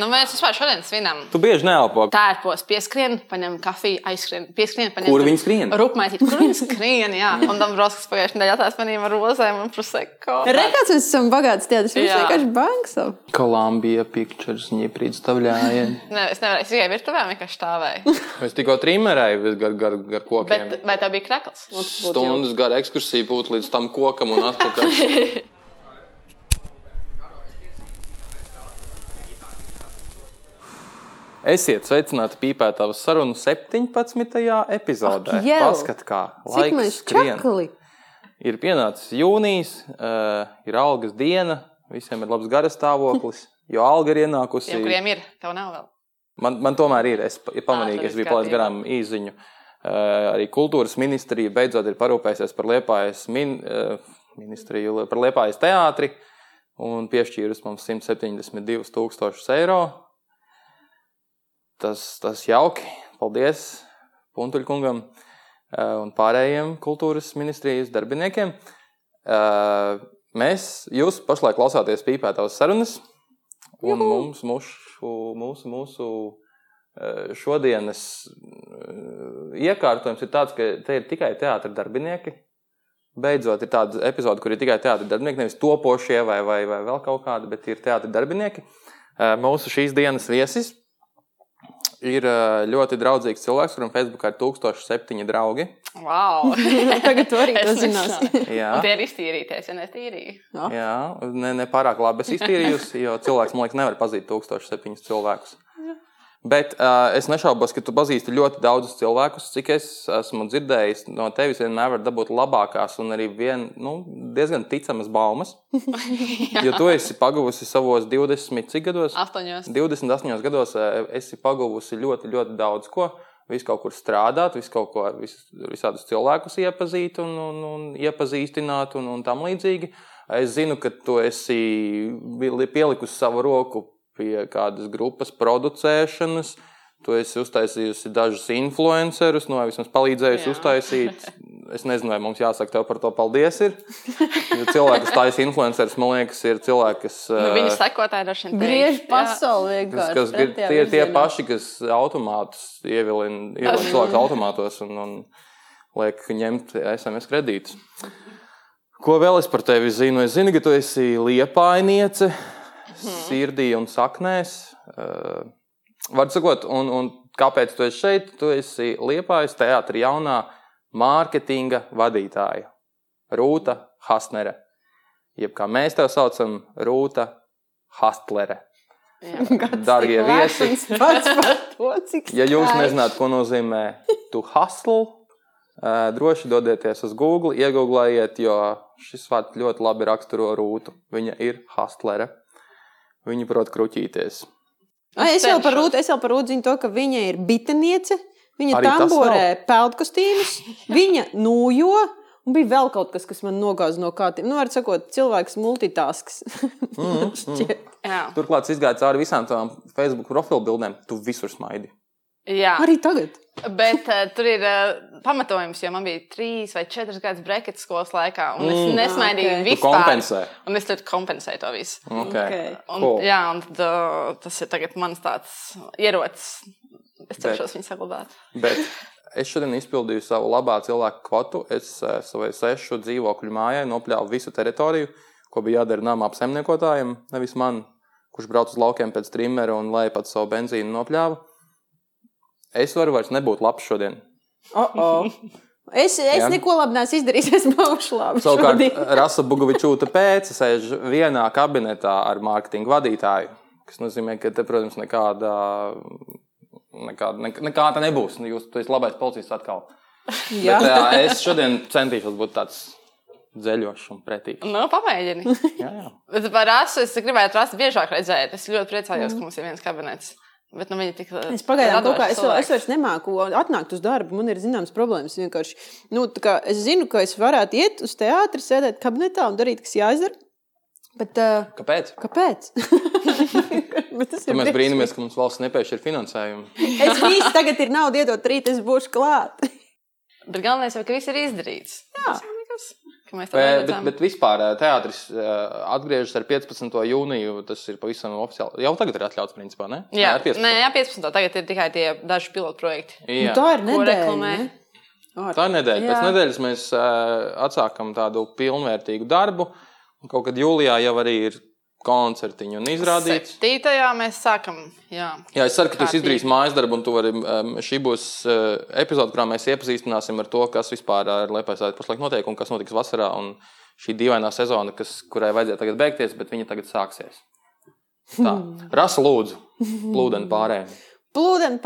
Nu, mēs vispār šodien svinam. Tu bieži neelpo. Tā ir posms, pieskrien, paņem kafiju, aizskrien, pieskrien, paņem. Kur viņi skrien? Rūpmaitīt, kur viņi skrien, jā. Un tam broskas pagājušajā nedēļā tās manīm ar rozēm un proseko. Rekāds, mēs esam bagāts tiedus, viņš vienkārši banksa. Kolumbija pictures, viņi prīdstavļāja. Nē, es nevarēju, es tikai virtuvē vienkārši stāvēju. es tikko trīmerēju gar, gar, gar kokiem. Bet, vai tā bija krekls? Stundas gara ekskursija būtu līdz tam kokam un atpakaļ. Esiet sveicināti pīpētavas sarunu 17. epizodē. Ak! Paskat, kā laiks skrien. čakli? Ir pienācis jūnijas, uh, ir algas diena, visiem ir labs garas stāvoklis, jo alga ir ienākusi. Tiem, kuriem ir, tev nav vēl. Man, man tomēr ir, es pa- pamanīju, ka es biju palaidis garām īziņu. Uh, arī kultūras ministrija beidzot ir parūpējusies par liepājas min, uh, ministriju, par liepājas teātri un piešķīrusi mums 172 tūkstošus eiro. Tas, tas jauki. Paldies Puntuļkungam uh, un pārējiem kultūras ministrijas darbiniekiem. Uh, mēs, jūs pašlaik klausāties pīpētavas sarunas, un mums, mūsu, mūsu, mūsu eh, šodienas eh, iekārtojums ir tāds, ka te ir tikai teātris darbinieki. Beidzot, ir tāda epizode, kur ir tikai teātris darbinieki, nevis topošie vai, vai, vai vēl kaut kādi, bet ir teātris darbinieki. Eh, Mūsu šīs dienas viesis ir eh, ļoti draudzīgs cilvēks, kuram Facebookā ir 1007 draugi. Wow! Tagad tu arī to zināsi. Tie ir iztīrīties, ja netīrīja. Jā, ne, ne pārāk labi es iztīrījusi, jo cilvēks man liekas, nevar pazīt 1007 cilvēkus. Bet uh, es nešaubos, ka tu pazīsti ļoti daudzus cilvēkus. Cik es esmu dzirdējis, no tevis vienmēr var dabūt labākās un arī vien, nu, diezgan ticamas baumas. jo tu esi pagavusi savos 20, cik gados? Astoņos. 28 gados esi pagavusi ļoti, ļoti daudz ko. Visu kaut kur strādāt, visu kaut ko, vis, visādus cilvēkus iepazīt un, un, un iepazīstināt un, un tam līdzīgi. Es zinu, ka tu esi pielikusi savu roku pie kādas grupas producēšanas. Tu esi uztaisījusi dažus influencerus, no vismaz palīdzējusi Jā. uztaisīt. Es nezinu, vai mums jāsaka tev par to paldies. Ir. Jo cilvēki, kas taisa influencerus, man liekas, ir cilvēki, kas. Nu, Viņu sekotāji droši vien. Griež vienkārši. kas, pretējā tie ir tie virzienā. paši, kas automātus ievilina, ievilina cilvēku automātos un, un liek ņemt SMS kredītus. Ko vēl es par tevi zinu? Es zinu, ka tu esi liepainiece, sirdī un saknēs. Uh, Vārds sakot, un, un kāpēc tu esi šeit? Tu esi liepais teātris jaunā mārketinga vadītāja. Rūta Hasnere. Jeb kā mēs tevi saucam, Rūta Hastlere. Darbie viesi, Pats par to, cik ja jūs nezināt, ko nozīmē tu hustle, ā, droši dodieties uz Google, iegūlējiet, jo šis vārds ļoti labi raksturo rūtu. Viņa ir hustlere. Viņa prot kruķīties. Ai, Es jau par. Rūtu, es jau par Rūtu zinu to, ka viņa ir biteniece. Viņa Arī tamborē peldkostīmus, viņa nūjo. Un bija vēl kaut kas, kas man nogāza no kārtiem. Nu, var sakot, cilvēks multitasks. Mm. Jā. Turklāt, gāju cauri visām tavām Facebook profilu bildēm. Tu visur smaidi. Jā. Arī tagad. Bet uh, tur ir uh, pamatojums, jo man bija trīs vai četras gadus breketa skolas laikā, un es Mm. nesmaidīju Ok. okay. Vispār. kompensē. Un es ļoti kompensēju to visu. Okay. Okay. Un, Cool. Jā, un tad, uh, tas ir tagad mans tāds ierocis. Es cenšos viņu saglabāt. Bet es šodien izpildīju savu labā cilvēku kvotu. Es eh, savai sešu dzīvokļu mājai nopļāvu visu teritoriju, ko bija jādara nama apsaimniekotājiem. Nevis man, kurš brauc uz laukiem pēc trimera un lai pat savu benzīnu nopļāvu. Es varu vairs nebūt labs šodien. Oh -oh. Es, es Jā. neko labi neesmu izdarījis. Es būšu labi. Savukārt. Rasa Buļbuļsūta pēc sēž vienā kabinetā ar mārketinga vadītāju. Tas nozīmē, ka te, protams, nekāda, nekāda, nek- nekāda nebūs. Nu, Jūs esi labais policists atkal. Jā. Bet, jā, es šodien centīšos būt tāds dziļošs un pretīgs. Nu, pamēģini. Jā, jā. Bet par rasu es gribētu rasu biežāk redzēt. Es ļoti priecājos, ka mums ir viens kabinets. Bet nu, tik. Es pagaidām kaut kā, es, vēl, es cilvēks. vairs nemāku atnākt uz darbu. Man ir zināmas problēmas. Vienkārši, nu, es zinu, ka es varētu iet uz teātri, sēdēt kabinetā un darīt, kas jāizdara. Bet uh, Kāpēc? kāpēc? Mēs briesmīgi. brīnamies, ka mums valsts nepiešķir finansējumu. Es visu tagad ir naudu iedot rīt, es būšu klāt. Bet galvenais jau, ka viss ir izdarīts. Jā. Ka mēs to Bet, bet, bet vispār ā, teātris ā, atgriežas ar 15. jūniju. Tas ir pavisam oficiāli. Jau tagad ir atļauts, principā, ne? Jā, ar 15. nē, jā, 15. Tagad ir tikai tie daži pilotu projekti. Nu, tā ir nedēļa. ne? Ārā. Tā ir nedēļa. Jā. Pēc nedēļas mēs uh, atsākam tādu pilnvērtīgu darbu. Un Kaut kad jūlijā jau arī ir koncertiņi un izrādīts. Septītajā mēs sākam. Jā, Jā, es ceru, ka tu izdarījis mājas darbu, un vari, um, šī būs uh, epizode, kurā mēs iepazīstināsim ar to, kas vispār ar Lietuvas pašlaik notiek un kas notiks vasarā. Un šī dīvainā sezona, kas, kurai vajadzēja tagad beigties, bet viņa tagad sāksies. Tā, Rasa lūdzu, plūdeni pārējiem. Plūdeni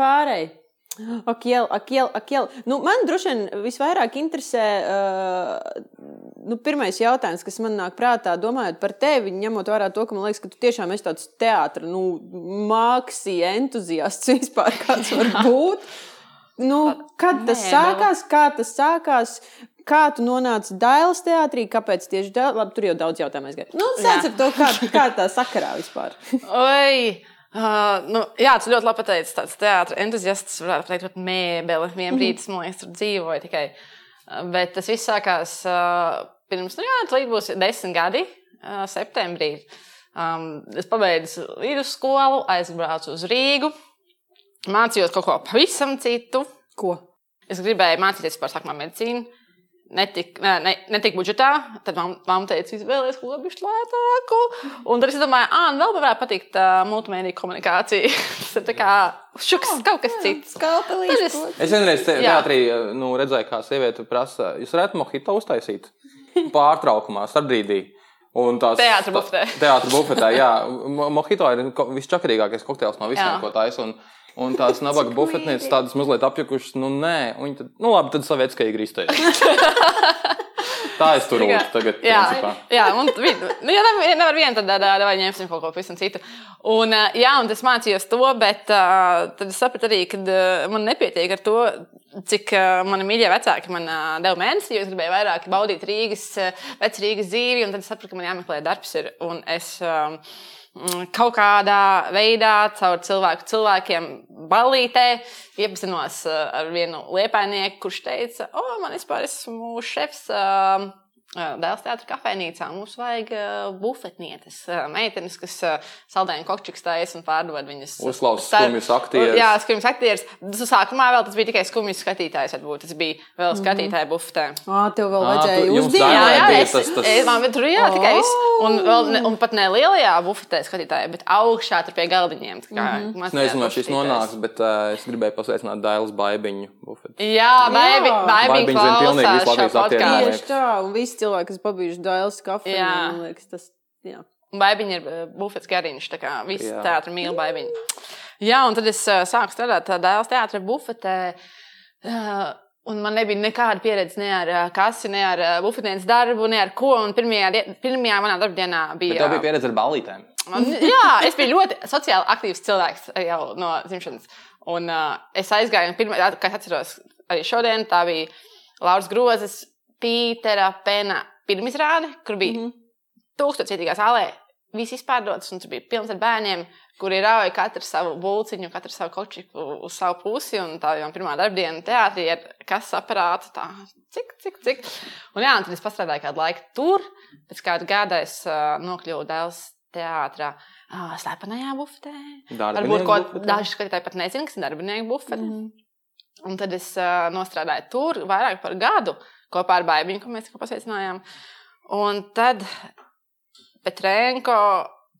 pārēji. Akiel, akiel, akiel. Nu, man droši vien visvairāk interesē uh, nu, pirmais jautājums, kas man nāk prātā, domājot par tevi, ņemot vērā to, ka man liekas, ka tu tiešām esi tāds teātris, nu, mākslinieks, entuziasts vispār, kāds var būt. Nu, kad tas Nē, sākās, kā tas sākās, kā tu nonāci Dailas teātrī, kāpēc tieši Dailas? Labi, tur jau daudz jautājumu aizgāja. Nu, sāc ar to, kā, kā tā sakarā vispār. Oi! Uh, nu, jā, tas ļoti labi pateicis. Tāds teātris entuziasts, varētu teikt, pat mēbele. Vienā brīdī, man liekas, tur dzīvoja tikai. Bet tas viss sākās uh, pirms, nu, jā, līdz būs desmit gadi, uh, septembrī. Um, es pabeidzu vidusskolu, aizbraucu uz Rīgu, mācījos kaut ko pavisam citu. Ko? Es gribēju mācīties par sākumā medicīnu. Netika ne, ne, netik budžetā, tad mamma teica, izvēlēties kaut ko bišķi lētāku. Un tad es domāju, ah, vēl man varētu patikt uh, multimediju komunikācija. Tas ir tā kā šuks, kaut kas cits. Tad Skalpelīs. es- Es vienreiz te, Jā. teātrī nu, redzēju, kā sieviete prasa, jūs varētu mohito uztaisīt pārtraukumā, starpbrīdī. Un tās Teātra bufetē. Teātris bufetē, jā. Mo- Mojito ir visčakarīgākais kokteils no visiem, Jā. ko taisa. Un, un tās nabaga bufetnieces tādas mazliet apjukušas, nu nē, un viņi tad, nu labi, tad savietskā grīstēja. Tā es tur lūdzu tagad, Jā, principā. jā un nu, ja nevar, nevar vienu, tad vai ņemsim kaut ko pavisam citu. Un, jā, un es mācījos to, bet uh, tad es sapratu arī, ka uh, man nepietiek ar to, cik uh, mani mīļie vecāki man uh, deva mēnesi, jo es gribēju vairāk baudīt Rīgas, uh, vecā Rīgas dzīvi, un tad es sapratu, ka man jāmeklē darbs. Ir, un es mm, kaut kādā veidā caur cilvēku cilvēkiem balītē iepazinos uh, ar vienu liepainieku, kurš teica, o, man vispār esmu šefs. Uh, Dēls teātris kafejnīcā mums vajag bufetnietes, meitenes, kas saldējumu kokčiks taisa un pārdod viņas. Uzklaus Star- skumjus aktierus. Jā, skumjus aktierus. Tas sākumā vēl tas bija tikai skumjus skatītājs, varbūt tas bija vēl skatītāja bufetē. Ā, tev vēl vajadzēja dārā Jā, jā, es, tas- tas- es, man tur jā, tikai viss. Un, vēl, ne, un pat ne lielajā bufetē skatītāji, bet augšā tur pie galdiņiem. tā Kā, mm Es nezinu, vai šis nonāks, bet uh, es gribēju pasveicināt Dailas baibiņu bufeti. Jā, baibi, Jā. baibi Baibiņas zina pilnīgi klausās visu un visi cilvēki, kas pabijuši Dailas kafejnē, Jā. man liekas, tas, jā. Baibiņa ir uh, bufets gariņš, tā kā visi Jā. teātri mīl baibiņu. Jā, un tad es uh, sāku strādāt tādā dēls teātra bufetē. Uh, Un man nebija nekāda pieredze ne ar kasi, ne ar bufetnieces darbu, ne ar ko. Un pirmajā, die- pirmajā manā darbdienā Bet bija. tev bija pieredze ar ballītēm. Man, jā, es biju ļoti sociāli aktīvs cilvēks jau no dzimšanas. Un uh, es aizgāju, un pirmā, kā es atceros, arī šodien tā bija Lauras Grozes, Pītera Pena pirmizrāde, kur bija mm -hmm. tūkstoši cietīgā zālē. Viss izpārdots, un tur bija pilns ar bērniem, kuri rauja katru savu būciņu, katru savu kočiku uz savu pusi. Un tā jau pirmā darbdiena teātrī ir kas aparāts, tā cik, cik, cik. Un jā, un tad es pastrādāju kādu laiku tur. Pēc kāda gada es uh, nokļuvu Dēls teātrā. Uh, Slēpenajā bufetē. Varbūt ko daži skatītāji pat nezina, kas ir darbinieku bufete. Mm -hmm. Un tad es uh, nostrādāju tur vairāk par gadu kopā ar Bābiņu, ko mēs tikko pasveicinājām. Un tad Petrēnko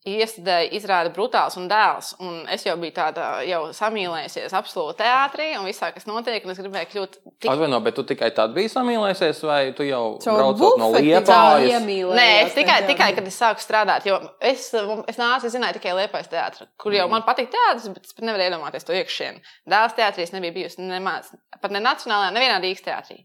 iestudēja izrādi Brutāls un dēls. Un es jau biju tāda, jau samīlējusies absolūti teātrī un visā, kas notiek. Un es gribēju kļūt tik Atvaino, bet tu tikai tad biji samīlējies, vai tu jau braucot no iemīlējās Nē, es tikai, tikai kad es sāku strādāt, jo es, es nācu, es zināju tikai Liepais teātris, kur jau man patīk teātris, bet es pat nevarēju iedomāties to iekšienu. Dēls teātrī es nebiju bijusi nemaz, pat ne nacionālajā, nevienā Rīgas teātrī.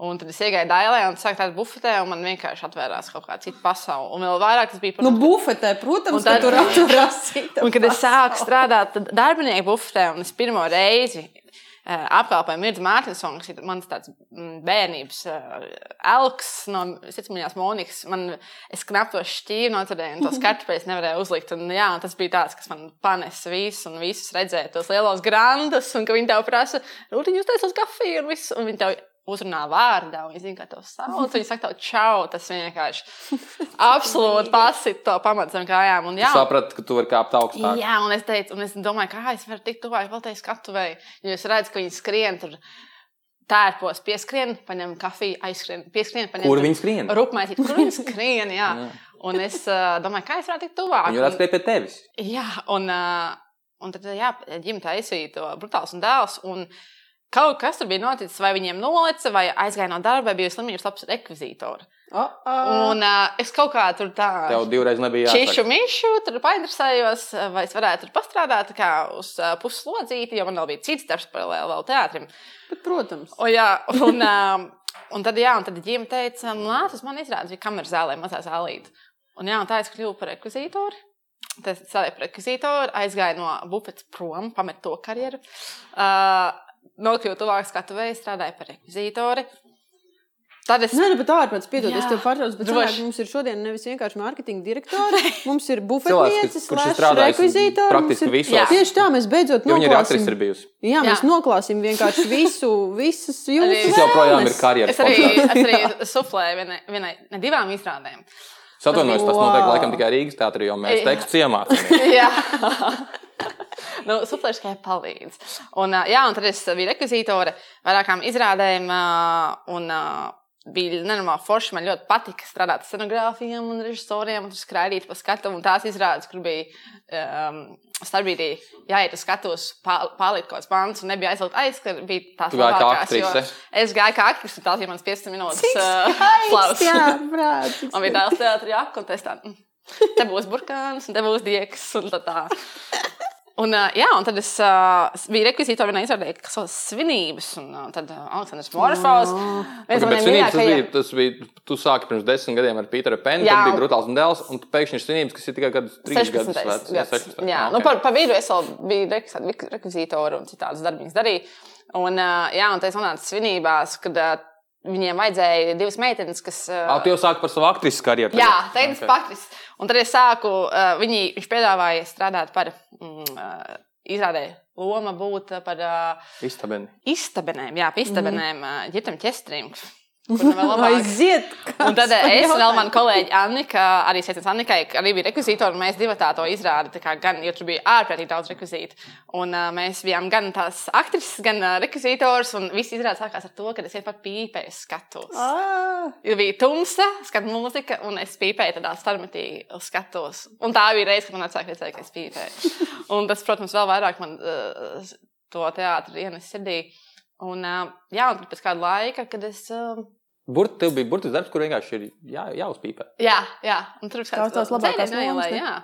Un tad es iegāju Dailē un sāku tādu bufetē, un man vienkārši atvērās kaut kāda cita pasaule. Un vēl vairāk tas bija par Nu, bufetē, protams, tad- tur atturās cita Un, kad es sāku strādāt darbinieku bufetē, un es pirmo reizi uh, apkalpoju Mirdu Mārtiņsonu, kas ir mans tāds mm, bērnības uh, elks no Sicīlijas Monikas. Man, es knapi to šķīvi noturēju, un tos kartupeļus nevarēju uzlikt. Un, jā, tas bija tāds, kas man panesa visu, un visus redzēja tos lielos grandus, un ka viņi tev prasa, Rūtiņ, jūs taisat kafiju, un, visu, un viņi tev uzrunā vārdā, un viņi zina, kā to sauc. Viņi saka, tev čau, tas vienkārši absolūti pasit to pamatu zem kājām. Un, jā, sapratu, ka tu vari kāpt augstāk. Jā, un es teicu, un es domāju, kā es varu tikt tuvāk vēl tai skatuvēji. Jo es redzu, ka viņi skrien tur. Tērpos, pieskrien, paņem kafiju, aizskrien, pieskrien, paņem Kur viņi skrien? Rupmētīt, kur viņi skrien, jā. Jā. Un es uh, domāju, kā es varētu tikt tuvāk. Viņi varētu skriet pie tevis. Jā, un, uh, un tad, jā, ģimene taisīja to brutāls un dēls. Un kaut kas tur bija noticis, vai viņiem nolica, vai aizgāja no darba, vai bija slimības labs rekvizītori. Oh, oh. Un uh, es kaut kā tur tā. Tev divreiz nebija Čišu mišu, tur painteresējos, vai es varētu tur pastrādāt kā uz uh, puslodzīti, jo man vēl bija cits darbs paralēli vēl teātrim. Bet, protams. O, jā, un, um, un tad, jā, un tad ģimene teica, nāc, uz mani izrādās, bija kameras zālē, mazā zālīte. Un, jā, un tā es kļuvu par rekvizītoru. Tas strādāja par rekvizītoru, aizgāja no bufetes prom, pamet to karjeru. Uh, Nokļuvu tuvāk skatuvēji, strādāja par rekvizītoru. Tad es Nē, nu, bet ārpēc, piedod, es tev pārtraucu, bet droši. cilvēki mums ir šodien nevis vienkārši mārketinga direktori, mums ir Cilvēks, bufetniece, kas- kurš ir slash strādājis rekvizītori. praktiski ir- visos. Jā. Tieši tā, mēs beidzot Jo ir noklāsim. ir bijusi. Jā, mēs Jā. noklāsim vienkārši visu, visas jūsu Tas joprojām ir karjeras Es arī, es arī suflēju vienai, vienai, ne divām izrādēm. Es atvainojos, tas Wow. notiek laikam tikai Rīgas teātrī, jo mēs tekstu iemācāmies. Nu, suflēšu tikai palīdz. Un, jā, un tad es biju rekvizītore vairākām izrādēm. Un, Bija nenormāli forši. Man ļoti patika strādāt ar scenogrāfiem un režisoriem, un tur skraidīt pa skatuvi. Un tās izrādes, kur bija um, starpbrīdī jāiet uz skatuves, pā- pārlikt kaut kāds pants, un nebija aizlikt aizskar, bija tās kā labākās, jo aktrise? Es gāju kā aktrise, tās bija manas 15 minūtes skaisti, flaus. Jā, cik Man bija tāds teātris, jaka, un tas tā, mm, te būs burkāns, un te būs diegs, un tā tā. Un, uh, jā, un tad es uh, biju rekvizītorā vienā izrādē, kas sauc svinības, un uh, tad Aleksandrs Morfovs. svinības tas bija, tas bija, tu sāki pirms desmit gadiem ar Pīteru Penu, Jā. tad bija brutāls un dēls, un pēkšņi ir svinības, kas ir tikai gadus, trīs 16. gadus vecs. 16. Jā, Ok. nu, par, par vidu es vēl biju rekvizītora un citādas darbības darīju. Un, uh, jā, un tas nonāca svinībās, kad uh, viņiem vajadzēja divas meitenes, kas. Ā, Tu jau sāki par savu aktrises karjeru. Jā, tagad? tagad es Ok. patris. Un tad es sāku, viņi, viņš piedāvāja strādāt par mm, izrādē loma būt par Istabeni. istabenēm, jā, par istabenēm, mm. ģitam ķestrīm. Nu. Aiziet! Un tad es vēl mana kolēģe Annika, arī sveicams Annikai, arī bija rekvizītori, un mēs divi tā to izrādi, gan, jo tur bija ārprātīgi daudz rekvizītu. Un uh, mēs bijām gan tās aktrises, gan uh, rekvizītors, un viss izrādi sākās ar to, ka es vienkārši pīpēju skatos. Ā, Jo bija tumsa, skatu mūzika, un es pīpēju tādā starpmetī skatos. Un tā bija reize, kad man atsāka redzēt, ka es pīpēju. Un tas, protams, vēl vairāk man uh, to teātri ienes sirdī. Un, jā, un pēc kāda laika, kad es. Uh, Burt, tev bija burtis darbs, kur vienkārši ir jā, jāuzpīpē. jā, jā, un tur bija Tās tās labākās lomas, ne? Jā,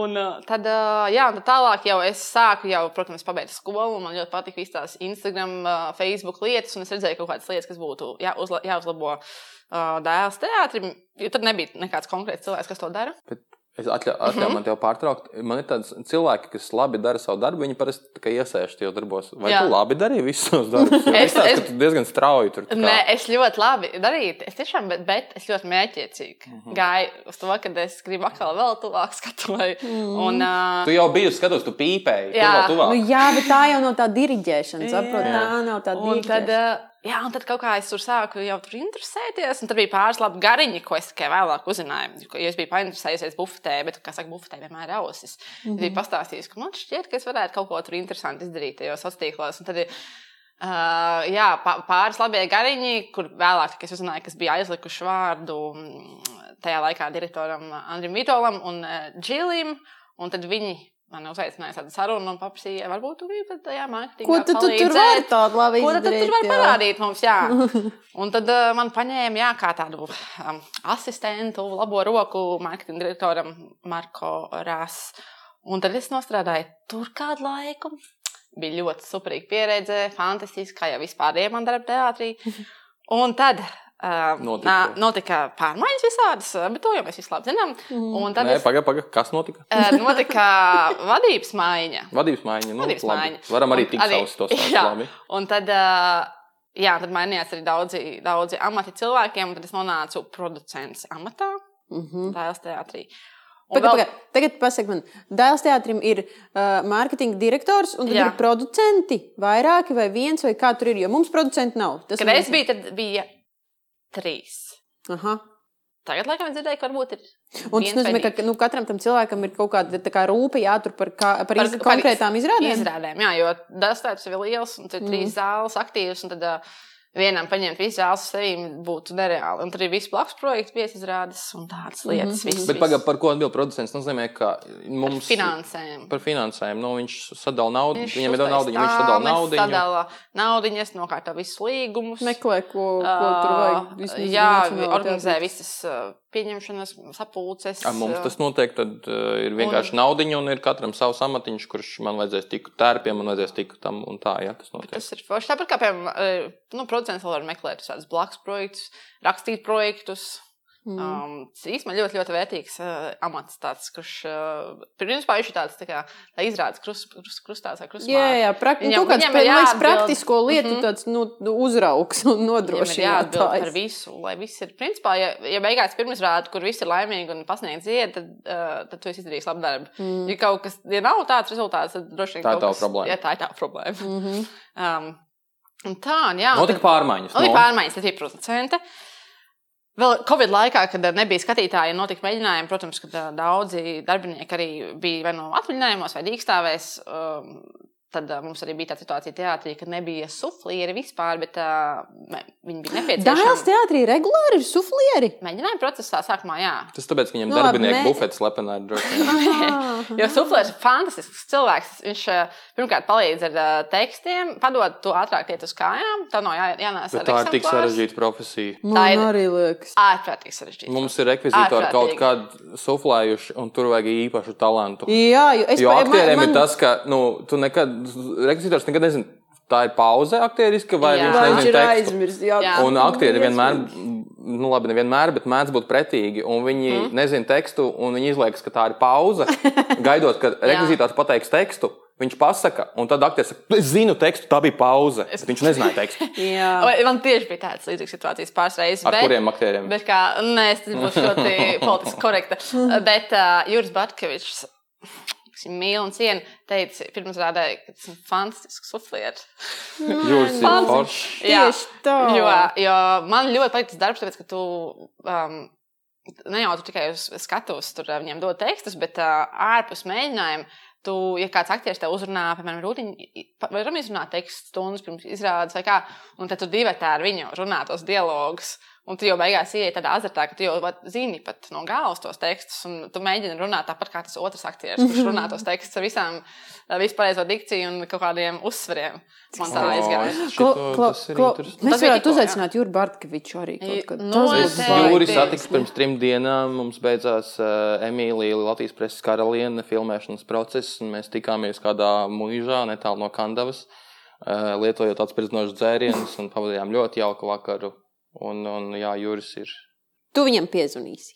un tad, jā, un tad tālāk jau es sāku, jau, protams, pabeigt skolu. un Man ļoti patika visas tās Instagram, Facebook lietas, un es redzēju kaut kādas lietas, kas būtu jā, uzla, jāuzlabo uh, dēls teātrim. Jo tad nebija nekāds konkrēts cilvēks, kas to dara. Es atļauju atļau Mhm. man te pārtraukt. Man ir tāds cilvēki, kas labi dara savu darbu. Viņi parasti iesaistās tajos darbos. Vai Jā. tu labi darīji visus savus darbus? Es- es- ka tu diezgan strauji tur. kā- Nē, es ļoti labi darīju. Es tiešām, bet, bet es ļoti mērķiecīgi mm -hmm. gāju uz to, ka es gribu atkal vēl tuvāk skatoju. Mm. Un, uh, Tu jau biji skatos, tu pīpēji. Jā. Tu vēl Nu, tuvāk. jā, bet tā jau nav tā diriģēšana. Saprot, tā nav tā Un tad, diriģēšana. uh, jā, un tad kaut kā es tur sāku jau tur interesēties. Tad bija pāris labi gariņi, ko es tikai vēlāk uzzināju. Jo es biju painteresējusies bufetē, bet, kā saka, bufetē vienmēr ir ausis. Mm -hmm. Es biju pastāstījis, ka man šķiet, ka es varētu kaut ko tur interesantu izdarīt tajos sociālos tīklos. Un tad ir, Uh, jā, pā- pāris labie gariņi, kur vēlāk es uzzināju, kas bija aizlikuši vārdu mm, tajā laikā direktoram Andrim Vitolam un uh, Džilim. Un tad viņi man uzaicināja tādu sarunu un paprasīja, varbūt tu gribi tajā mārketingā Ko tu, tu tur vari tādu labi Ko tad tu izdarīt? tur var jā? parādīt mums? Jā. Un tad uh, man paņēma jā, kā tādu um, asistentu, labo roku marketinga direktoram Marko Rās. Un tad es nostrādāju tur kādu laiku. Bija ļoti superīga pieredze, fantastiski, kā jau vispār ir man darba teātrī. Un tad Notika. nā, notika pārmaiņas visādas, bet to jau mēs visi labi zinām. Un tad Nē, es, pagaidi, pagaidi. Kas notika? uh, notika vadības maiņa. Vadības maiņa. Nu, Vadības labi. maiņa. Varam arī tikt savus tos labi. Un tad, uh, jā, tad mainījās arī daudzi, daudzi amati cilvēkiem, un tad es nonācu producents amatā, Mhm. tēls teātrī. Un Pagaid, vēl- pagaid. Tagad pasak man, Dēls teātrim ir uh, mārketinga direktors, un tad Jā. ir producenti vairāki vai viens, vai kā tur ir, jo mums producenti nav. Tas Kad es biju, tad bija trīs. Aha. Tagad, laikam, es dzirdēju, ka varbūt ir. Un tas nozīmē, ka nu, katram tam cilvēkam ir kaut kāda kā rūpe jātur par, kā, par, Par- iz, konkrētām izrādēm. Izrādēm, jā, jo dastāts ir liels, un tur ir trīs zāles aktīvas, un tad uh, vienam paņemt visu zāles uz sevi būtu nereāli. Un tur ir viss blakus projekts, pieci izrādes un tādas lietas. Viss, Bet viss. pagaid, par ko atbild producents? Nozīmē, ka mums finansēm. par finansējumu nu, viņš sadala naudu. Viņš Viņam ir daudz naudas, viņš sadala naudu. Sadala naudiņas, nokārto visus līgumus. Meklē, ko, ko tur vajag. Vismaz jā, organizē visas uh, pieņemšanas, sapulces. A, mums tas notiek, tad uh, ir vienkārši naudiņa un ir katram savs amatiņš, kurš man vajadzēs tikt tērpiem, man vajadzēs tikt tam un tā. Jā, tas notiek. Tas ir forši. Tāpat kā, piemēram, nu, producents vēl var meklēt tādus blakus projektus, rakstīt projektus. Mm. Um, tas īstenībā ļoti, ļoti vērtīgs uh, amats, tāds, kurš uh, principā ir tāds tā kā tā izrādes krus, krus, krustāts vai krustmāte. Jā, jā, praktiski. Viņam- Kaut kāds pēc praktisko lietu Mhm. tāds, nu, uzraugs un Viņam ir jāatbild par visu, lai viss ir. Principā, ja, ja beigās pirmizrāda, kur viss ir laimīgi un pasniedz dziedu, tad, uh, tad tu esi izdarījis labu darbu. Mm. Ja kaut kas ja nav tāds rezultāts, tad droši vien Tā ir tava problēma. Jā, tā ir tā problēma. Mm -hmm. Um, un tā, un jā. Notika pārmaiņas. Notika no? pārmaiņas, tas bija producente. Vēl Covid laikā, kad uh, nebija skatītāji, notika mēģinājumi. Protams, ka uh, daudzi darbinieki arī bija vai no atvaļinājumos, vai dīkstāvēs. Tad uh, mums arī bija tāda situācija teātrī, ka nebija suflieri vispār, bet uh, viņi bija nepieciešami. teātrī regulāri ir suflieri. Mēģinājuma procesā sākumā, jā. Tas tāpēc, ka viņam labi, darbinieku bufets slepenā ir droši Jo suflērs ir fantastisks cilvēks. Viņš uh, pirmkārt palīdz ar uh, tekstiem, padod to ātrāk iet uz kājām. Tā nav jā, jānēsā. Bet tā ir tik sarežģīta profesija. Tā Man ir- arī liekas. Ārprātīgi sarežģīti. Mums ir rekvizītori kaut kādi suflējuši, un tur vajag īpašu talantu. Jā, jo es Jo aktieriem man- ir tas, ka nu, tu nekad, rekvizitors nekad nezina, tā ir pauze aktieriska vai Jā. viņš nezina ir tekstu. aizmirsis? Jā. Un aktieri vienmēr, nu labi, nevienmēr, bet mēdz būt pretīgi. Un viņi mm. nezina tekstu, un viņi izliekas, ka tā ir pauze. gaidot, ka rekvizītors pateiks tekstu, viņš pasaka, un tad aktieris saka, es zinu tekstu, tā bija pauze. Es... Viņš nezināja tekstu. Man tieši bija tādas līdzīgas situācijas pāris reizes. Ar bet- kuriem aktieriem? Bet kā, nē, es būšu ļoti politiski korekta. Bet uh, Juris Batkevičs. Mīlu un cienu, teica, pirms rādīja, ka tas ir fantastisks suflieris. Fancy. foršs. Tieši tā. Jo, jo man ļoti patīk tas darbs, tāpēc, ka tu um, ne jau tu tikai uz skatuves tur uh, viņiem dod tekstus, bet uh, ārpus mēģinājumu. Tu, ja kāds aktieris te uzrunā, piemēram, rūtiņu, varam izrunāt tekstu stundas pirms izrādes vai kā, un tad tu divi tā ar viņu runā tos dialogus. Un tu jau beigās ienāc tādā azartā, ka tu jau zini pat no galvas tos tekstus, un tu mēģini runāt tāpat kā tas otrs aktieris, kurš runā tos tekstus ar visām, vispārējo dikciju un kaut kādiem uzsveriem. Man tā aizgāja. mēs varētu uzaicināt Juru Bartkeviču arī. Nu. Jūris satiks pirms trim dienām. Mums beidzās uh, Emīlija Latvijas preses karaliene filmēšanas process, un mēs tikāmies kādā mūžā netālu no Kandavas, uh, lietojot priecinošs dzērienus un pavadījām ļoti jauku vakaru. Un, un jā, Jūris ir. Tu viņam piezvanīsi.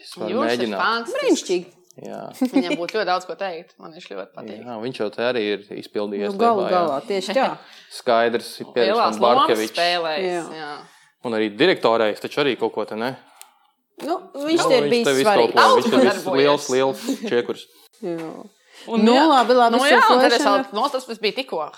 Es varu mēģināt. Brīnišķīgi. Jā. Viņam būtu ļoti daudz ko teikt. Man viņš ļoti patīk. Jā, viņš jau te arī ir izpildījies. Nu, galu galā tieši tā. Skaidrs, ir pieredzējis Barkevičs. Jā. Jā. Un arī direktorējis, taču arī kaut ko te ne. Nu, viņš Nu, te ir bijis te svarīgs. Viņš ir viss darbojies. liels, liels čiekurs. Jā. Un, Nu, jā. labi, labi, Nu, jā, un tad es vēl, no, tas tas bija tikko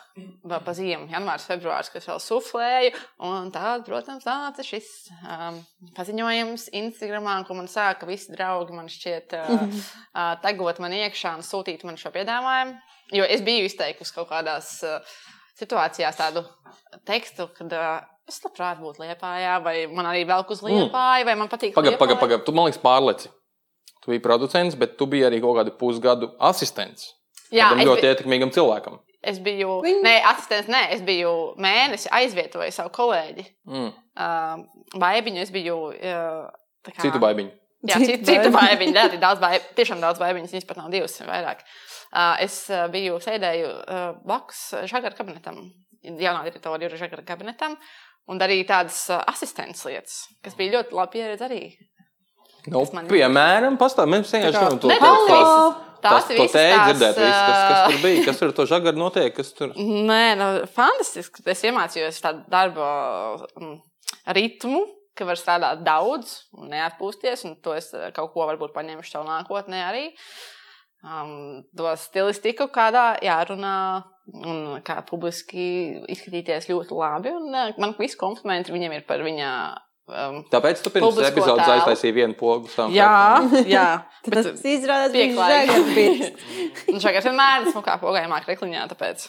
pa, ziemu, janvārs, februārs, kad es vēl suflēju. Un tad, protams, nāca šis um, paziņojums Instagramā, ko man sāka visi draugi man šķiet uh, uh, tagot man iekšā un sūtīt man šo piedāvājumu. Jo es biju izteikusi kaut kādās uh, situācijās tādu tekstu, kad uh, es labprāt būtu liepājā, vai man arī velk uz liepāju, vai man patīk. Pagaid, pagaid, Liepāja. pagaid. Tu man liekas pārleci. Tu biji producents, bet tu biji arī kaut kādu pusgadu asistents. Jā, ļoti biju- ietekmīgam cilvēkam. Es biju, Viņ- nē, asistents, nē, es biju mēnesi aizvietoju savu kolēģi. Mm. Uh, baigiņu es biju. Uh, tā kā- Citu baigiņu. Jā, Citu citu, citu baibiņu. Ļoti daudz baigiņu. Tiešām daudz baigiņu. Viņas pat nav divas, vairāk. Uh, es biju sēdēju uh, blakus žagara kabinetam, jaunā direktora Jurija žagara kabinetam, un darīju tādas uh, asistents lietas, kas bija ļoti labi pieredze arī. Nu, Tas man- piemēram, pastāv. Mēs vienkārši gribam to tas viss- Tas Tās to visas teikt, tās, dzirdēt, viss, kas, kas tur bija, kas tur ar to žagaru notiek, kas tur. Nē, nu, fantastiski. Es iemācījos tādu darba mm, ritmu, ka var strādāt daudz un neatpūsties, un to es kaut ko varbūt paņemšu savu nākotnē arī. Um, to stilistiku, kādā jārunā, un kā publiski izskatīties ļoti labi. Un, uh, man visi komplimenti viņiem ir par viņa. Um, Tāpēc tu pirms epizodes aiztaisīji vienu pogu. jā, jā. Tas izrādās, ka viņš pieklājīgi. Un šagad vienmēr esmu kā pogājumā krekliņā, tāpēc.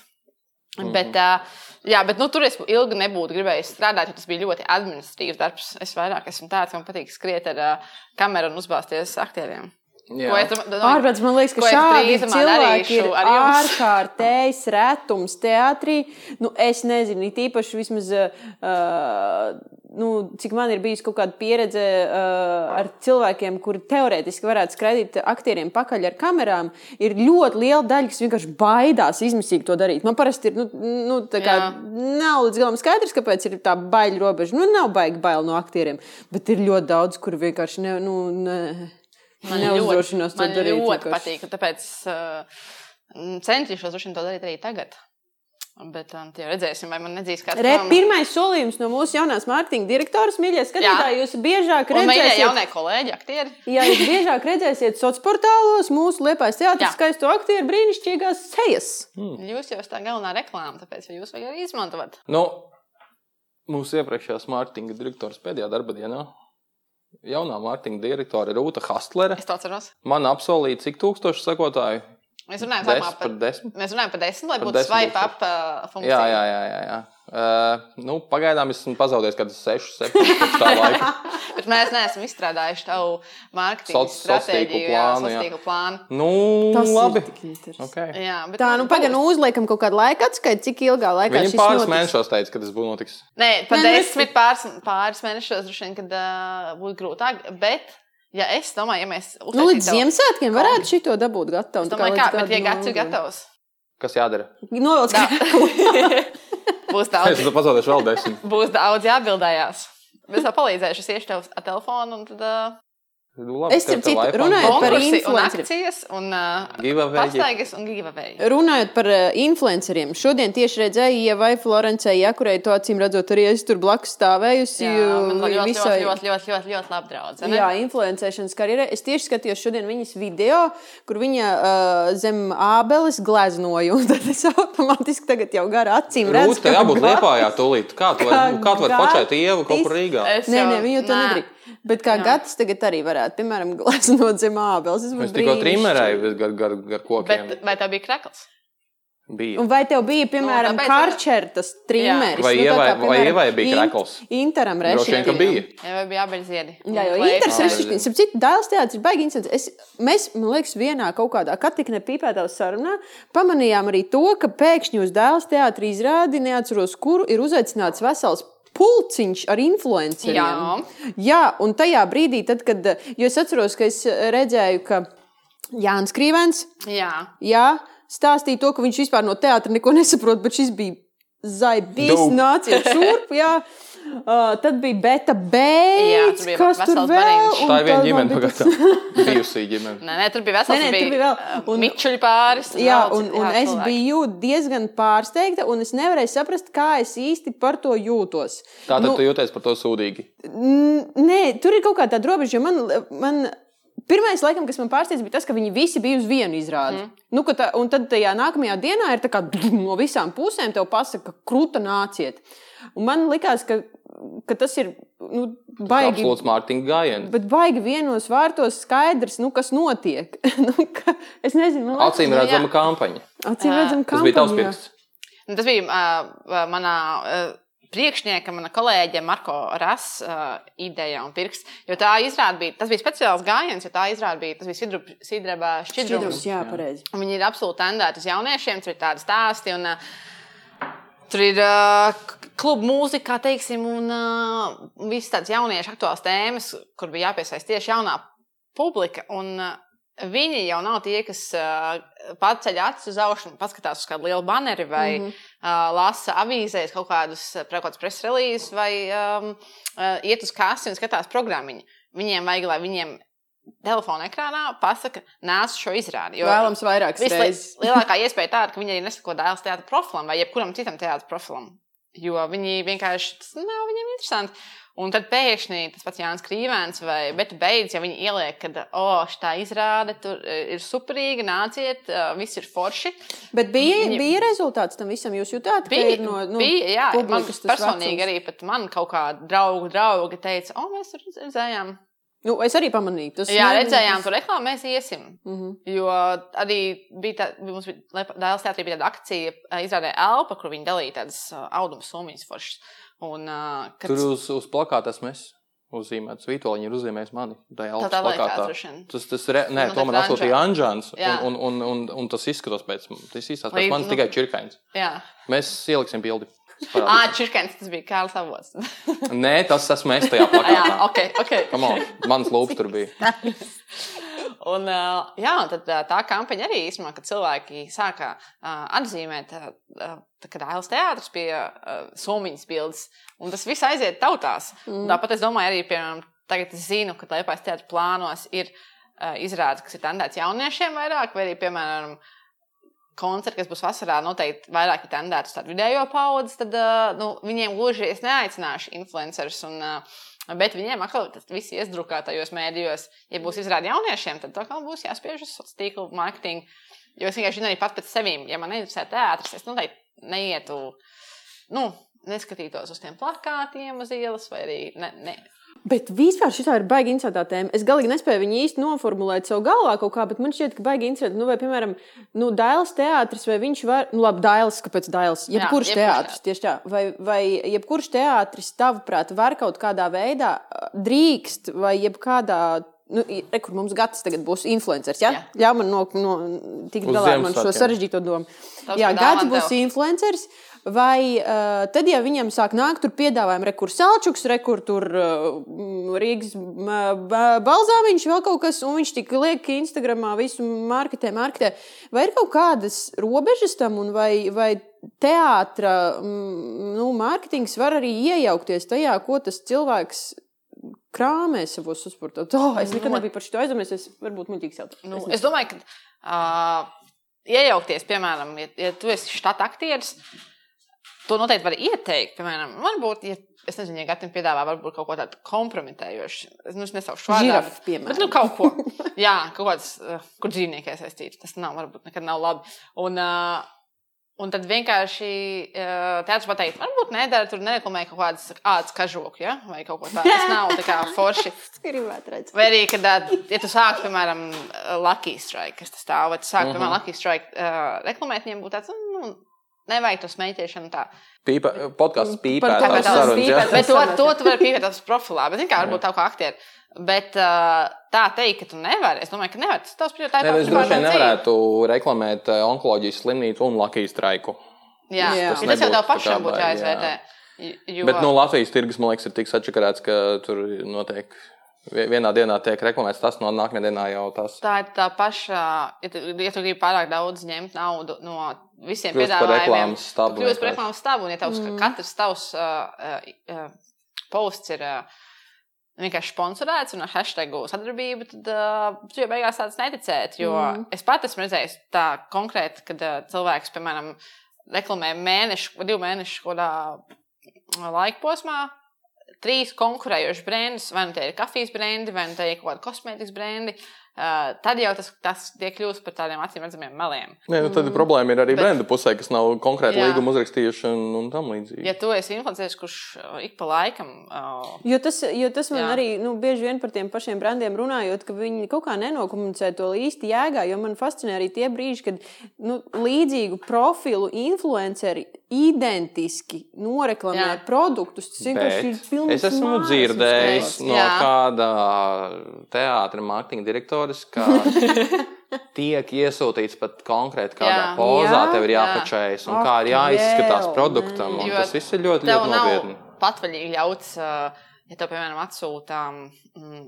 Mhm. Bet, uh, jā, bet nu, tur es ilgi nebūtu gribējis strādāt, jo tas bija ļoti administratīvs darbs. Es vairāk esmu tāds, man patīk skriet ar uh, kameru un uzbāzties aktieriem. Domāju? Ārprāts, man liekas, ka šādi cilvēki ir ārkārtējs retums teātrī. Nu, es nezinu, it īpaši vismaz, uh, nu, cik man ir bijusi kaut kāda pieredze uh, ar cilvēkiem, kuri teorētiski varētu skraidīt aktieriem pakaļ ar kamerām, ir ļoti liela daļa, kas vienkārši baidās izmisīgi to darīt. Man parasti ir, nu, nu tā kā Jā. nav līdz galam skaidrs, kāpēc ir tā baila robeža. Nu, nav baigi bail no aktieriem, bet ir ļoti daudz, kuri vienkārši ne. Nu, ne Man Neuzdrošinos to man darīt. ļoti vienkārši. patīk, tāpēc uh, centīšos droši vien to darīt arī tagad. Bet um, tie redzēsim, vai man nedzīs kāds Re, pirmais solījums no mūsu jaunās mārketinga direktoras, mīļie skatītāji, jūs biežāk Un mīļie redzēsiet, jaunie kolēģi, aktieri. jā, jūs biežāk redzēsiet sociālos portālos mūsu liepais teātris skaisto aktieru brīnišķīgās sejas. Jūs jau esat tā galvenā reklāma, tāpēc jūs arī izmantot. Nu, mūsu iepriekšējās mārketinga direktors pēdējā darba dienā. Jaunā mārketinga direktore Rūta Hastlere. Es to atceros. Man apsolīja, cik tūkstoši sekotāju? Mēs runājam Des, par par, desmit. mēs runājam par desmit, lai Par būtu swipe up uh, funkcija. Jā, jā, jā. jā, jā. Uh, nu, pagaidām es esmu pazaudējis kaut kādus 6, 7 kopš tā laika. Bet mēs neesam izstrādājuši tavu mārketinga Soc- stratēģiju, sociālo plānu. Nu, Tas labi. Okay. Jā, bet Tā, nu, pagaidām, nu, uzliekam kaut kādu laika atskaitu, cik ilgā laikā Viņi šis pāris notiks. mēnešos teica, ka tas būs notiks. Nē, pat Nē, nu, es- desmit pāris, pāris mēnešos droši vien, kad uh, būtu grūtāk. Bet, ja es domāju, ja mēs Nu, līdz Ziemassvētkiem varētu šito dabūt gatavu. Es domāju, kā, bet ja gads ir gatavs, Kas jādara? Novelc, Tā. būs Es daudz, tam pazaudēšu vēl desmit. būs daudz jāatbildējās. Es tev palīdzēšu, es iešu tev ar telefonu un tad uh, Nu, labi, Es, tev citu, runājot par influenceriem. uh, pastaigas un giveaway. Runājot par uh, influenceriem, šodien tieši redzēju, ja vai Florencei, ja kurai to acīm redzot, arī es tur blakus stāvējusi. Jā, man ļoti, visai- ļoti, ļoti, ļoti, ļoti, ļoti labi draudzene. Jā, influencēšanas karjerā. Es tieši skatījos šodien viņas video, kur viņa uh, zem ābeles gleznoja. un Tad es automātiski tagad jau garā acīm redzu, tev jābūt liepājā tūlīt. Kā tu vari, kā tu vari Kā počēt ievu kaut kur Rīgā? Nē, nē, viņa to nē. Bet kā Jā. gads tagad arī varētu, piemēram, gleznot zem ābeles. Es būtu tikko trimerēju gar, gar, gar kokiem. Bet vai tā bija krekls? Bija. Un vai tev bija, piemēram, Nu, tāpēc- karčertas trimeris? Vai Nu, tā Ievai- kā, vai piemēram, Ievai bija krekls? Interam Droši vien, ka bija. Jā, vai bija abeļziedi? Jā, jo Inters starp citu, dēls teātris ir baigi interesants. Es, mēs, man liekas, vienā kaut kādā katikne pīpētā sarunā pamanījām arī to, ka pēkšņi uz dēls teātri izrādi, neatceros, kuru ir uzaicināts vesels pulciņš ar influenceriem. Jā. Jā, un tajā brīdī, tad, kad, jo es atceros, ka es redzēju, ka Jānis Krīvens, Jā, jā, stāstīja to, ka viņš vispār no teātra neko nesaprot, bet šis bija zaibis, Dope. nāciet šurp, jā. Uh, tad bija beta Jā, beigts, tur bija kas tur vēl. un Tā ir viena tad ģimene, bija pagaidām. Bijusī ģimene. nē, nē, tur bija vesels. Nē, nē, tur bija vēl. Un- Un mičuļi pāris. Jā, vēl un, un jā, es cilvēki. biju diezgan pārsteigta, un es nevarēju saprast, kā es īsti par to jūtos. Tātad Nu, tu jūties par to sūdīgi. Nē, tur ir kaut kāda robeža. jo Man, man pirmais, laikam, kas man pārsteidza, bija tas, ka viņi visi bija uz vienu izrādi. Mm. Nu, ka tā, un tad tajā nākamajā dienā ir tā kā no visām pusēm te pasaka, ka krūta nāciet. Un man likās, ka, ka tas ir nu, baigi. Absolūts mārketinga gājiens. Bet baigi vienos vārtos skaidrs, nu, kas notiek. nu, ka, es nezinu, man Acīm Nu, jā. redzama kampaņa. acīm redzam, Tas bija tavs pirksts. Nu, Tas bija uh, manā uh, priekšnieka, mana kolēģe Marko Ras uh, ideja un pirksts. Jo tā izrāda bija, tas bija speciāls gājiens, jo tā izrāda bija, tas bija sidru, sidraba šķidrums. Šķidrums, jā, pareizi. Un Viņi ir absolūti tendēti uz jauniešiem, tur ir tādi stāsti. Un, uh, Tur ir uh, k- kluba mūzika, kā teiksim, un uh, visas tādas jauniešu aktuālas tēmas, kur bija jāpiesaista tieši jaunā publika. Un, uh, Viņi jau nav tie, kas uh, paceļ acis uz augšu paskatās uz kādu lielu baneri vai mm -hmm. uh, lasa avīzēs kaut kādus kādus press releases vai um, uh, iet uz kasi un skatās programmu. Viņiem vajag, lai viņiem telefona ekrānā pasaka, nāc šo izrādi. Jo Vēlams vairākas reizes. Vislielākā iespēja tāda, ka viņi arī nesako dēls teātris profilam vai jebkuram citam teātris profilam. Jo viņi vienkārši tas nav viņiem interesanti. Un tad pēkšņi tas pats Jānis Krīvēns vai Beidz, ja viņi ieliek, ka, oh, tā izrāde tur eh, ir superīga, nāciet, eh, viss ir forši. Bet bija, Viņi- bija rezultāts tam visam. Jūs jutāt, ka Bija, ir no nu, bija jā, man publikas tas personīgi vecums? arī man kaut kādi draugi, draugi teica, o, mēs tur redzējām. Nu, es arī pamanīju. Tas Jā, ne- redzējām tur reklāmu, mēs iesim. Mhm. Jo arī bija tā, mums bija Dēls teātrī bija tāda akcija, izrādē Elpa, kur viņi dalīja tādas uh, auduma summas foršas. Un, uh, kad Tur uz, uz plakāta esmu es uzzīmēts. Vītoļi ir uzzīmējis mani. Tā jau tā tā liekas, droši vien. Tas, tas re, nē, Nu, to man atsūtīja Anžāns. Un, un, un, un, un tas izskatās pēc tas īstās Vai, pēc manis nu- tikai čirkains. Jā, Mēs ieliksim bildi. Ah, Čirkens, tas bija Kārls Avots. Nē, tas esmu es tajā jā, plakātā. ok, ok. Come on, mans lūps tur bija. Un, uh, jā, tad uh, tā kampaņa arī īstenībā, kad cilvēki sāka uh, atzīmēt, uh, uh, kad Ailes teātris pie uh, somiņas bildes, un tas viss aiziet tautās. Mm. Tāpat es domāju, arī, piemēram, tagad es zinu, ka Liepājas teātris plānos ir uh, izrādes, kas ir tendēts jauniešiem vairāk, vai arī, piemēram, koncerti, kas būs vasarā, noteikti vairāk ir tendēti uz tādu vidējo paudzi, tad uh, nu, viņiem gluži es neaicināšu influencerus. Un, uh, Bet viņiem atkal tas viss iesdrukā tajos mēdījos. Ja būs izrādi jauniešiem, tad atkal būs jāspiež uz sociālo tīklu mārketingu. Jo es vienkārši zinu arī pats pēc sevis, ja man neinteresē teātris, es noteikti neietu, nu, neskatītos uz tiem plakātiem uz ielas vai arī ne, ne, Bet vispār šī ir baigi interesanta tēma. Es galīgi nespēju viņu īsti noformulēt savā galvā kaut kā, bet man šķiet, ka baigi interesanti. Nu, vai, piemēram, nu, Dailas teātris, vai viņš var, nu, labi, Dailas, kāpēc Dailas? Jebkurš jebkurš teātris, tieši tā. Vai, vai jebkurš teātris, tavuprāt, var kaut kādā veidā drīkst, vai jebkādā. Nu, re, kur mums gads tagad būs influenceris. Ja? Jā. Ļauj man no, no, tikt Uz galā ar man šo sarežģīto domu. Tas Jā, gads būs tev. influenceris. Vai uh, tad, ja viņam sāk nākt, tur piedāvājumi, rekur Salčuks, rekur tur uh, Rīgas balzāmiņš, vēl kaut kas, un viņš tik liek Instagramā visu marketē, marketē. Vai ir kaut kādas robežas tam, un vai, vai teātra nu, mārketings var arī iejaukties tajā, ko tas cilvēks krāmē savos uzpūros? Oh, es nekad Nu, nebiju par šo aizdomējies, es varbūt muļķīgs jautājums. Nu, Es es domāju, ka uh, iejaukties, piemēram, ja, ja tu esi štata aktieris, to noteikti var ieteikt. Piemēram, varbūt, ja es nezinu, ja Gatam piedāvā varbūt kaut ko tādu kompromitējošu, es, nu, es vārdā. Žirafa, bet- piemēram. Bet, nu, kaut ko. Jā, kaut kāds, uh, kur dzīvnieki iesaistīti. Tas nav, varbūt nekad nav labi. Un, uh, Un tad vienkārši uh, teātris pateikt, varbūt nedara, tur nereklamē kaut kādas ādas kažoku, ja? vai kaut ko tādu. Tas nav tā kā forši. Vai arī, kad, ja tu sāki, piemēram, Lucky Strike, kas tas stāv, vai tu sāki, piemēram, Lucky Strike uh, reklamēt, viņiem būtu tāds, nu, nevajag to smēķēšanu tā. Pīpa, podkāsts pīpē. Tās tās sarunas, jā. pīpē- Bet to, to jā. tu vari pievienot tavs profilā, bet, zini, kā varbūt tā kā aktieri. Bet tā teikt, ka tu nevari, es domāju, ka nevar. Tas tavs prioritāte. Nē, es droši vien nevarētu reklamēt onkoloģijas slimnīcu un Lakijas traiku. Jā, Jā. tas, Tas tas jau tev tā kā pašam būtu jāizvērtē. Jo, Bet no Latvijas tirgus, man liekas, ir tik sačakarēts, ka tur notiek vienā dienā tiek reklamēts tas, no nākamajā dienā jau tas. Tā ir tā paša, ja tu, ja tu gribi pārāk daudz ņemt naudu no visiem Kļūst piedāvājumiem, kļūsi par reklāmas stabu. Un, ja tavs, mm. katrs tavs uh, uh, uh, posts ir uh, vienkārši sponsorēts un ar hashtagu sadarbību, tad uh, tu jau beigās tāds neticēt. Jo mm. es pat esmu redzējis tā konkrēti, kad uh, cilvēks, piemēram, reklamē mēnešu divu mēnešu kādā laika posmā. Trīs konkurējoši brendus, vai nu tie ir kafijas brendi, vai nu tie ir kaut kādi kosmētikas brendi. Uh, tad jau tas, tas tiek kļūst par tādiem acīm redzamiem meliem. Nē, nu, tad problēma ir arī Bet- brenda pusē, kas nav konkrēti Jā. līguma uzrakstījuši un, un tam līdzīgi. Ja tu esi influenceris, kurš uh, ik pa laikam uh, Jo tas, jo tas man Jā. Jā. arī nu, bieži vien par tiem pašiem brandiem runājot, ka viņi kaut kā nenokomunicē to īsti jēgā. Jo man fascinē arī tie brīži, kad nu, līdzīgu profilu influenceri identiski noreklamē Jā. Produktus. Tas vienkārši ir pilnīgi es esmu dzirdējis spēks. no Jā. kāda teātris, mārketinga direktoris, ka tiek iesūtīts pat konkrēti kādā Jā. pozā, Jā. tev ir Jā. jāpačējas un Ak, kā ir jāizskatās vēl, produktam. un Jo Tas viss ir ļoti, ļoti nopietni. patvaļīgi ļauts, uh, ja tev, piemēram, atsūtām mm,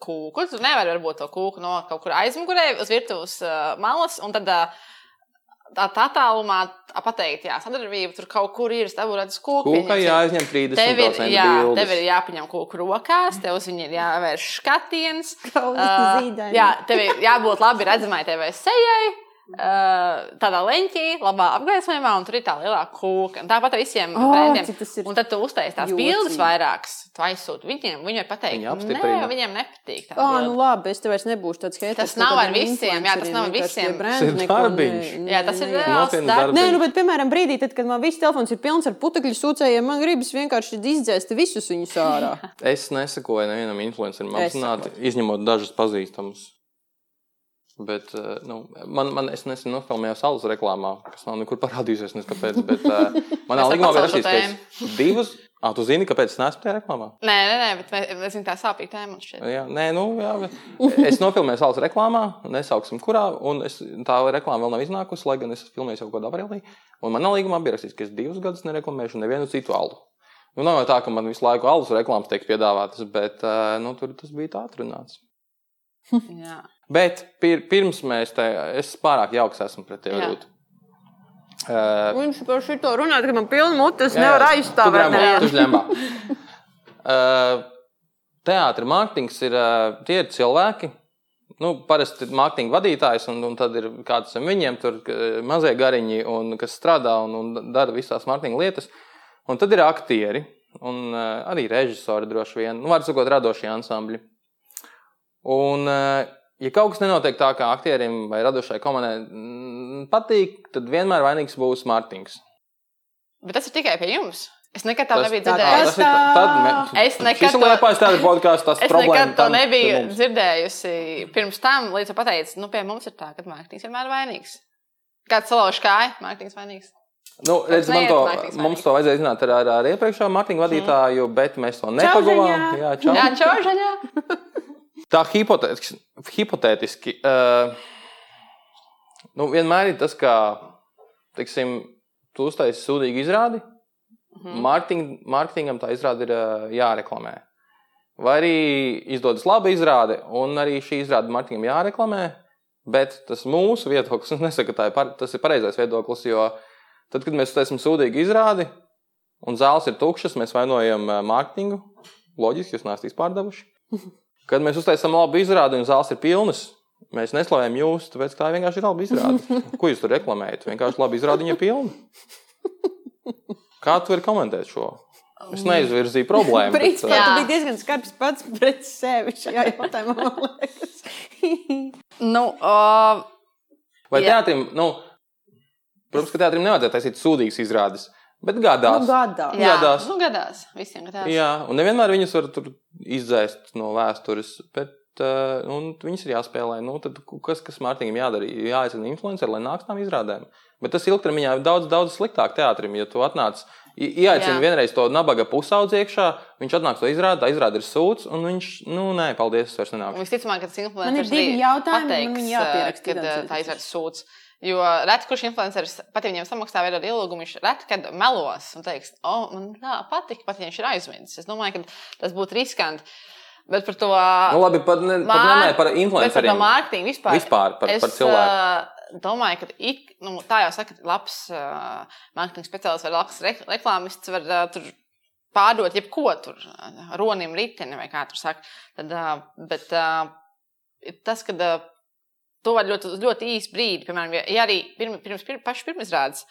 kūku, tu nevari varbūt to kūku no kaut kur aizmugurē uz virtuves uh, malas, un tad uh, tā tā tālumā pateikt, jā, sadarbība tur kaut kur ir, tev redzu kūku. Kūka pieņemsim. jāizņem Tev ir, 30% jā, bildes. tev ir jāpaņem kūku rokās, tev uz viņu ir jāvērš skatiens. Uh, zīdaini. jā, tev ir jābūt labi redzamai tev sejai. Tādā leņķī, labā apgaismojumā, un tur ir tā lielā kūka. Tāpat visiem Oh, brendiem. Un tad tu uztaisīji tās bildes vairākas, tu aizsūti viņiem. Viņi var pateikt, ka apstiprina. viņiem nepatīk. tā Ah, bilde. nu labi, es tev vairs nebūšu tāds haters. Tas nav ar visiem, jā, tas nav ar visiem. brendi Tas ir neko darbiņš. ne- Jā, tas ir reāls darbs. Nē, nu, bet, piemēram, brīdī, tad, kad man viss telefons ir pilns ar putekļu sūcējiem, man gribas vienkārši izdzēst visus viņus ārā. Es nesakoju nevienam influencerim, apzināti, izņemot dažus pazīstamus. Bet uh, nu, man, man, es nesen nofilmēju salas reklāmā, kas nav nekur parādījusies. Nezinu, kāpēc. Bet, uh, manā Es līgumā bija rakstīts, ka es divus. Ah, tu zini, kāpēc es neesmu tajā reklāmā? Nē, nē, nē, bet mēs zinām, tā sāpīga tēma man šķiet. Jā, nē, nu, jā, es nofilmēju salas reklāmā, nesauksim, kurā. un Es, tā reklāma vēl nav iznākusi, lai gan es filmēju jau kādā aprīlī. Un manā līgumā bija rakstīts, ka es divus gadus nereklamēšu nevienu citu alu. Nu, nav jau tā, ka man visu laiku alus reklāmas tiek piedāvātas, bet uh, nu, tur tas bija tā atrunāts. Jā. Bet pir, pirms mēs te, es pārāk jauks esmu pret tevi. Jā. Uh, Viņš par šo runā, ka man pilna mutes jā, nevar jā, aizstāvēt. tu žļembā. Uh, Teātris mārketings ir, uh, tie ir cilvēki. Nu, parasti ir mārketinga vadītājs, un, un tad ir kāds no viņiem, tur uh, mazie gariņi, un, kas strādā un, un dara visās mārketinga lietas. Un tad ir aktieri, un uh, arī režisori droši vien, nu, var sakot, radošie ansambļi. Un, uh, ja kaut kas nenotiek tā, kā aktierim vai radošai komandai mm, patīk, tad vienmēr vainīgs būs mārketings. Bet tas ir tikai pie jums. Es nekad tā nebiju dzirdējusi. tā- tad me- Es nekad to- liepais tāda podkāsts, tas Es problēma. nekad to tam- nebiju mums. dzirdējusi pirms tam, līdz pateicu, nu, pie mums ir tā, ka mārketings vienmēr ir vainīgs. Kāds salauž kāju, mārketings vainīgs. Nu, redz, neiet to, mārketings mums to vajadzēja zināt ar, ar, ar iepriekšējo mārketinga vadītāju, bet mēs to nepagavām. Jā, čau. Jā, čaužaņā. Tā hipotētiski, hipotētiski uh, nu, vienmēr ir tas, ka, teiksim, tu uztaisīji sūdīgu izrādi. Mhm. Mārketing, mārketingam tā izrāde ir uh, jāreklamē. Vai arī izdodas laba izrāde, un arī šī izrāde mārketingam jāreklamē. Bet tas mūsu viedoklis, es nesaku, ka ir, par, tas ir pareizais viedoklis, jo tad, kad mēs uztaisām sūdīgu izrādi, un zāles ir tukšas, mēs vainojam mārketingu. Loģiski, jūs neesat izpārdevuši. Kad mēs uztaisām labu izrādi un zāles ir pilnas, mēs neslavējam jūs, tāpēc tā vienkārši ir laba izrāde. Ko jūs tur reklamējat? Vienkārši labi izrādi, viņa ir pilna. Kā tu vari komentēt šo? Es neizvirzīju problēmu. bet, Principā Jā. tu biji diezgan skarbs pats pret sevi šajā jautājumā, man liekas. Nu, uh, Vai Jā. teātrim, nu, protams, ka teātrim nevajadzētu taisīt sūdīgas izrādes, bet gadās. Nu, gadā. jā, Gadās. nu, gadās. Visiem gadās. Jā, un nevienmēr viņas var tur izdzēst no vēstures, bet uh, un viņas ir jāspēlē. Nu, tad kas, kas Mārtiņam jādara? Jāaicina influenceri, lai nāks tām izrādēm. Bet tas ilgtermiņā ir daudz, daudz sliktāk teātrim, ja tu atnāc. i- Ieaicini Jā. vienreiz to nabaga pusaudzi iekšā, viņš atnāks to izrādīt, tā izrāda ir sūds, un viņš, nu, nē, paldies, es vairs Un nenāku. visticamāk, ka tas influenceris Man ir divi jautājumi, pateiks, man viņi jāpieraksta kad uh, otrs. tā izvērts sūds. Jo reti, kurš influenceris pat ja viņam samaksā vēl ar ilgumu, viņš reti, kad melos un teiks, o, oh, man tā patīk, pat ja viņš ir aizmirsis. Es domāju, ka tas būtu riskanti. Bet par to. Nu, labi, pat, ne, pat nemēr par Bet par to influenceriem. mārketingu vispār. Vispār par, es par cilvēku. uh, domāju, ka ik, nu, tā jau saka, labs uh, mārketinga speciālists vai labs re reklāmists var uh, tur pārdot jebko tur, uh, ronim, riteni vai kā tur saka. Tad, uh, bet uh, tas, ka uh, to var ļoti, ļoti īsu brīdi, piemēram, ja, arī pirm, pirms pir, pašas pirmizrādes.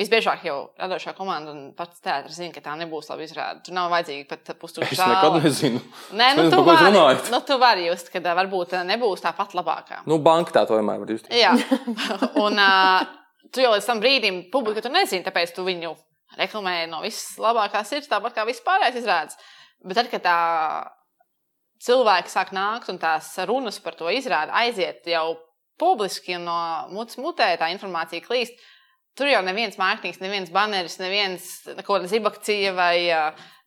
Visbiežāk jau radošā komanda un pats teātris zina, ka tā nebūs laba izrāde. Tur nav vajadzīga pat pusstunda Es nekad nezinu. Nē, nu, Es tu vari, nu, tu vari just, ka varbūt nebūs tā pat labākā. Nu, banka tā to vienmēr var just. Jā, un uh, tu jau līdz tam brīdim publiku tu nezini, tāpēc tu viņu reklamē no visas labākās sirds, tāpat kā vispārējais izrādes. Bet tad, kad tā cilvēki sāk nākt un tās runas par to izrādi aiziet jau publiski un no mutes mutē tā informācija klīst, tur jau neviens mārketings, neviens baneris, neviens kaut kāda zibakcija vai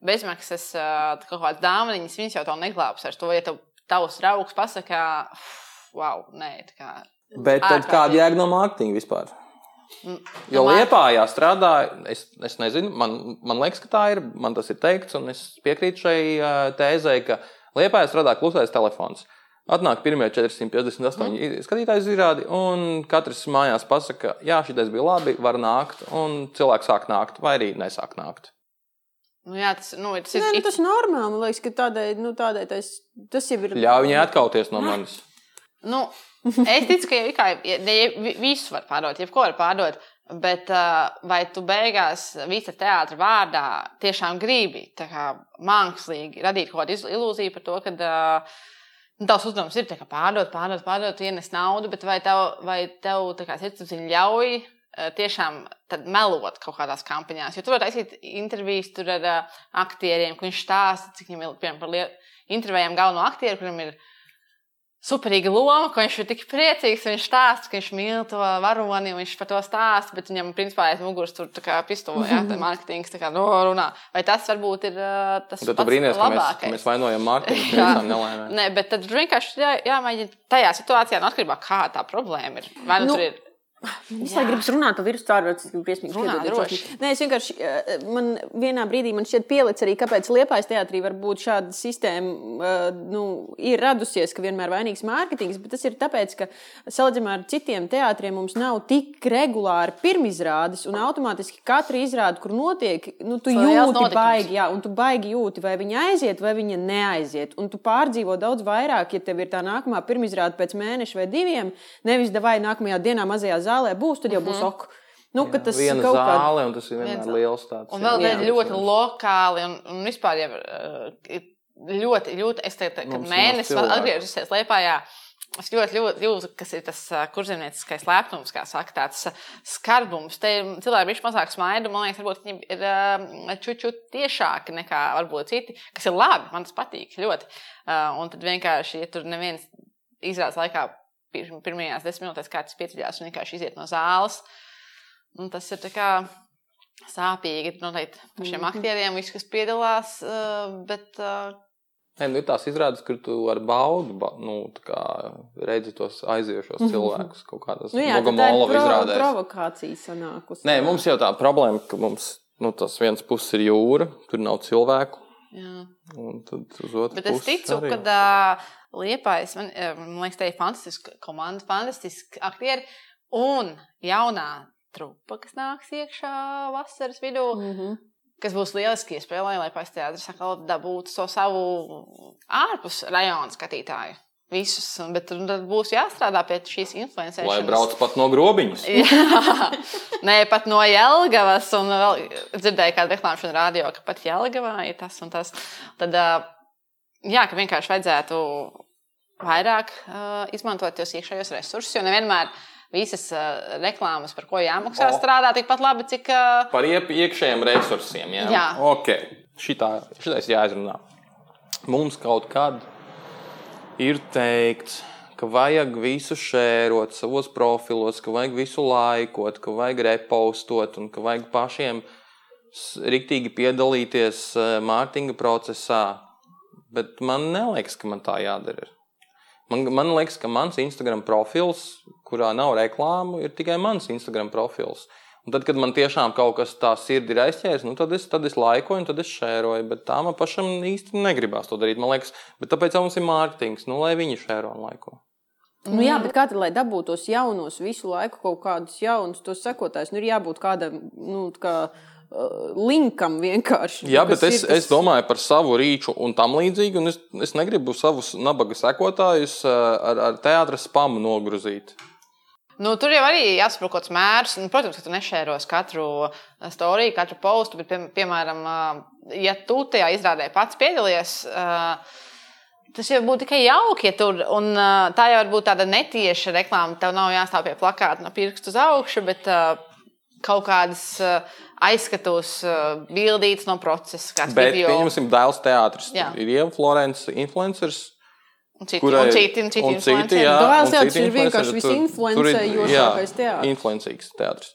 bezmaksas kaut kādas dāvanas, viņas jau to neglābs ar to, ja tev tavs draugs pasakā, wow, nē, tā kā. Bet tad Ārkārtīgi. kāda jēga no mārketinga vispār? Mm, Jo no mārk- Lietpājā strādāja, es, es nezinu, man, man liekas, ka tā ir. Man tas ir teikts, un es piekrītu šai tēzei, ka Lietpājā strādā klusais telefons. Atnāk pirmie 458 mm. skatītāji izrādi, un katrs mājās pasakā, jā, šis bija labi, var nākt, un cilvēks sāk nākt, vai arī nesāk nākt. Nu, jā, tas, nu, tas ir. Nē, nu, tas ir normāli. Man liekas, ka tādai, nu, tādai tas, tas jau ir. Ļauj viņai atkauties no manis. Nu, es ticu, ka jau kā, ja, vi- visu var pārdot, jebko var pārdot. Bet vai tu beigās visa teātra vārdā tiešām gribi mākslīgi radīt kaut kādu ilūziju par to, ka nu, tavs uzdevums ir pārdot, pārdot, pārdot, ienest naudu, bet vai tev, vai tev sirdsapziņa ļauj tiešām melot kaut kādās kampaņās? Jo tur var taisīt intervijas tur ar aktieriem, viņš stāsta, cik viņam ir piemēram par lielu intervējām galveno aktieru, kuram ir superīga loma, ka viņš ir tik priecīgs. Viņš stāsta, ka viņš mīl to varoni, un viņš par to stāsta, bet viņam, principā, aiz muguras tur tā kā pistole, jā, tā mārketings, tā kā no, runā. Vai tas varbūt ir tas Tad pats brīnīties, ka mēs, ka labākais? mēs vainojam par Jā. visām nelaimēm. Nē, bet tad vienkārši jā, jāmēģina tajā situācijā, no atkarībā no kā tā problēma ir. Vai nu, Nu, nu tur ir Es lai gribas runāt par virusu tādu, tas ir briesmīgi. Runā šķiet, droši. ļoti. Nē, es vienkārši, eh, man vienā brīdī man šķiet pielicis arī, kāpēc Liepājas teātrī var būt šāda sistēma, eh, nu, ir radusies, ka vienmēr vainīgs mārketings, bet tas ir tāpēc, ka salīdzinājumā ar citiem teātriem mums nav tik regulāri pirmizrādes, un automātiski katra izrāde, kur notiek, nu, tu liels jūti baigi, jā, un tu baigi jūti, vai viņa aiziet, vai viņa neaiziet, un tu pārdzīvo daudz vairāk, ja tev ir tā nākamā pirmizrāde pēc mēneša vai diviem, nevis vai nākamajā dienā mazajā zālē būs, tad jau būs ok. Nu, ka tas Viena kaut kā zāle, un tas ir vienmēr liels tāds. Un vēl Jā. tādi ļoti lokāli un, un vispār jau ir ļoti, ļoti, es teiktu, ka Mums ir mēnesis vēl cilvēku. atgriežusies Liepājā. Es ļoti, ļoti jūtu, kas ir tas uh, kurzemnieciskais lepnums, kā saka, tāds uh, skarbums. Te ir cilvēki viņš mazāk smaida, man liekas, varbūt viņi ir čuču tiešāki nekā varbūt citi, kas ir labi, man tas patīk ļoti. Un tad vienkārši, ja tur neviens izrādes laikā pirmajās desmit minūtēs kāds pieceļās un vienkārši iziet no zāles, nu, tas ir tā kā sāpīgi noteikti pašiem Mhm. aktieriem, visi, kas piedalās. uh, Bet uh, Nē, nu, ir tās izrādes, kur tu ar baudu ba, nu, tā kā redzi tos aiziejošos cilvēkus kaut kādās Nu, jā, tad tā ir Bogomolova pro, izrādēs. provokācija sanākusi. Nē, mums jau tā problēma, ka mums nu, tas viens puses ir jūra, tur nav cilvēku. jā. Un tad uz otru Bet es pusi ticu, arī. ka uh, Liepājas, man, eh, man liekas, tā ir fantastiska komanda, fantastiski aktieri un jaunā trupa, kas nāks iekšā vasaras vidū. Mm -hmm. kas būs lieliski iespēja, lai pēc teātris atkal dabūtu to savu ārpus rajona skatītāju. Visus, bet tur tad būs jāstrādā pie šīs influences. Lai brauc pat no grobiņas. Jā, nē, pat no Jelgavas. Un vēl dzirdēju, kāda reklāma šodien rādījā, ka pat Jelgavā ir tas un tas. Tad, jā, ka vienkārši vajadzētu vairāk uh, izmantot tos iekšējos resursus, jo nevienmēr visas uh, reklāmas, par ko jāmaksā, O. strādā tikpat labi, cik. Uh, Par iekšējiem resursiem. Jā, Jā. ok. Šitā, šitais jāizrunā. Mums kaut kad ir teikts, ka vajag visu šērot savos profilos, ka vajag visu laikot, ka vajag repostot un ka vajag pašiem riktīgi piedalīties mārketinga procesā. Bet man neliekas, ka man tā jādara. Man, man liekas, ka mans Instagram profils, kurā nav reklāmu, ir tikai mans Instagram profils. Un tad, kad man tiešām kaut kas tāds sirdi ir aizķēries, nu, tad, es, tad es laikoju, un tad es šēroju. Bet tā man pašam īsti negribās to darīt. Man liekas, bet tāpēc mums ir mārketings, nu, lai viņi šēro un laiko. Nu, jā, bet tad, lai dabūtu tos jaunos, visu laiku kaut kādus jaunus, tos sekotājus, nu, ir jābūt kādam, nu, kā uh, linkam vienkārši. Jā, kas bet es, ir tas- es domāju par savu rīču un tam līdzīgi. Un es, es negribu savus nabaga sekotājus eh, ar, ar teātras spamu nogruzīt. Nu, tur jau arī jāsaprot kaut kāds mērs. Nu, protams, ka tu nešēros katru storiju, katru postu, bet, pie, piemēram, ā, ja tu tajā izrādē pats piedalies, ā, tas jau būtu tikai jauki. Ja tur, un, tā jau var būt tāda netieša reklāma. Tev nav jāstāv pie plakāta no pirkstu uz augšu, bet kaut kādas ā, aizskatos ā, bildītas no procesa, kāds Bet video. pieņemsim, dēls teātris. Ir Ieva Florence, influenceris. Un citi, kurai- un citi, un citi, un citi, jā, Dēls teātris ir vienkārši visinfluencējošākais ir, teātris. Influencīgs teātris.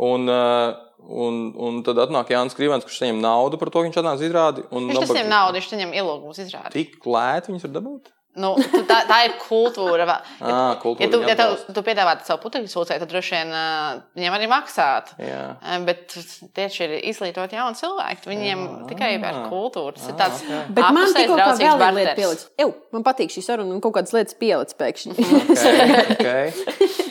Un, uh, un, un tad atnāk Jānis Krīvens, kurš saņem naudu par to, ka viņš atnāk izrādi. un Viņš nabaga- nesaņem naudu, viņš saņem ielūgumus izrādīt. Tik lēti viņus var dabūt? Nu, tu- tā, tā ir kultūra. Va- Ā, kultūra Ja tu, ja tev, tu piedāvā savu putekļu sūcēju, tad droši vien uh, viņiem arī maksāt. Jā. Bet tieši ir izglītot jauni cilvēki. Viņiem Jā. tikai ar kultūru. Tas ir Ah, tāds ok. Bet man tikko kā vēl viena lieta pielicis. Ew, man patīk šī saruna un kaut kādas lietas pielicis pēkšņi. Okay, okay.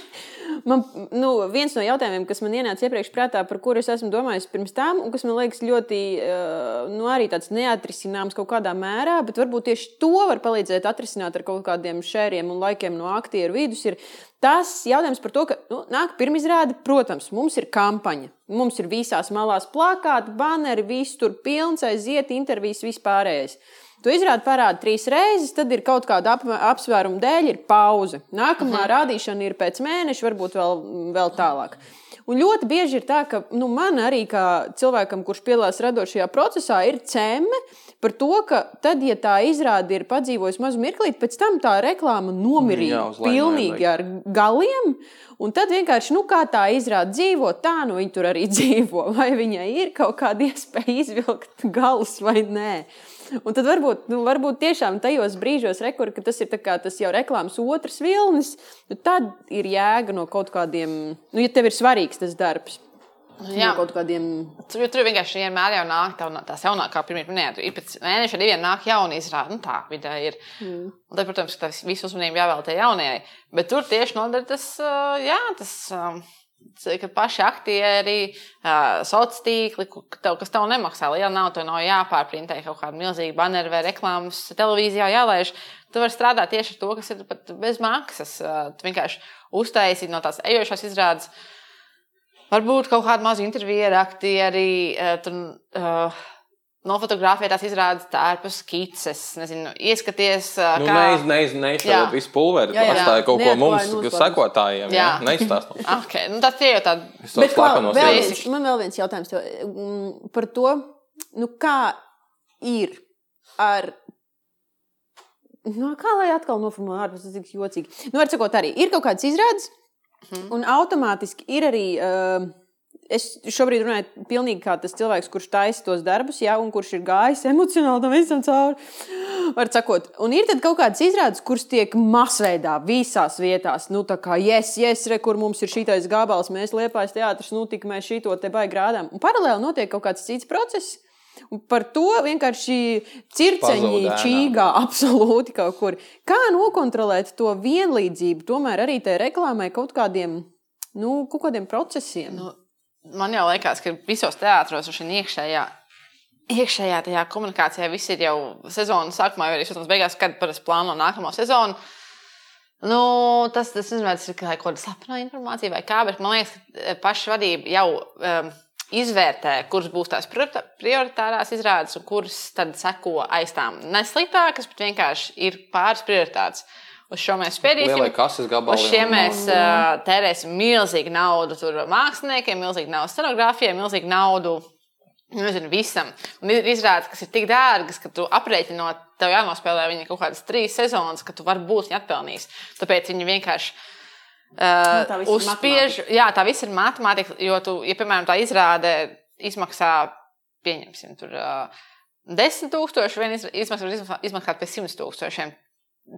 Man, nu, viens no jautājumiem, kas man ienāca iepriekš prātā, par kuru es esmu domājis pirms tam, un kas man liekas ļoti uh, nu, arī tāds neatrisināms kaut kādā mērā, bet varbūt tieši to var palīdzēt atrisināt ar kaut kādiem šēriem un laikiem no aktieru vidus, ir tas jautājums par to, ka nu, nāk pirmizrāde, protams, mums ir kampaņa. Mums ir visās malās plakāti, banneri, viss tur pilns, aiziet, intervijas, vispārējais. Tu izrādi parādu trīs reizes, tad ir kaut kāda ap, apsvēruma dēļ, ir pauze. Nākamā mhm. rādīšana ir pēc mēneša, varbūt vēl, vēl tālāk. Un ļoti bieži ir tā, ka nu, man arī kā cilvēkam, kurš piedalās radošajā procesā, ir cēme par to, ka tad, ja tā izrāde ir padzīvojusi mazu mirklīti, pēc tam tā reklāma nomirīja pilnīgi ar galiem. Un tad vienkārši, nu, kā tā izrāda dzīvo, tā nu viņa tur arī dzīvo. Vai viņai ir kaut kāda iespēja izvilkt galus vai nē. Un tad varbūt, nu, varbūt tiešām tajos brīžos, rekur, ka tas ir tas jau reklāmas otrs vilnis, nu, tad ir jēga no kaut kādiem, nu, ja tev ir svarīgs tas darbs. Jā, no kaut kādiem. Tur, tur vienkārši vienmēr jau nāk tā, tās jaunākā, pirmie minēta. Ir pēc mēneša diviem nāk jauni izrādi. Nu, tā vidē ir. Mm. Un tad, protams, ka tas visu uzmanību jāvēlta jaunajai. Bet tur tieši noder tas, jā, tas ka paši aktieri, sociālā tīkli, kas tev nemaksā liela nauda, tev nav jāpārprintē kaut kāda milzīga banera vai reklāmas televīzijā jālaiž. Tu vari strādāt tieši ar to, kas ir pat bez maksas. Tu vienkārši uztaisīt no tās ejošās izrādes. Varbūt kaut kādu mazu interviju ar aktieri. Tur, uh, nofotografēt tās izrādes tērpus, skices, nezinu, ieskaties. Nu, kā... Neiz, neiz, neizšķirot visu pulveri, jā, jā, atstāja kaut ko mums, sekotājiem. Jā, jā neizstāstot. okay, nu, tas ir jau tāds. Bet kā, vēl viens, man vēl viens jautājums tev, mm, par to, nu, kā ir ar. Nu, kā lai atkal noformulētu, ārpus tas ir jocīgi. Nu, var sakot, arī ir kaut kādas izrādes, hmm. un automātiski ir arī. Uh, es šobrīd runāju pilnīgi kā tas cilvēks, kurš taisa tos darbus, ja, un kurš ir gājis emocionāli tam visam cauri. Var sakot, un ir kaut kādas izrādes, kuras tiek masveidā visās vietās. Nu, tā kā, yes, yes, re, kur mums ir šītais gabals, mēs liepais teātris, nu, tik mēs šito te baigi grādām. Un paralēli notiek kaut kāds cits process. Un par to vienkārši circeņi čīgā absolūti kaut kur. Kā nokontrolēt to vienlīdzību, tomēr arī tai reklāmai kaut kādiem, nu, kaut kādiem procesiem? Nu, man jau liekas, ka visos teātros ir iekšējā. Iekšējā tajā komunikācijā viss ir jau sezonas sākumā, vai arī sezonas beigās, kad parasti plāno nākamo sezonu. Nu, tas, tas, nezinu, tas ir kaut kāda sapņu informācija vai kā, bet man liekas, ka paša vadība jau um, izvērtē, kuras būs tās prioritārās izrādes un kuras tad seko aiz tām nesliktākas, bet vienkārši ir pāris prioritātes. Uh, Uz šo mēs spēļēsim. Uz šiem mēs uh, tērēsim milzīgu naudu tur māksliniekiem, milzīgu naudu scenogrāfijai, milzīgu naudu. Nezinu, visam. Un ir izrādes, kas ir tik dārgas, ka tu aprēķinot, tev jānospēlē viņa kaut kādas trīs sezonas, ka tu varbūt viņu atpelnīs. Tāpēc viņi vienkārši Uh, nu, uzspiež, jā, tā viss ir matemātika. Jo, tu, ja, piemēram, tā izrāde izmaksā, pieņemsim, tur uh, 10,000, viena izmaksā, izmaksā pie 100,000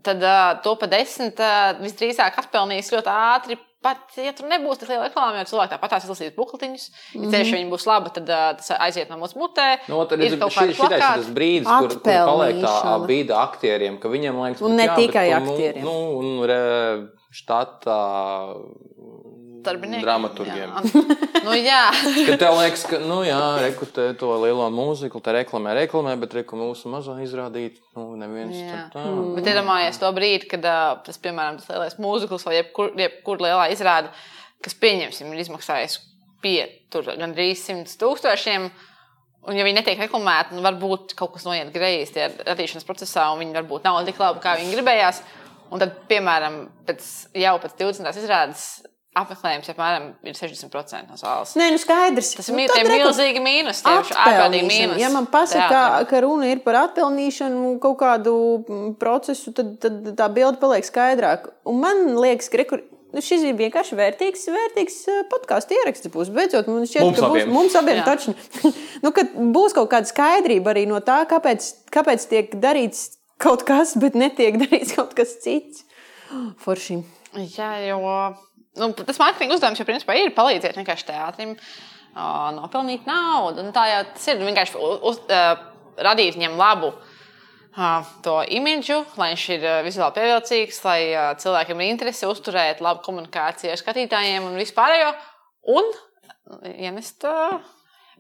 tad uh, to pa desmit uh, visdrīzāk atpelnīs ļoti ātri. Pat, ja tur nebūs tik liela reklāma, jau cilvēki tāpat tās izlasīs bukletiņus. Ja mm -hmm. ceļš viņi būs labi, tad uh, tas aiziet no mūsu mutē. No, tad ir kaut kāds tas brīdis, kur, kur paliek tā bīda aktieriem, ka viņiem liekas, un ne jā, tikai bet, aktieriem. Nu, un, re, štata darbiniekiem. Dramaturgiem. Jā. nu, jā. Kad tev liekas, ka, nu, jā, rekrutē to lielo mūziku, tā reklamē, reklamē, bet reku mūsu mazā izrādīt, nu, neviens tā. Mm. Bet iedomājies to brīdi, kad tas, piemēram, tas lielais mūzikls vai jebkur, jebkur lielā izrāde, kas pieņemsim, ir izmaksājis pie tur gandrīz simts tūkstošiem. Un, ja viņi netiek reklamēti, nu, varbūt kaut kas noiet greizi tajā radīšanas procesā, un viņi varbūt nav tik labi, kā viņi gribējās. Un tad, piemēram, pēc, jau pēc 20. izrādes apmeklējums apmēram ir 60% no zāles. Nē, nu skaidrs. Tas ir nu, milzīgi mīnus. mīnus. Ja man pasaka, ka runa ir par atpelnīšanu, kaut kādu procesu, tad, tad tā bilde paliek skaidrāka. Un man liekas, ka rekur, nu, šis ir vienkārši vērtīgs, vērtīgs podkāstu ieraksts. Būs beidzot, man šķiet, mums ka abiem. būs mums abiem taču. nu, būs kaut kāda skaidrība arī no tā, kāpēc, kāpēc tiek darīts kaut kas, bet netiek darīts kaut kas cits. Forši. Jā, jo nu, tas mārketinga uzdevums jau principā ir palīdzēt vienkārši teātrim uh, nopelnīt naudu. Un tā jau tas ir vienkārši uz, uh, radīt viņam labu. uh, to imidžu, lai viņš ir uh, vizuāli pievilcīgs, lai uh, cilvēkiem ir interese uzturēt labu komunikāciju ar skatītājiem un vispārējo. Un ienest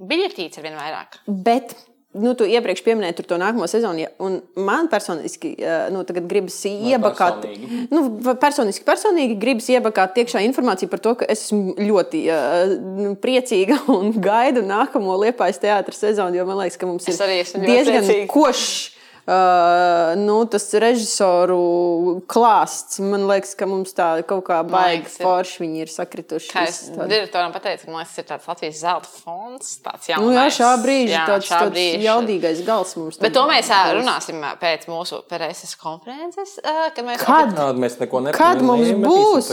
biļetītes ar vien vairāk. Bet nu, tu iepriekš pieminēji to nākamo sezonu, ja, un man personiski eh, nu, gribas iebakāt. personīgi? Nu, personiski, personīgi gribas iebakāt iekšā informāciju par to, ka es esmu ļoti uh, nu, priecīga un gaidu nākamo liepais teātris sezonu, jo man liekas, ka mums ir diezgan košs. Uh, nu, tas režisoru klāsts, man liekas, ka mums tā kaut kā ir. forši viņi ir sakrituši. Kā es direktoram pateicu, ka man liekas, tas ir tāds Latvijas zelta fonds. Tāds Nu, jā, jaunais. šā brīža Jā, tāds, šā tāds brīža. jaudīgais gals mums. Bet to mēs ā, būs. runāsim pēc mūsu preses konferences. Kad mēs Kad? Jā, mēs neko nepazīstam. Kad mums būs?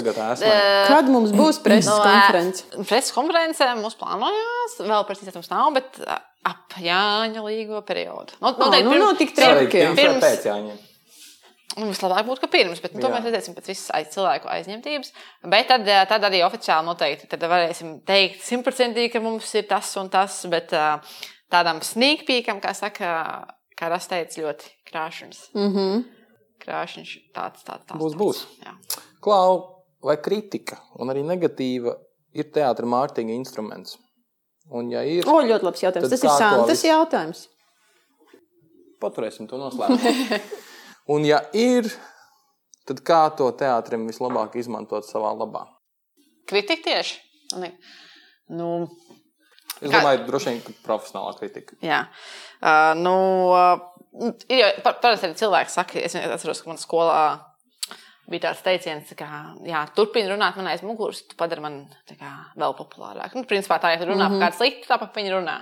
Kad mums būs preses konference? Preses konference mums plānojās, vēl precīzi mums nav, bet ap Jāņa līgo periodu. No, Ā, nu, nav tik Arī traki. jā. pirms vai pirms- pēc jāņem. Nu, Vislabāk būtu, ka pirms, bet nu, to Jā. mēs redzēsim pēc visas aiz cilvēku aizņemtības. Bet tad, tad arī oficiāli noteikti tad varēsim teikt simtprocentīgi, ka mums ir tas un tas, bet tādam sneakpīkam, kā saka, kā Ras teica, ļoti krāšņs. Mhm. Krāšņš tāds, tāds, tāds. Būs, tāds. būs. Jā. Klau, vai kritika un arī negatīva ir teātris mārketinga instruments? Un, ja ir, O, ļoti labs jautājums. Tas ir kā to Santas jautājums. paturēsim to noslēpumu. un, ja ir, tad kā to teātrim vislabāk izmantot savā labā? Kritika tieši. Nu, Es Kā- domāju, droši vien, ka profesionālā kritika. Jā, uh, nu, uh, ir jau pa- parasti cilvēki saka, es atceros, ka manā skolā bija tāds teiciens, ka, jā, turpini runāt man aiz muguras, tu padari man tā kā, vēl populārāk. Nu, principā tā, ja tu runā mm -hmm. par kādu sliktu, tāpat viņi runā.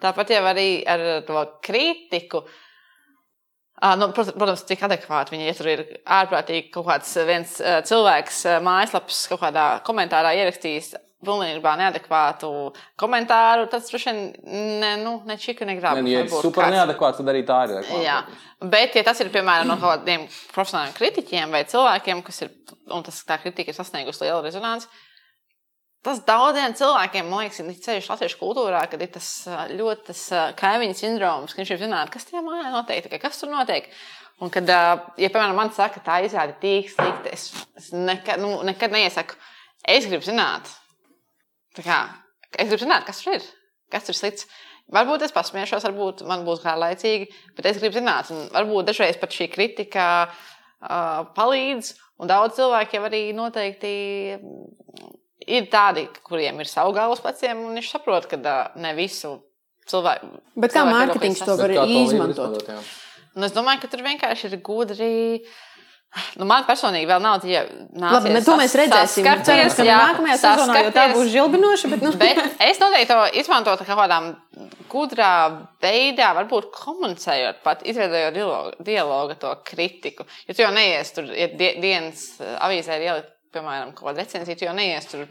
Tāpat jau arī ar to kritiku. Uh, nu, protams, cik adekvāti viņi. Ja tur ir ārprātīgi kaut kāds viens uh, cilvēks uh, mājaslapas kaut kādā komentārā ierakstījis pilnībā neadekvātu komentāru. Tas droši vien ne, nu, ne čika, ne grāmatā. Ja ir super neadekvāts, tad arī tā ir. adekvāta. Jā, bet, ja tas ir piemēram no kādiem profesionāliem kritiķiem vai cilvēkiem, kas ir, un tas, tā kritika ir sasniegusi lielu rezonanci, tas daudziem cilvēkiem, man liekas, ir ceļš latviešu kultūrā, kad ir tas ļoti tas kaimiņu sindroms, ka viņš ir zināt, kas tajā mājā notiek, kas tur notiek. Un kad, ja, piemēram, man saka, tā izrāda tik slikti, es, es nekad, nu, nekad neiesaku, es gribu zināt, kā, es gribu zināt, kas tur ir, kas tur ir slikts. Varbūt es pasmiešos, varbūt man būs garlaicīgi, bet es gribu zināt, un varbūt dažreiz pat šī kritika uh, palīdz. Un daudz cilvēku jau arī noteikti mm, ir tādi, kuriem ir savu galvas paciem, un viņš saprot, ka uh, ne visu cilvēku. Bet kā mārketings to var to izmantot? jā. Un es domāju, ka tur vienkārši ir gudri. Nu, man personīgi vēl nav tie Labi, bet to mēs redzēsim. Cerams, ka nākamajā sezonā jau tā būs žilbinoša. Bet, nu, Bet es noteikti to izmantotu kā kādām gudrā veidā, varbūt komunicējot, pat izveidojot dialogu, dialogu ar to kritiku. Jo tu jau neies tur, ja die, dienas eh, avīzē ir ielikt, piemēram, kaut kāda recenzija, tu jau neies tur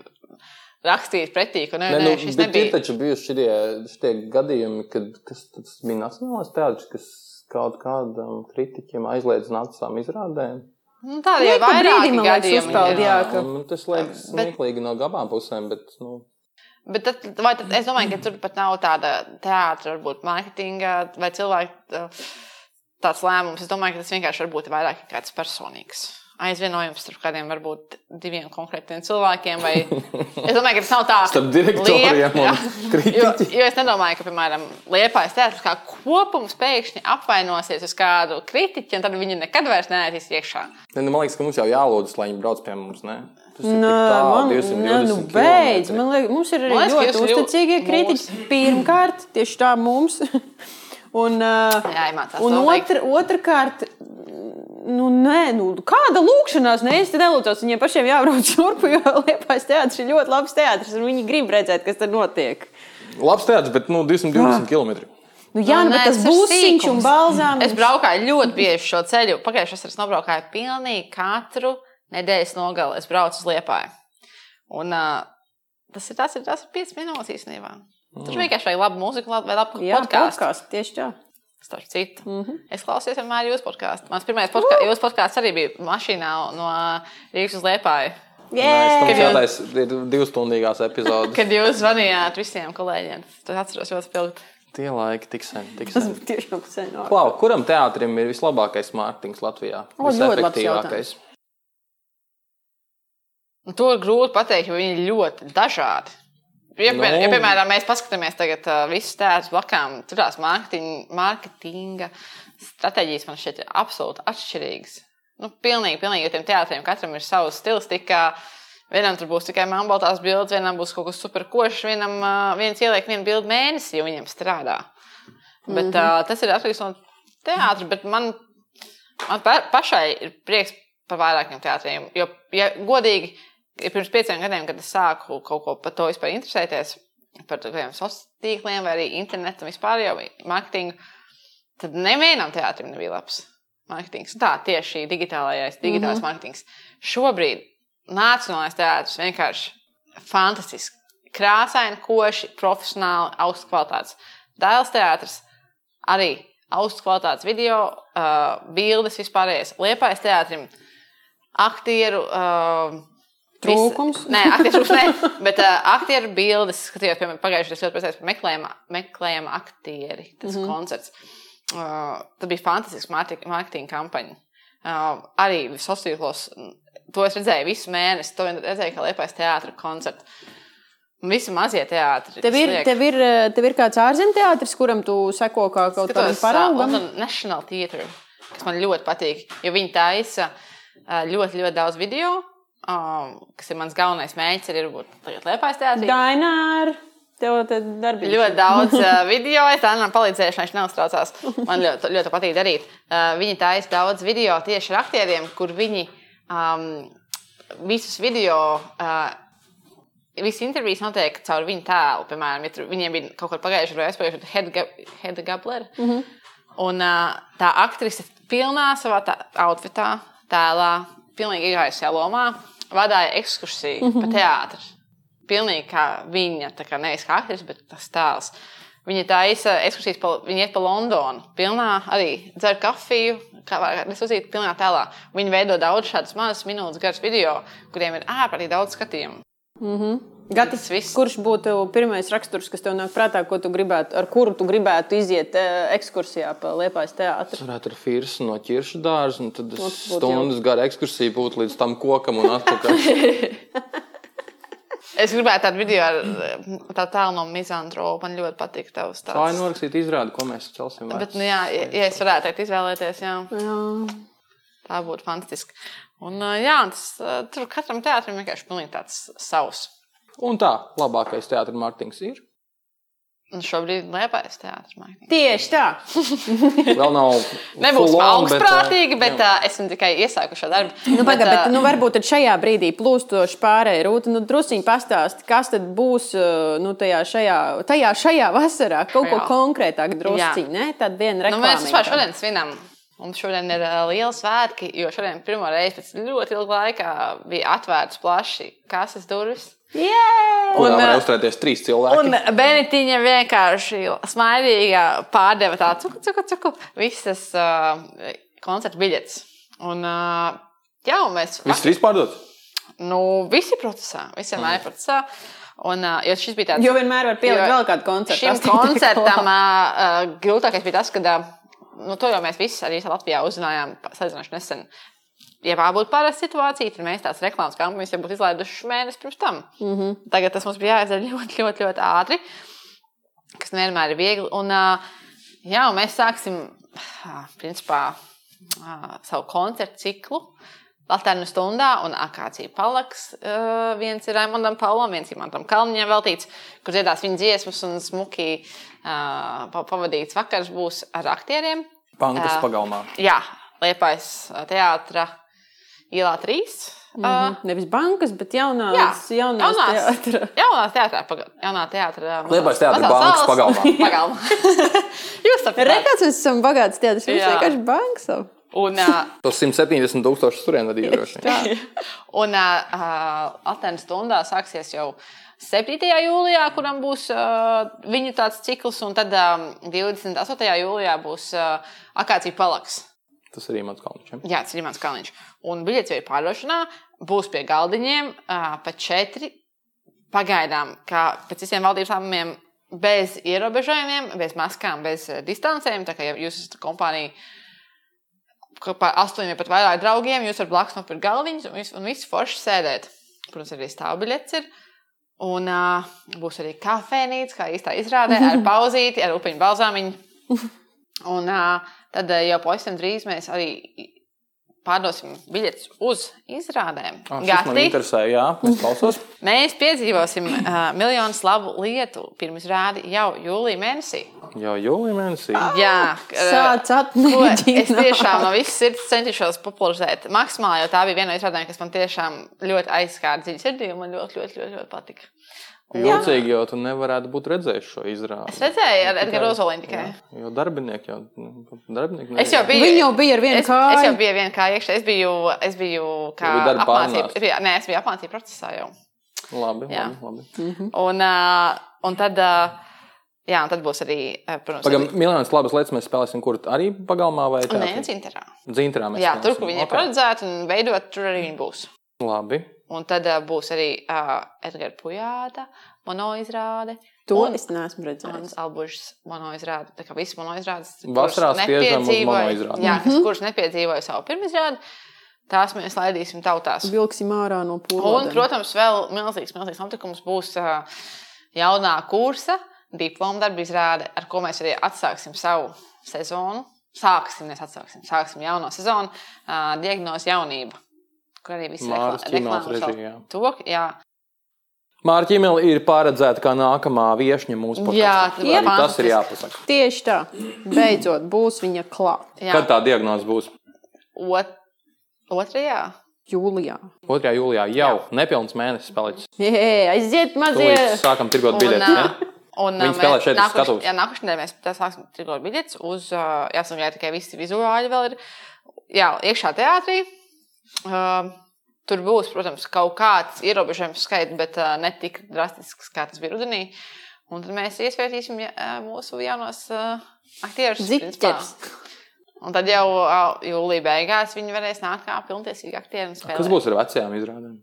rakstīt pretī, ka ne, Nē, ne, nu, šis bet ir nebija. taču bijuši šie, šie gadījumi, kad kas, tas bija nacionālais teātris, kas kaut kādam kritiķiem aizliedz nācām izrādēm. Nu, tādi jau Nu, man liekas, gadījumi uzpeld, ir. jā. ka- man tas liekas Bet- smieklīgi no abām pusēm, bet, nu, Bet tad, vai tad, es domāju, ka tur pat nav tāda teātris, varbūt mārketinga vai cilvēka tāds lēmums. Es domāju, ka tas vienkārši var būt vairāk kā kāds personīgs. Aizvienojums starp kādiem varbūt diviem konkrētiem cilvēkiem. Vai... Es domāju, ka tas nav tā. Starp direktoriem liep- un jā. kritiķi. Jo, jo es nedomāju, ka, piemēram, Liepājas teātris kā kopums pēkšņi apvainosies uz kādu kritiķu, un tad viņi nekad vairs neaizies iekšā. ne, nu, man liekas, ka mums jau jālūdz, lai viņi brauc pie mums. Ne? Tas ir Nē, man, 220 nē, nu, beidz. Man liekas, mums ir arī liekas, ka ļoti uzticīgie kritiķi. Pirmkārt, tieši tā mums. Un, uh, Jāiemācās un otr, otrkārt, nu, nē, nu, kāda lūkšanās, ne es te nelūdzos, viņiem pašiem jābrauc šurp, jo Liepājas teātris ir ļoti labs teātris, un viņi grib redzēt, kas tur notiek. Labs teātris, bet nu, 220 km. Nu, jā, Nu, nu, nē, bet tas būs siņš un sīkums. balzāms. Es braukāju ļoti bieži šo ceļu. Pagājušajā gadā es nobraukāju pilnīgi katru nedēļas nogali. Es braucu uz Liepāju. Un uh, tas ir tas, ir tas ir 5 minūtes īstenībā. Tur vienkārši vajag labu mūziku labu- vai labu Jā, podkāstu. tieši tā. Starp citu, mm Mhm. -hmm. es klausījos vienmēr jūsu podkāstu. Mans pirmais podkā, jūsu podkāsts arī bija mašīnā no Rīgas uz Liepāju. Tas Jā, jātais ir divstundīgās epizodes. Kad jūs zvanījāt visiem kolēģiem, tad atceros ļoti spilgti. Tie laiki tik sen, tik Tas sen. tiešām sen. Klau, kuram teātrim ir vislabākais mārketings Latvijā? Visefektīvākais. Un To ir grūti pateikt, jo viņi ir ļoti dažādi. Ja, Nu. no. ja piemēram, mēs paskatāmies tagad uh, visus tēlus blakām, tur tās mārketinga, stratēģijas man šķiet ir absolūti atšķirīgas. Nu, pilnīgi, pilnīgi, jo tiem teātriem katram ir savs stilistika. Vienam tur būs tikai melnbaltās bildes, vienam būs kaut kas superkošs, vienam uh, viens ieliek vienu bildi mēnesī, jo viņiem strādā. Bet, mm -hmm. uh, tas ir atkarīgs no teātra. Bet man, man pa, pašai ir prieks par vairākiem teātriem. Jo, ja godīgi, ja pirms pieciem gadiem, kad es sāku kaut ko par to vispār interesēties, par tādiem sociāliem tīkliem, vai arī internetu vispār jau mārketingu, tad nevienam teātrim nebija labs mārketings. Tā tieši digitālais, digitālais mm -hmm. mārketings. Šobrīd Nacionālais teātris vienkārši fantastisks. Krāsaini, koši, profesionāli, augsts kvalitātes. Dēls teātris arī augsts kvalitātes video, uh, bildes vispārējais. Liepais teātrim aktieru. Uh, Trūkums? Vis, nē, aktieru trūkums, nē, bet uh, aktieru bildes, skatījos, piemēram, pagājušajā gadā ļoti priecājos par meklējuma, meklējuma aktieri. Tas mm -hmm. koncerts. Uh, tas bija fantastisks mārketinga kampaņa. Uh, arī sociālos tīklos. To es redzēju visu mēnesi. To redzēju, kā liepais teātris koncerts. Visi mazie teātris. Tev ir, tev, ir, tev ir kāds ārzemju teātris, kuram tu seko kā kaut kādam paraugam? London National Theatre, kas man ļoti patīk, jo viņi taisa uh, ļoti, ļoti daudz video, um, kas ir mans galvenais mēģinājums, arī būt tagad liepais teātris. Dainār! Tev te darbības. Ļoti daudz uh, video, es tam palīdzēšu, lai viņš neuztraucās. Man ļoti, ļoti patīk darīt. Uh, viņi taisa daudz video tieši ar aktieriem, kur viņi um, visus video. Uh, Visas intervijas notiek caur viņu tēlu. Piemēram, ja viņiem bija kaut kāda pagājušā gada aizpildījuša Hedda Gablera. Mm -hmm. Un uh, tā aktrise pilnā savā tā, outfitā, tēlā, pilnīgi iegājusi lomā, vadīja ekskursiju mm -hmm. pa teātru. Pilnīgi kā viņa, tā kā nevis kā aktrise, bet tas tēls. Viņa taisa ekskursijas, pa, viņa iet pa Londonu, pilnā arī dzer kafiju, kā var uzīt pilnā tēlā. Viņa veido daudz šādus mazus minūtes garus video, kuriem ir ārprātīgi daudz skatījumu. Mm -hmm. Gatis, viss. Kurš būtu pirmais raksturs, kas tev nāk prātā, ko tu gribētu, ar kuru tu gribētu iziet e, ekskursijā pa Liepājas teātru? Tas varētu ar firsu no ķiršu dārza, un tad stundas gara ekskursija būtu līdz tam kokam un atpakaļ. Es gribētu tādu video ar tā tālu no mizantropa. Man ļoti patīk tavs tāds. Tā ir norakstīta izrāde, ko mēs celsim. Bet, nu, jā, ja, ja es varētu teikt, izvēlēties, jā. Jā. Tā būtu fantastiski. Un, jā, tas, tur katram teātrim vienkārši pilnīgi tāds savs. Un tā, labākais teātris mārketings ir. Un šobrīd liepais teātris mārketings. Tieši tā. Vēl nav. Nebūs on, augstprātīgi, bet, bet, uh, esmu tikai iesākuši šo darbu. Nu, bet, bet, bet, nu, varbūt tad šajā brīdī plūstoši pārējai rūta. Nu, drusciņi pastāst, kas tad būs nu, tajā, šajā, tajā šajā vasarā. Kaut ko konkrētāk drusciņi, ne? Tad viena Nu, mēs vispār šodien svinam. Mums šodien ir liela svētki, jo šodien pirmo reizi pēc ļoti ilga laika bija atvērts plaši kases durvis. Yeah! Un, var ā, uzturēties trīs cilvēki. Un Benitiņa vienkārši smaidīga pārdeva tādu cuku, cuku, cuku, visas uh, koncerta biļetes. Un, uh, jā, un mēs Viss trīs pārdots. nu, visi procesā, visiem mm. procesā. Un, jo šis bija tāds. Jo vienmēr var pielikt vēl kādu koncertu. Šim koncertam uh, uh, grūtākais bija tas, ka uh, nu, to jau mēs visi arī Latvijā uzzinājām salīdzinoši nesen. Ja tā būtu parasta situācija, tad mēs tās reklāmas kampaņas jau būtu izlaiduši mēnesi pirms tam. Mm Mhm. -hmm. Tagad tas mums bija jāizdara ļoti, ļoti, ļoti ātri, kas nevienmēr ir viegli. Un, uh, jā, un mēs sāksim uh, principā, uh, savu koncertu ciklu. Latvijas stundā un akācija palaks. Uh, viens ir Raimondam Paulam, viens ir Mantam Kalniņam veltīts, kur dziedās viņa dziesmas un smuki uh, pa- pavadīts vakars būs ar aktieriem. Bankas Jā. pagalmā. Jā, Liepais teātra ielā 3. Uh, Mhm. Nevis bankas, bet jaunās teātrā, jaunā teātrā. Liepais teātra Mazās bankas salas pagalmā. pagalmā. Jūs saprotat? Rekāds mēs esam bagāts teātris, mums Jā. vienkārši bankas. savu. Un, uh, Tos 170 tūkstošus turien vadīja droši. vien. Un uh, Atenas stundā sāksies jau 7. jūlijā, kuram būs uh, viņu tāds cikls, un tad um, 28. jūlijā būs uh, Akācija palaks. Tas arī mans kalniņš. ja? Jā, tas ir mans kalniņš. Un ir pārdošanā, būs pie galdiņiem pa četri. Pagaidām, kā pēc visiem valdības lēmumiem, bez ierobežojumiem, bez maskām, bez distancēm. Tā kā ja jūs esat kompānija kopā ar astoņiem pat vairāk draugiem, jūs varat blakus nopirkt galdiņus un, un visi forši sēdēt. Protams, arī stāvbiļets ir. Un uh, būs arī kafejnīca, kā īstā izrādē, ar pauzīti, ar upiņu balzāmiņu. Un uh, tad jau pavisam drīz mēs arī pārdosim biļetes uz izrādēm. Šis man interesē, jā, es klausos. mēs piedzīvosim uh, miljonus labu lietu pirms rādi jau jūlijā mēnesī. Jau jūlijā mēnesī. Jā, uh, Sāc Ko es tiešām no visas sirds centīšos popularizēt maksimāli, jo tā bija viena no izrādēm, kas man tiešām ļoti aizskāra dziļi sirdī un man ļoti, ļoti, ļoti, ļoti patika. Jocīgi, jo tu nevarētu būt redzējis šo izrādi. Es redzēju ar Edgars Ozoliņu tikai. Jo darbinieki jau. nu, Darbinieki Es jau nevar. biju. Viņa jau bija ar vienu es, es jau kāju. biju viena kā iekšā. Es biju, es biju kā biju- Nē, es biju apmācību procesā jau. Labi, Jā. labi. labi. Un, uh, un tad, uh, jā, un tad būs arī, protams, Pagaidām, miljonus labas lietas mēs spēlēsim, kur arī pagalmā vai arī- Nē, tādā dzinterā. dzintrā. mēs Jā, tur, spēlēsim. kur viņi ir Ok. paredzēti un veidot, tur arī viņi būs. Labi. Un tad uh, būs arī uh, Edgars Pujāta monoizrāde. To un- es neesmu redzējis. albuģis monoizrāde. Tā kā visas monoizrādes. Vasarā nepiedzīvoja-. Jā, kas, kuras nepiedzīvoja savu pirmizrādi, tās mēs laidīsim tautās. Vilksim ārā no Un, pūles. protams, vēl milzīgs, milzīgs notikums būs uh, jaunā kursa diplomu darbu izrāde, ar ko mēs arī atsāksim savu sezonu. Sāksim, mēs atsāksim, sāksim jauno sezonu, uh, diagnozi jaunība, kur arī viss režijā. To, jā, Mārķa Imela ir paredzēta kā nākamā viesņa mūsu Jā, podkāstā. tā Arī ir tas ir jāpasaka. Tieši tā. Beidzot, būs viņa klāt. jā. Kad tā diagnoze būs? Ot, otrajā. Jūlijā. 2. jūlijā jau nepilns mēnesis palicis. Jē, aiziet Tūlīt mazie. sākam tirgot Un, biļetes. ja? Un, Viņi spēlē mēs šeit skatuves. Jā, nākamajā nedēļā mēs sāksim tirgot biļetes uz, jāsaka, jā, tikai visi vizuāļi vēl ir, jā, iekšā teātrī. Uh, tur būs, protams, kaut kāds ierobežojums skaits, bet uh, ne tik drastisks, kā tas bija rudenī. Un tad mēs iesvētīsim ja, mūsu jaunos uh, aktierus. Ziķers. Un tad jau uh, jūlijā beigās viņi varēs nākt kā pilntiesīgi aktieri. Kas būs ar vecajām izrādēm?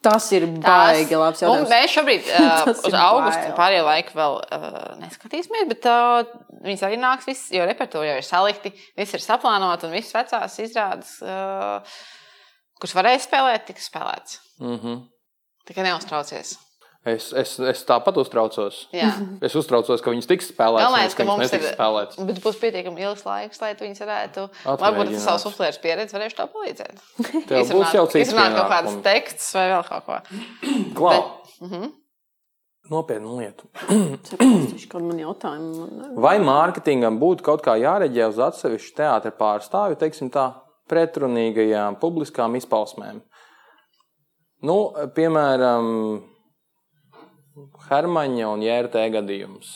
Tas ir baigi labs Un jautājums. mēs šobrīd uh, Tas uz augustu pārējā laika vēl uh, neskatīsimies, bet uh, viņas arī nāks, viss, jo repertuāri jau ir salikti, viss ir saplānots un viss vecās izrādes, uh, kuras varēja spēlēt, tika spēlēts. Mm -hmm. Tikai neuztraucies. es, es, es tāpat uztraucos. Jā. Es uztraucos, ka viņas tiks spēlētas, Galvenais, ka viņas mums ir- spēlētas. Bet būs pietiekami ilgs laiks, lai tu viņus varētu. Atmēģināt. Varbūt tas savs uzplērs pieredze varēšu tev palīdzēt. Tev būs jau cits Izrunāt kaut kādas tekstus vai vēl kaut ko. Klau, Mhm. nopietna lieta. Kad man jautājumi. man ne- Vai mārketingam būtu kaut kā jāreģē uz atsevišķu teātra pārstāvju, teiksim tā, pretrunīgajām publiskām izpausmēm? Nu, piemēram, Hermaņa un Jērtē gadījums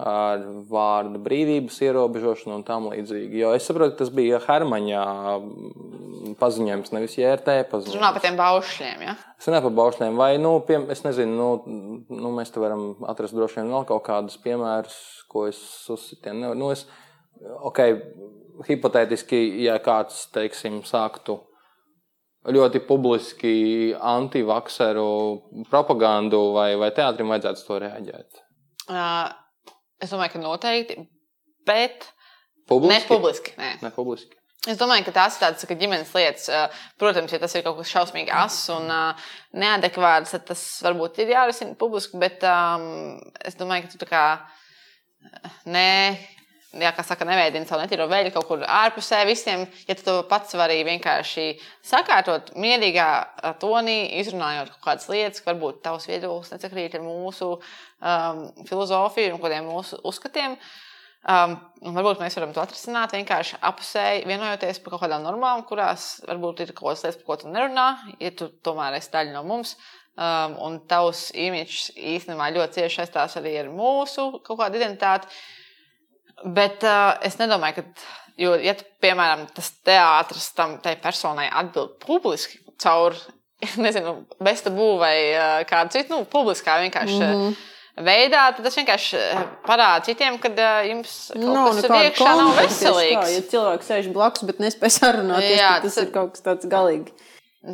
ar vārdu brīvības ierobežošanu un tam līdzīgi. Jo es saprotu, tas bija Hermaņā mm, paziņojums, nevis Runā paziņojums. par tiem baušļiem. Ja? Es runāju par baušļiem, vai, nu, piem, es nezinu, nu, nu, mēs te varam atrast droši vien vēl kaut kādus piemērus, ko es uzsitienu. Nu, es, ok, hipotētiski, ja kāds, teiksim, sāktu ļoti publiski antivakseru propagandu, vai, vai teātrim vajadzētu uz to reaģēt? Uh, es domāju, ka noteikti, bet Publiski? ne publiski. Nē. Ne publiski. Es domāju, ka tās ir tādas ka ģimenes lietas. Protams, ja tas ir kaut kas šausmīgi ass un uh, neadekvāts, tad tas varbūt ir jārisina publiski, bet um, es domāju, ka tu tā kā ne. Jā, kā saka, neveidini savu netīro veļu kaut kur ārpusē visiem. Ja tu pats vari vienkārši sakārtot mierīgā uh, tonī, izrunājot kaut kādas lietas, ka varbūt tavs viedoklis nesakrīt ar mūsu um, filozofiju un kādiem mūsu uzskatiem. Um, varbūt mēs varam to atrisināt vienkārši apusēji, vienojoties par kaut kādām normām, kurās varbūt ir kaut kādas lietas, par ko tu nerunā, ja tu tomēr esi daļa no mums. Um, un tavs imīķis īstenībā ļoti cieši saistās arī ar mūsu kaut kādu identitāti. Bet uh, es nedomāju, ka, jo, ja piemēram, tas teātris tam personai atbild publiski caur, nezinu, bez tabū vai uh, kādu citu, nu, publiskā vienkārši. Mm. -hmm veidā, tad tas vienkārši eh, parāda citiem, ka uh, jums kaut Nav kas tur nekāda iekšā nav tieši Tā, veselīgs. ja cilvēks sēž blakus, bet nespēj sarunāties, Jā, tas tas ir kaut kas tāds galīgi.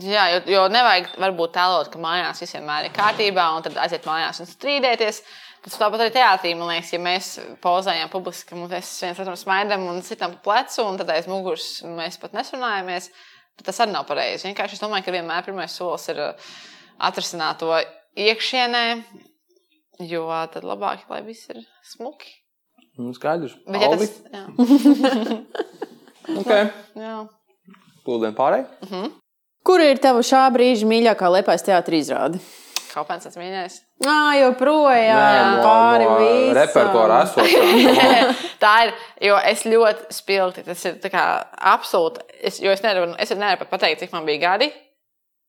Jā, jo, jo nevajag varbūt tēlot, ka mājās visiem ir kārtībā, un tad aiziet mājās un strīdēties. Tas tāpat arī teātrī, man liekas, ja mēs pozējam publiski, ka mēs viens otram smaidām un citam plecu, un tad aiz muguras mēs pat nesunājamies, tad tas arī nav pareizi. Vienkārši es domāju, ka vienmēr pirmais solis ir uh, atrisināt to iekšienē, jo tad labāk, lai viss ir smuki. Nu, skaidrs. Bet, ja tas, jā, Okay. jā. Plūdien pārēj. Kur ir tava šā brīža mīļākā lepais teātris izrāde? Kāds tas mīļākais. Ā, joprojām pāri visam. Repertuāra esošā. Tā ir, jo es ļoti spilgti, tas ir tā kā absolūti, es, jo es nevaru, es nevaru pat pateikt, cik man bija gadi.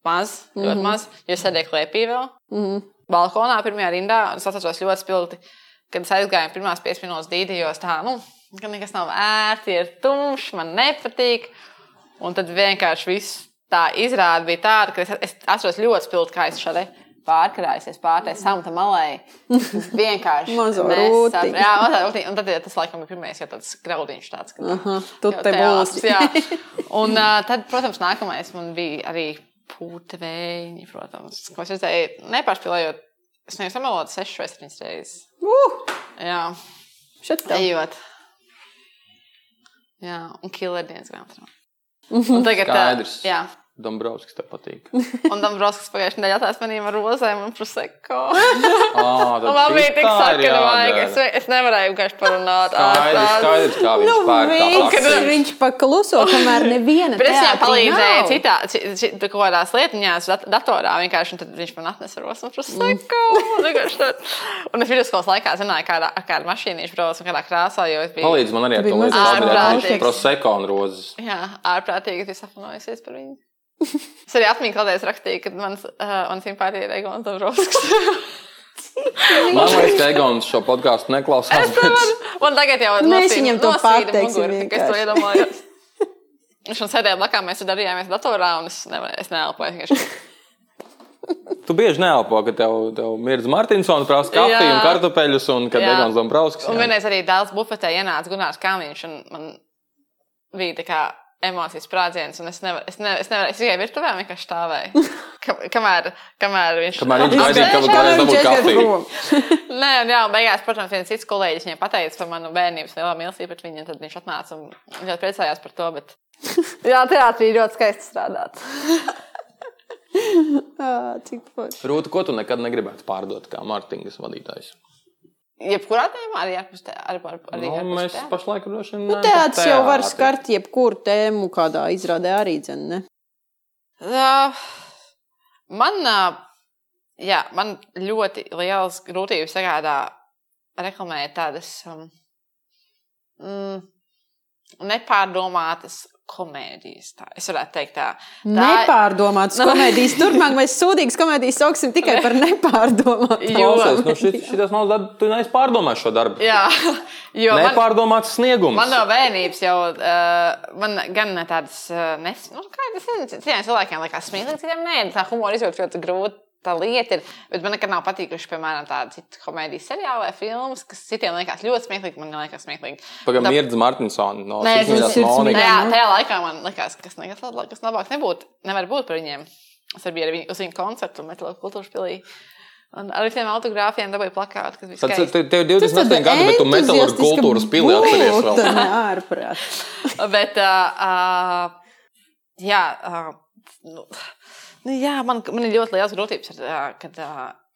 Maz, ļoti mm -hmm. maz, jo es sēdēju klēpī vēl. Mm -hmm. Balkonā pirmajā rindā, un es atceros ļoti spilgti, kad es aizgāju pirmās 5 minūtes dīdījos tā, nu, ka nekas nav ērti, ir tumšs, man nepatīk. Un tad vienkārši viss tā izrāde bija tāda, ka es, es atceros ļoti spilgti, kā es šādi pārkarājusies pārtais samta malai. Vienkārši. Mazo rūtiņu. Jā, mazā rūtiņa. Un tad ja tas laikam bija pirmais, jau tāds graudiņš tāds. Ka, Aha, tu jau te būsi. jā. Un uh, tad, protams, nākamais man bija arī pūta vēji, protams, ko es redzēju, nepārspīlējot. Es neesmu samalot sešas vai septiņas reizes. Uh, Jā, šeit tev. ejot. Jā, un kilerdienas grāmatā. Un tagad, ā, Skaidrs. jā, Dombrovskis tev patīk. un Dombrovskis pagājušajā nedēļā atnāca maniem ar rozēm un proseko. Ah, Un man bija tik sarkanīgi, es, sakot. es nevarēju vienkārši parunāt. Skaidrs, skaidrs, kā viņš Nu, pērk tās viņš, pakluso, kamēr neviena Bet es viņam palīdzēju nav. citā, ci- ci- kaut kādās lietiņās, dat datorā vienkārši, un tad viņš man atnesa rosmu proseko. Mm. Un es vidusskolas laikā zināju, kādā, ar kādu mašīnu viņš brauc un kādā krāsā, jo es biju. Palīdz man arī ar Tu to lietu. Proseko un rozes. Jā, ārprātīgi es biju sapņojusies par viņu. Es arī atmiņā kādreiz rakstīju, ka mans, uh, man simpātija ir Egons Dabrovskis. Man liekas, ka Egons šo podkāstu neklausās. bet- Man tagad jau ir Mēs viņam to pateiksim Es to iedomājos. Viņš man sēdēja blakus, mēs darījāmies datorā, un es, nevar, es neelpoju. vienkārši. Tu bieži neelpo, ka tev, tev mirdz Martinsons prasa kafiju un kartupeļus, un kad. Egons Dombrovskis. Un vienreiz arī dēls bufetē ienāca Gunārs Kalniņš, un man bija tā kā emocijas sprādziens, un es nevaru, es nevaru, es, nevaru, es tikai virtuvē vienkārši stāvēju. Ka, kamēr, kamēr viņš Kamēr viņš Viņš gaidīja, ka sēž- varēs dabūt Viņš aiziet kafiju. prom. Nē, un jā, un beigās, protams, viens cits kolēģis viņai pateica par manu bērnības lielā mīlestību pret viņu, tad viņš atnāca un ļoti priecājās par to. Bet... Jā, teātrī ļoti skaisti strādāt. Ā, Cik forši. Rūta, ko tu nekad negribētu pārdot kā mārketingas vadītājs? Jebkurā tēmā arī ārpus te- arī par- arī Nu, mēs teātra. pašlaik droši vien. Nu, teātris jau var skart jebkuru tēmu, kādā izrādē arī dzen, ne? Uh, man, uh, jā, man ļoti liels grūtības sagādā reklamēt tādas um, mm, nepārdomātas komēdijas. Tā. Es varētu teikt, tā. tā Nepārdomātas komēdijas. Turpmāk mēs sūdīgas komēdijas sauksim tikai par nepārdomātu. Jo- Klausies, nu šis, šitas nav darbs, tu neesi pārdomājis šo darbu. Jā, jo man, Nepārdomāts sniegums. man no bērnības jau uh, man gan tādas uh, nes... Nu, kā tas ir? Citiem cilvēkiem liekas smieklīgi, citiem nē. Tā humora izjūta ļoti grūta. Tā lieta ir, bet man nekad nav patīkuši, piemēram, tāda citu komēdijas seriāla vai filmas, kas citiem liekas ļoti smieklīgi. Man liekas, smieklīgi. Pagaidām, Tā- Mirdz Martinsons no esmu Monikas. Jā, tajā laikā man liekas, kas, nekas, kas labāk nebūtu, nevar būt par viņiem. Es arī biju ar viņu, uz viņu koncertu, metāla kultūras pilī. Un ar visiem autogrāfiem dabūju plakātu, kas bija Tad skaisti. tev tev 28 gadi, bet tu metālurgu kultūras pili atceries vēl. Tā ārprāt. Bet, uh, uh, jā, uh, nu, jā man, man ir ļoti liels grūtības, kad,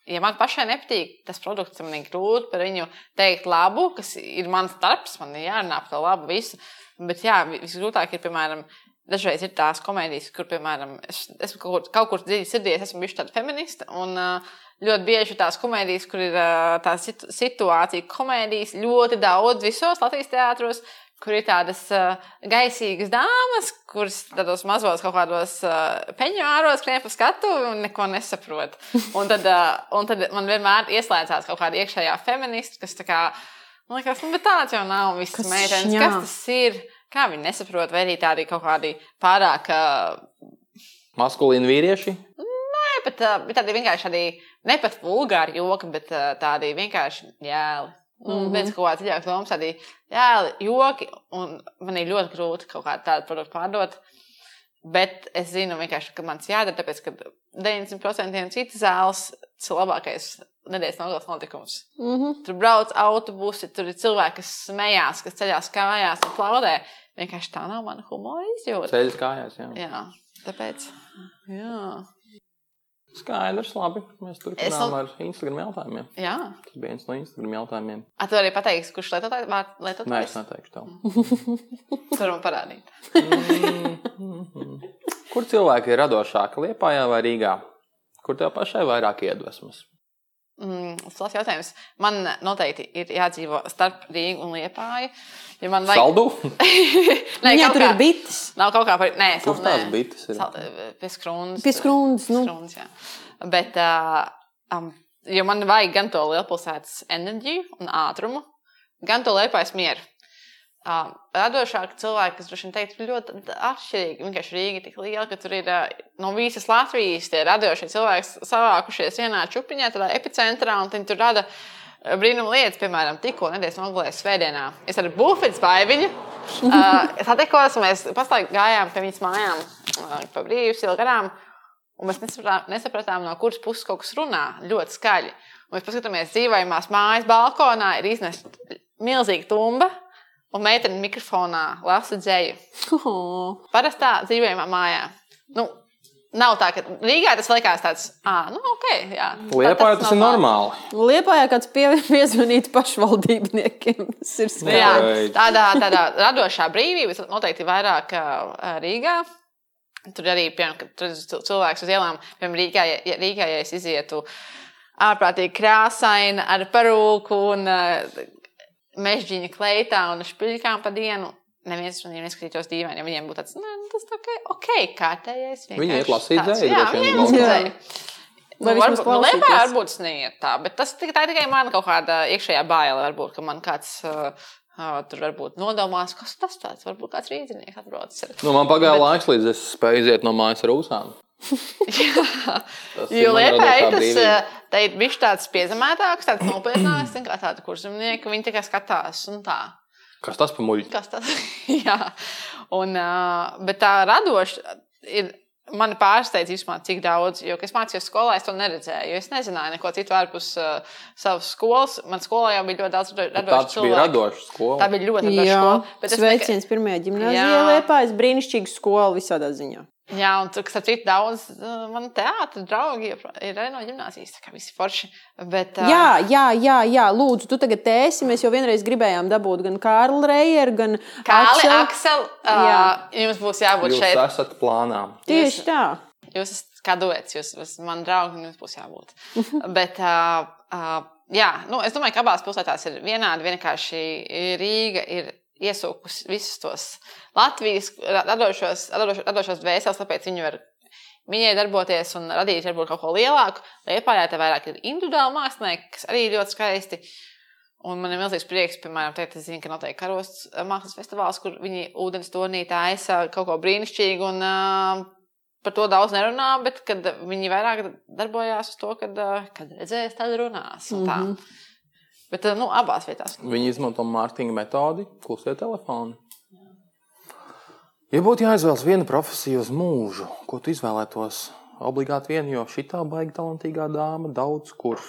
ja man pašai nepatīk tas produkts, man ir grūti par viņu teikt labu, kas ir mans darbs, man ir jārunā par to labu visu. Bet, jā, vi- visgrūtāk ir, piemēram, Dažreiz ir tās komēdijas, kur, piemēram, es esmu kaut kur, kaut kur dziļi sirdī, es esmu bijusi tāda feministe. Un ļoti bieži tās komēdijas, kur ir tā situ situācija, komēdijas ļoti daudz visos Latvijas teātros, kur ir tādas uh, gaisīgas dāmas, kuras tādos mazos kaut kādos uh, peņģāros skrien pa skatu un neko nesaprot. Un tad, uh, un tad man vienmēr ieslēdzās kaut kāda iekšējā feministe, kas tā kā, man liekas, nu, bet tāds jau nav viss Kas meitenes. šņā? Kas tas ir? Kā viņi nesaprot, vai arī tādi kaut kādi pārāk, uh, Maskulīni vīrieši. ne, bet, uh, tādi vienkārši tādi ne pat vulgāri joki, bet uh, tādi vienkārši jēli. Nu, mm. -hmm. Viens kaut kāds dziļāks domas, tādi jēli, joki, un man ir ļoti grūti kaut kādu tādu produktu pārdot. Bet es zinu, vienkārši, ka man tas jādara, tāpēc, ka 90% citas zāles tas ir labākais nedēļas nogales notikums. Mm -hmm. Tur brauc autobusi, tur ir cilvēki, kas smējās, kas ceļās kājās un plaudē. Vienkārši tā nav mana humora izjūta. Ceļš kājās. Jā. Jā, tāpēc. Jā. Skaidrs, labi. Mēs turpinām ar Instagram jautājumiem. Jā. Tas bija viens no Instagram jautājumiem. A, tu arī pateiksi, kurš lietotājs vārds Nē, es neteikšu tev. Tur man parādīt. Kur cilvēki ir radošāki, Lietpājā vai Rīgā? Kur tev pašai vairāk iedvesmas? Mm, tas ir jautājums. Man noteikti ir jādzīvo starp Rīgu un Liepāju. Ja man vajag... Saldu? Nē, Jā, tur kā- ir bites. Nav kaut kā par. Nē, Kur sal- tās bites ir? Sal- Pie skrūnas. Pie skrūnas, nu. Skrūnas, jā. Bet, uh, um, jo man vajag gan to lielpilsētas enerģiju un ātrumu, gan to liepais mieru. Uh, radošāki cilvēki, kas droši vien ir ļoti atšķirīgi. Vienkārši Rīga ir tik liela, ka tur ir uh, no visas Latvijas tie radošie cilvēki savākušies vienā čupiņā, tādā epicentrā, un viņi tur rada brīnuma lietas. Piemēram, tikko nedēļas nogalē svētdienā. Es ar Bufets baiviņu uh, satikos, un mēs pastaigājām gājām pie viņas mājām uh, pa brīvs ielu garām. Un mēs nesapratām, nesapratām, no kuras puses kaut kas runā ļoti skaļi. Un mēs paskatāmies, dzīvojamās mājas balkonā ir iznesta milzīga tumba, un meitene mikrofonā lasa dzēju. Oh. Parastā dzīvojamā mājā. Nu, nav tā, ka Rīgā tas likās tāds, ah, nu, ok. Jā. Lietpājā tas ir normāli. Liepājā kāds pie- piezvanīt pašvaldībniekiem. Tas ir Jā, smieklīgi. Beidz. tādā, tādā radošā brīvība noteikti vairāk ā, Rīgā. Tur arī, piemēram, kad tur cilvēks uz ielām, piemēram, Rīgā, ja- Rīgā, ja es izietu ārprātīgi krāsaini ar parūku un uh, mežģīņa kleitā un špiļkām pa dienu. Neviens no viņiem neskatītos dīvaini, ja viņiem būtu tāds, nu, tas ok, ok, kārtējais. Viņi iet lasīt tāds." dzēju, Jā, droši vien, viņi iet lasīt dzēju. Vai Nu, varbūt, nu, Liepājā klausīties? varbūt tas neiet tā, bet tas tikai, tā ir tikai mana kaut kāda iekšējā baila. Varbūt, ka man kāds uh, uh, tur varbūt nodomās, kas tas tāds, varbūt kāds rīznieks atbraucis. ar- Nu, man pagāja Bet- laiks, līdz es spēju iziet no mājas ar ūsām. Jā, jo ir tas, uh, te ir bijis tāds piezemētāks, tāds nopietnāks, kā tāda kurzemnieka, viņi tikai skatās un tā. Kas tas par muļķi? Kas tas ir? Un, uh, bet tā radoša ir. Man pārsteidz, īstenībā, cik daudz, jo, kad es mācījos skolā, es to neredzēju. jo Es nezināju neko citu ārpus uh, savas skolas. Man skolā jau bija ļoti daudz rado- radošu Tāds bija cilvēku. radošs skola. Tā bija ļoti radoša Jā, skola. bet es sveiciens pirmajā gimnājā. Jā. Liepājas brīnišķīga skola visādā ziņā. Jā, un tur, kas ar citu daudz, uh, man teātris draugi ir arī no gimnāzijas, tā kā visi forši. Bet, uh, Jā, jā, jā, jā, lūdzu, tu tagad esi. Mēs jau vienreiz gribējām dabūt gan Kārlu Reijeru, gan Kāli, Akselu. Aksel, uh, Jā. jums būs jābūt Jūs šeit. esat plānā. Tieši tā. Jūs esat kā duets, jūs esat mani draugi, un jums būs jābūt. Bet, uh, uh, jā, nu, es domāju, ka abās pilsētās ir vienādi. Vienkārši Rīga ir iesūkusi visus tos Latvijas radošos, radošos, radošos dvēseles, tāpēc viņi var viņai darboties un radīt varbūt kaut ko lielāku. Liepājā te vairāk ir individuāli mākslinieki, kas arī ļoti skaisti. Un man ir milzīgs prieks, piemēram, teikt, es zinu, ka notiek karosts eh, mākslas festivāls, kur viņi ūdens tonī taisa kaut ko brīnišķīgu. Un, uh, par to daudz nerunā, bet kad viņi vairāk darbojās uz to, kad, uh, kad redzēs, tad runās. Mm -hmm. Bet uh, nu, abās vietās. Viņi izmanto mārketinga metodi, klusie telefoni. Ja būtu jāizvēlas viena profesija uz mūžu, ko tu izvēlētos? Obligāti viena, jo šī tā baigta talantīgā dāma daudz kur.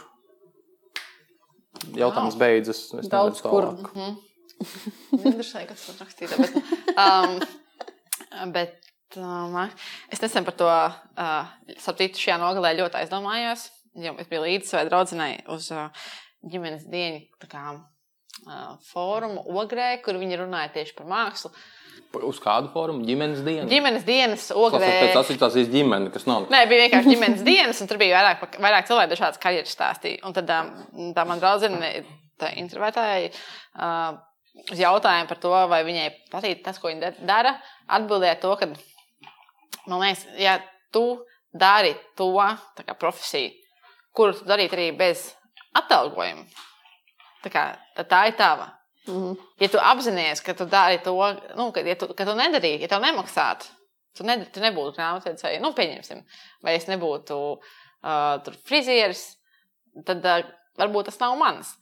Jautājums beidzas. es Daudz kur. tālāk. Interesanti, kas tur rakstīts. Bet, um, bet um, es nesen par to uh, sapratu šajā nogalē ļoti aizdomājos. Jo es biju līdzi savai draudzenei uz uh, ģimenes dienu kā, uh, fórumu Ogrē, kur viņi runāja tieši par mākslu. Uz kādu fórumu? Ģimenes dienu. Ģimenes dienas Tas Ogrē. ir pēc asociācijas ģimene, kas nav. Nē, bija vienkārši ģimenes dienas, un tur bija vairāk, vairāk cilvēku, dažādas karjeras stāstīja. Un tad tā man draudzene, tā intervētāja, uh, uz jautājumu par to, vai viņai patīk tas, ko viņa da- dara, atbildēja to, ka, man liekas, ja tu dari to profesiju, kuru tu darītu arī bez atalgojuma, tā, kā, tad tā ir tava. Mhm. Ja tu apzinājies, ka tu dari to, nu, ka, ja tu, ka tu nedarītu, ja tev nemaksātu, tu, ne, tu nebūtu grāmatvedēji, nu, pieņemsim, vai es nebūtu uh, frizieris, tad uh, varbūt tas nav mans.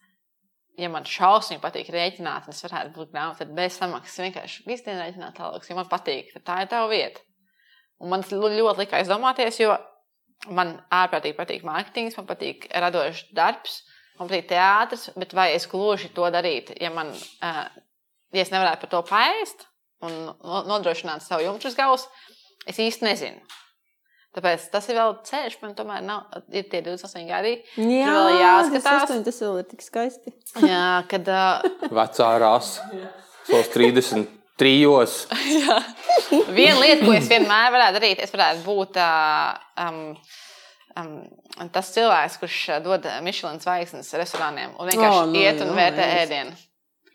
Ja man šausmīgi patīk rēķināt, un es varētu būt grāmatvedējis bez samaksas, vienkārši visu dienu rēķināt tālāk, jo man patīk, tad tā ir tava vieta. Un man ļoti lika aizdomāties, jo man ārprātīgi patīk mārketings, man patīk radošs darbs, man patīk teātris, bet vai es gluži to darītu, ja man, uh, ja es nevarētu par to paēst un no- nodrošināt savu jumtu uz galvas, es īsti nezinu. Tāpēc tas ir vēl ceļš, man tomēr nav, ir tie 28 gadi. Jā, jāskatās. Tas, astoņi, tas vēl ir tik skaisti. Jā, kad uh, Vecā rasa, savos 33. Viena lieta, ko es vienmēr varētu darīt, es varētu būt uh, um, um, tas cilvēks, kurš dod Michelin zvaigznes restorāniem un vienkārši oh, nu, iet un jā, vērtē jā. ēdienu.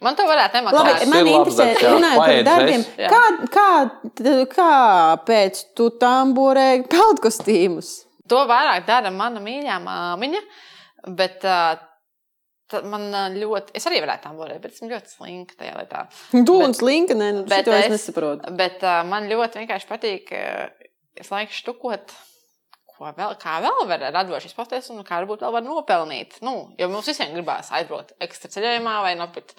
Man to varētu Labi, nemaksāt. Man interesē, runājot par darbiem. Kā, kā, kāpēc tu tamborē peldkostīmus? To vairāk dara mana mīļā māmiņa, bet uh, ta- man ļoti, es arī varētu tam būt, bet esmu ļoti slinka tajā lietā. Tu un slinka, nē, nu, Bet es es- nesaprotu. Bet uh, man ļoti vienkārši patīk, uh, es laiku štukot. Ko vēl, kā vēl var radoši izpausties, un kā varbūt vēl var nopelnīt. Nu, jo mums visiem gribās aizbraukt ekstra ceļojumā vai nopirkt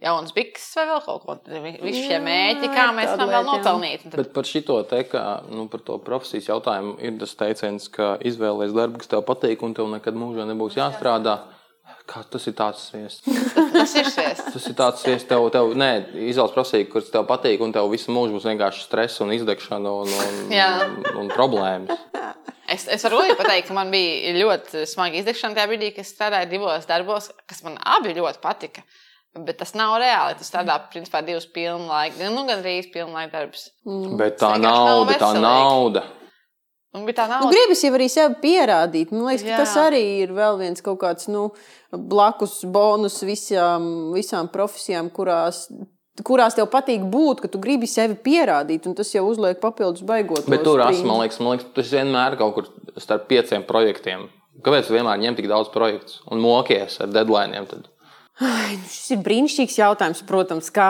jaunas bikses vai vēl kaut ko tādu. Visi šie Jā, mēķi, kā mēs varam vēl jā. nopelnīt. Tad, Bet par šito te, kā, nu, par to profesijas jautājumu, ir tas teiciens, ka izvēlēties darbu, kas tev patīk, un tev nekad mūžā nebūs jāstrādā. Kā tas ir tāds sviests? tas ir šis. Tas ir tāds sviests, tev, tev nē, izvēles prasīgi, kurš tev patīk, un tev visu mūžu būs vienkārši stress un izdegšana un, un, un, un problēmas. Es, es varu arī pateikt, ka man bija ļoti smaga izdegšana tajā brīdī, kad strādāju divos darbos, kas man abi ļoti patika. Bet tas nav reāli. Tas strādā principā divus pilnlaika, nu, gan arī pilnlaika darbs. Bet tā nauda, tā nauda. Un bija tā Nu, nauda. gribas jau arī sev pierādīt. Man liekas, tas arī ir vēl viens kaut kāds nu, blakus bonus visām, visām profesijām, kurās, kurās tev patīk būt, ka tu gribi sevi pierādīt, un tas jau uzliek papildus baigot. Bet tur esmu, man liekas, man liekas, tas vienmēr kaut kur starp pieciem projektiem. Kāpēc vienmēr ņem tik daudz projektu un mokies ar deadline? Tad? Ai, nu Šis ir brīnišķīgs jautājums, protams. Kā.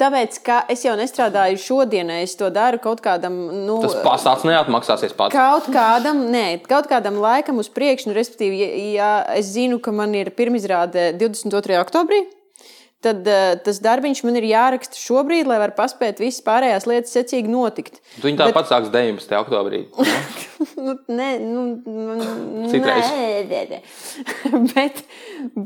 Tāpēc, ka es jau nestrādāju šodienai, es to daru kaut kādam. Nu, Tas pasāks neatmaksāsies pats. Kaut kādam, nē, kaut kādam laikam uz priekšu, nu, respektīvi, ja, ja es zinu, ka man ir pirmizrāde 22. oktobrī, tad uh, tas darbiņš man ir jāraksta šobrīd, lai var paspēt visas pārējās lietas secīgi notikt. Viņi tāpat sāks 19. oktobrī. ne? Nu, nē, nu, nu, Citreiz. nē, nē, nē. bet,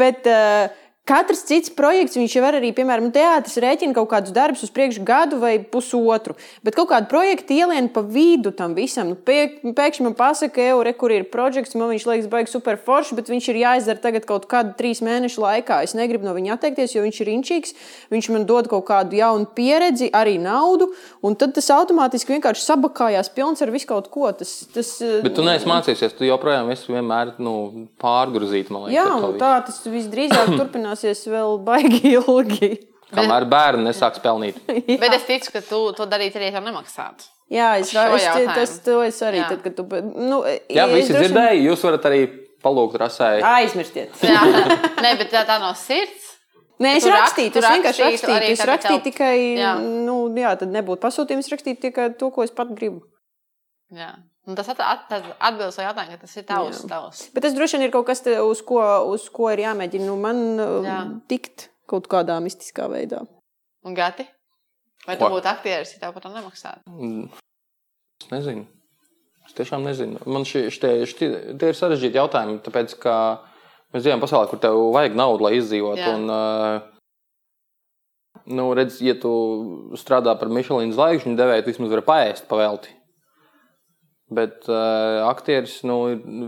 bet uh, katrs cits projekts, viņš jau var arī, piemēram, teātris rēķina kaut kādus darbus uz priekšu gadu vai pusotru. Bet kaut kādu projektu ielien pa vidu tam visam. Nu, pie, pēkšņi man pasaka, eure, kur ir projekts, man viņš liekas, baigs super forši, bet viņš ir jāizdara tagad kaut kādu trīs mēnešu laikā. Es negribu no viņa atteikties, jo viņš ir inčīgs. Viņš man dod kaut kādu jaunu pieredzi, arī naudu, un tad tas automātiski vienkārši sabakājās pilns ar visu kaut ko. Tas, tas, Bet tu neesi mācījies, tu joprojām esi vienmēr nu, pārgrūzīt. Man liekas, Jā, tā tas visdrīzāk turpināsies vēl baigi ilgi. Kamēr bērni nesāks pelnīt. Bet es ticu, ka tu to darītu arī, tev nemaksātu. Jā, es, jautājumu. tas to es arī. Jā. Tad, kad tu, nu, Jā, visi droši dzirdēja, jūs varat arī palūgt rasai. Aizmirstiet. Jā, Nē, bet tā, tā no sirds. Nē, es rakstīju, tu es vienkārši rakstītu rakstīju. Es rakstīju tikai, Jā. nu, jā, tad nebūtu pasūtījums rakstīt tikai to, ko es pat gribu. Jā. Un tas at, tas atbilst uz jautājumu, ka tas ir tavs. Tavs. Bet tas droši vien ir kaut kas, te, uz ko, uz ko ir jāmēģina nu, man Jā. Jā. tikt kaut kādā mistiskā veidā. Un gati? Vai tu būtu aktieris, ja tev par to nemaksātu? Mm, Es nezinu. Es tiešām nezinu. Man šie, šie, šie, tie ir sarežģīti jautājumi, tāpēc ka mēs dzīvojam pasaulē, kur tev vajag naudu, lai izdzīvotu. Un, uh, nu, redz, ja tu strādā par Michelin zvaigžņu devēju, vismaz vari paēst pavelti. Bet uh, aktieris nu,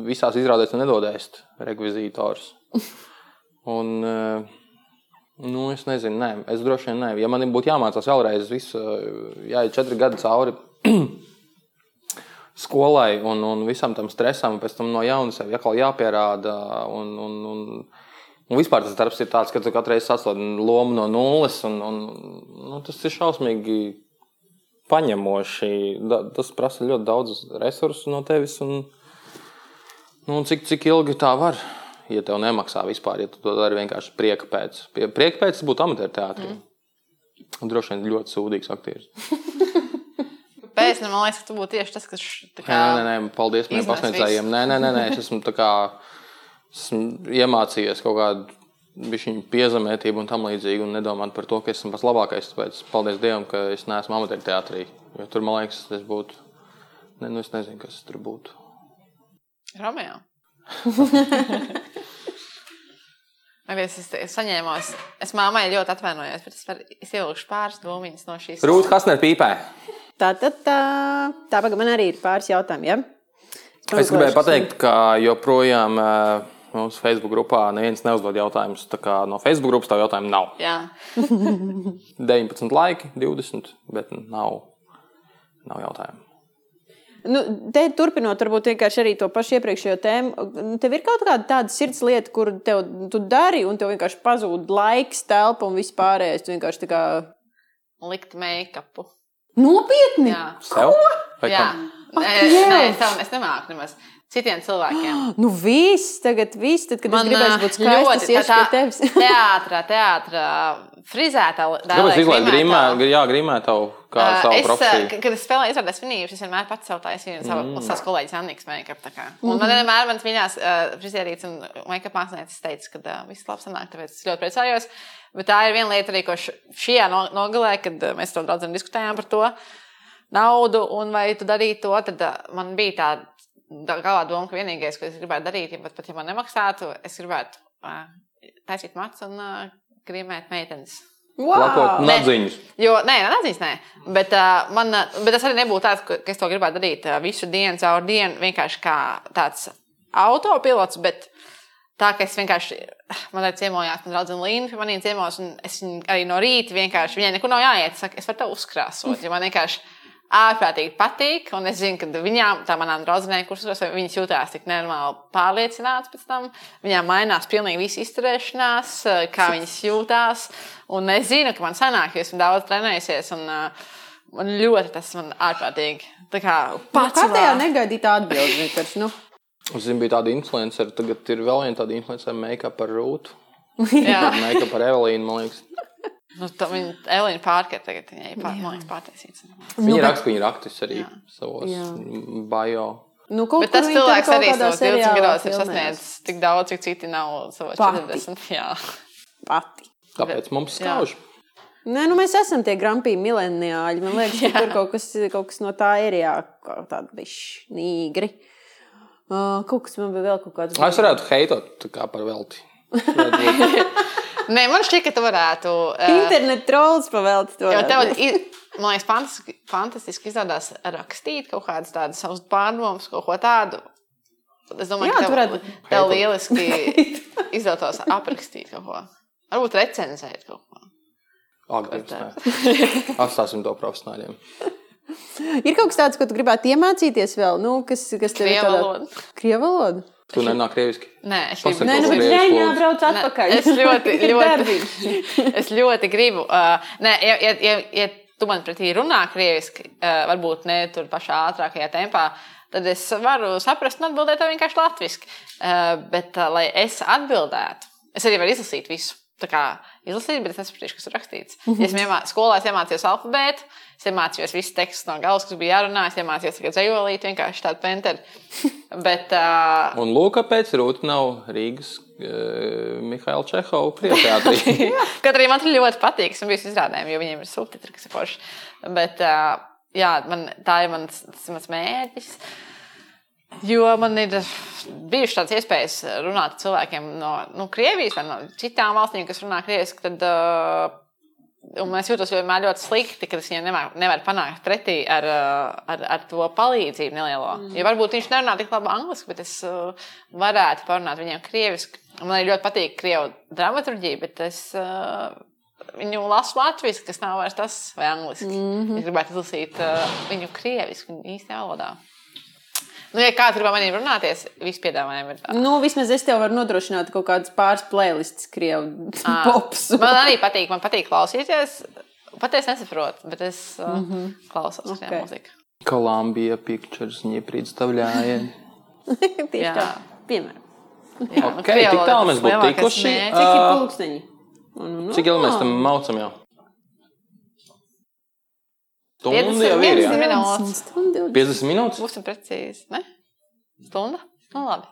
visās izrādēs tu nedod ēst rekvizītors. Un, uh, Nu, es nezinu, nē, es droši vien nē. Ja man būtu jāmācās vēlreiz, visu, jāiet četri gadi cauri skolai un, un visam tam stresam, pēc tam no jauna sev jāpierāda. Un, un, un, un vispār tas darbs ir tāds, ka tu katru reizi sastāv lomu no nulles, un, un nu, tas ir šausmīgi paņemoši. Da, tas prasa ļoti daudz resursu no tevis. Un, nu, un cik, cik ilgi tā var? Ja tev nemaksā vispār, ja tu to dari vienkārši prieka pēc. Prieka pēc tas būtu amatieru teātrī. Mm. Droši vien ļoti sūdīgs aktieris. Pēc tam man liekas, ka tu būtu tieši tas, kas kā, Nē, nē, nē, paldies maniem pasniedzējiem. Nē, nē, nē, nē, es esmu, kā, esmu iemācījies kaut kādu viņa piezemētību un tam līdzīgi, un nedomāt par to, ka esmu pats labākais. Tāpēc paldies Dievam, ka es neesmu amatieru teātrī. Jo tur man liekas, tas būtu. Ne, nu es nezinu, kas tur būtu. Romeo. Es, es, es saņēmos, es mammai ļoti atvainojos, bet es, var, es ievilkšu pāris dūmiņas no šīs. Rūta Hasner pīpē. Tā, tā, tā, tā pagaid, man arī ir pāris jautājumi. Ja? Es gribēju pateikt, ka joprojām uh, mūsu Facebook grupā neviens neuzdod jautājumus. Tā kā no Facebook grupas tā jautājumu nav. Jā, 19 laiki, 20, bet nav, nav jautājumu. Nu, te turpinot, varbūt vienkārši arī to pašu iepriekšējo tēmu. Tev ir kaut kāda tāda sirds lieta, kur tev, tu dari, un tev vienkārši pazūd laiks, telpa un viss pārējais. Tu vienkārši tā kā likt make-upu. nopietni. Jā, Sev? Jā. kam? Nē, nē, es tam- es nemāku nemaz. Citiem cilvēkiem. Nu, viss, tagad viss, tad, kad Man, es gribēju būt skaists, es iešu pie tevis. teātrā, teātrā, frizētā. Kāpēc izlaiž grimē, jā, grimē tavu kā Uh, savu es, profesiju? kad es spēlēju izrādās finīšus, es vienmēr pats sev taisīju savu, mm. savas kolēģis Annikas make-up. tā kā. Un man vienmēr mans mīļākais uh, frizierīts un make-up māksliniecis teica, ka uh, viss labi sanāk, tāpēc es ļoti priecājos. Bet tā ir viena lieta arī, ko šajā no, nogalē, kad uh, mēs to daudz diskutējām par to naudu un vai tu darītu to, tad uh, man bija tā da- galvā doma, ka vienīgais, ko es gribētu darīt, ja pat, pat ja man nemaksātu, es gribētu uh, taisīt matus un uh, grimēt meitenes. Lakot Wow! Nē. nadziņus. Jo, nē, neatzīst, nē. Bet, uh, man, bet tas arī nebūtu tāds, ka, es to gribētu darīt uh, visu dienu, caur dienu, vienkārši kā tāds autopilots. Bet tā, ka es vienkārši, man ir ciemojās, man draudzene Līna pie maniem ciemos, un es arī no rīta vienkārši, viņai neko nav jāiet, saka, es varu tev uzkrāsot, jo man vienkārši ārprātīgi patīk, un es zinu, ka viņām, tā manām draudzenēm, kuras viņas jutās tik nenormāli pārliecināts pēc tam, viņām mainās pilnīgi viss izturēšanās, eh, kā viņas jūtās, un es zinu, ka man sanāk, jo esmu daudz trenējusies, un uh, man ļoti tas man ārprātīgi, tā kā pats. Kā tajā negaidītā atbildē? vienkārši, Nu. Es zinu, bija tāda influencer, tagad ir vēl viena tāda influencer, make-up par Rūtu. Jā, Make-up par Evelīnu, man liekas. Nu, tā viņa Elīna Pārker tagad viņai pār, man liekas, pārtaisīts. Viņa raksta, ka viņa ir aktris arī Jā. savos Jā. bio. Nu, kaut Bet tas cilvēks arī savos 20 seriālā gados ir sasniedzis tik daudz, cik citi nav savos Pati. 40. Jā. Pati. Tāpēc mums skauž. Nē, nu mēs esam tie grampīgi mileniāļi. Man liekas, ka tur kaut kas, kaut kas no tā ir jā, kaut tāda bišķi nīgri. Uh, kaut kas man bija vēl kaut kāds. Es varētu heitot tā kā par velti. Nē, man šķiet, ka tu varētu. Uh, Internet trolls pavēlti to. jo tev, ir, man liekas, fantastiski, fantastiski izdodas rakstīt kaut kādas tādas savas pārdomas, kaut ko tādu. Es domāju, Jā, ka tu tev, varētu- tev lieliski izdotos aprakstīt kaut ko. Varbūt recenzēt kaut ko. Nē. Atstāsim to profesionāļiem. Ir kaut kas tāds, ko tu gribētu iemācīties vēl, nu, kas, kas tev ir Krievu tādā... valodu. Tu nenāk krieviski. Nē, es gribu. Nē, nu, lūdzu. brauc Nē, atpakaļ. Es ļoti, Ir ļoti, es ļoti gribu. Uh, nē, ja, ja, ja, ja tu man pretī runā krieviski, uh, varbūt ne tur pašā ātrākajā tempā, tad es varu saprast un atbildēt vienkārši latviešu. Uh, bet, uh, lai es atbildētu, es arī varu izlasīt visu. Tā kā izlasīt, bet es nesaprotu, kas tur rakstīts. Ja es iemā, skolā es iemācījos alfabētu, es iemācījos visus tekstus no galvas, kas bija jārunā. Es iemācījos tikai dzējolīt, vienkārši tādu penteri. Bet, uh, Un lūk, kāpēc Rūta nav Rīgas uh, Mihaila Čehova priekšteātrī. Kaut arī man ļoti patīk, es biju izrādējumi, jo viņiem ir subtitri, kas ir forši. Bet uh, jā, man, tā ir mans, mans mērķis. Jo man ir bijušas tādas iespējas runāt ar cilvēkiem no, no Krievijas vai no citām valstīm, kas runā krieviski. Tad, uh, un es jūtos vienmēr ļoti slikti, ka es viņiem nevaru, nevaru panākt pretī ar, uh, ar, ar to palīdzību nelielo. Mm. Jo varbūt viņš nerunā tik labi angliski, bet es uh, varētu parunāt viņiem krieviski. Man arī ļoti patīk krievu dramaturgija, bet es uh, viņu lasu latviešu, kas nav vairs tas, vai angliski. Mm -hmm. Es gribētu izlasīt viņu krieviski, viņu īstajā valodā. Nu, ja kāds grib ar maniem runāties, visi piedāvājumi ir tādi. Nu, vismaz es tev varu nodrošināt kaut kādas pāris playlists, krievu pops. Man arī patīk, man patīk klausīties. Pat es nesaprotu, bet es uh, mm -hmm. klausos okay. Okay. mūziku. Колумбия Pictures не представляет. Tieši Jā. tā. Piemēram. Jā, Ok, tik tālu mēs būtu tikuši. Cik ir Ā, pulksteņi? Un, nu, Cik ilgi mēs tam maucam jau? Stundu 50 jau ir, jā. minūtes. Stundu 50 minūtes? Būsim precīzi. Ne? Stunda? Nu, labi.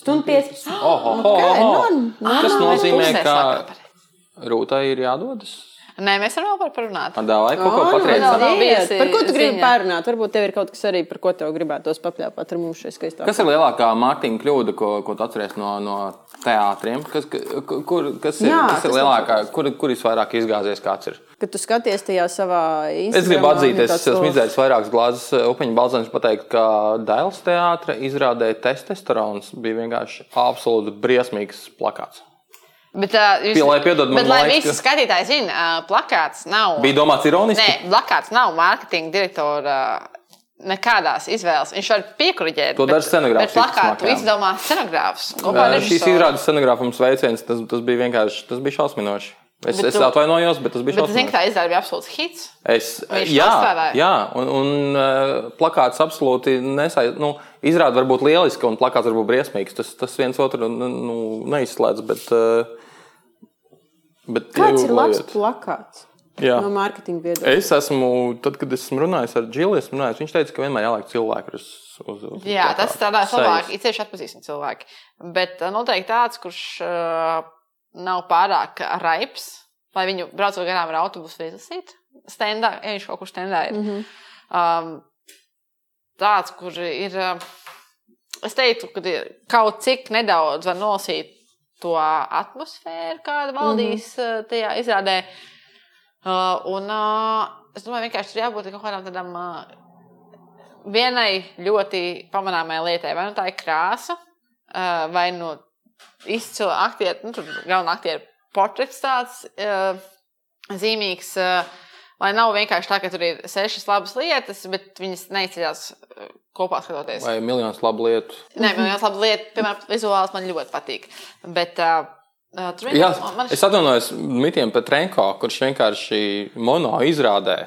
Stundu 15. Oh, oh, oh, Okay, oh. nu, nu, Tas Ah, nozīmē, ka Rūtai ir jādodas. Nē, mēs varam vēl par parunāt. Dāvāj kaut ko O, nu, patriecāt. Par ko tu gribi ziņa. parunāt? Varbūt tev ir kaut kas arī, par ko tev gribētos papļāpāt ar mums šeit skaistā. Kas ir lielākā mārketinga kļūda, ko, ko tu atceries no, no teātriem? Kas, ka- kur, kas ir, Jā, kas ir lielākā, kur, kur visvairāk izgāzies kāds ir? Kad tu skaties tajā savā Instagramā. Es gribu atzīt, un es esmu "Oh, izdzēris vairākas glāzes upeņu balzāņus, pateikt, ka Dēls teātra izrādē testosterons bija vienkārši absolūti briesmīgs plakāts. Bet, uh, jūs, lai piedod bet, lai visi skatītāji zina, uh, plakāts nav. Bija domāts ironiski. Nē, plakāts nav mārketinga direktora. Nekādās izvēles. Viņš var piekuriģēt. To dara scenogrāfs plakātu izdomā scenogrāfs. Šīs izrādes scenogrāfums veiciens, tas, tas bija vienkārši tas bija šausminoši. Es, Bet es tu- atvainojos, bet tas bija es zinu, ka tā izrāde bija absolūts hits. Es, Viņš jā, jā, un, un uh, plakāts absolūti nesaistās. Nu, izrāde var būt lieliska, un plakāts var būt briesmīgs. Tas, tas viens otru nu, nu, neizslēdz. Bet, uh, bet Kāds ir labs plakāts? Jā. No mārketinga viedokļa. Es esmu, tad, kad esmu runājis ar Džilu, esmu runājis, viņš teica, ka vienmēr jāliek cilvēku uz, uz, uz Jā, tas plakāta. strādā Sejas. labāk. Ir tieši atpazīstami cilvēki. Bet uh, noteikti tāds, kurš uh, nav pārāk raips, lai viņu braucot garām ar autobusu izlasītu. Stendā, ja viņš kaut kur stendā ir. Mm. -hmm. um, tāds, kur ir. Uh, es teiktu, ka kaut cik nedaudz var nolasīt to atmosfēru, kāda valdīs mm -hmm. tajā izrādē. Uh, un uh, es domāju, vienkārši tur jābūt kaut kādam tādam. Uh, vienai ļoti pamanāmai lietai, vai nu tā ir krāsa, ā, vai nu izcila aktiera, nu, tur galvenā aktiera portrets tāds ā, zīmīgs. ā, Lai nav vienkārši tā, ka tur ir sešas labas lietas, bet viņas neizceļas ā, kopā skatoties. Vai miljonus labu lietu. Nē, man viens labs lieta, piemēram, vizuāls man ļoti patīk. Bet uh, uh, Jā, man es atvainojos Mitiem Petrenko, kurš vienkārši mono izrādē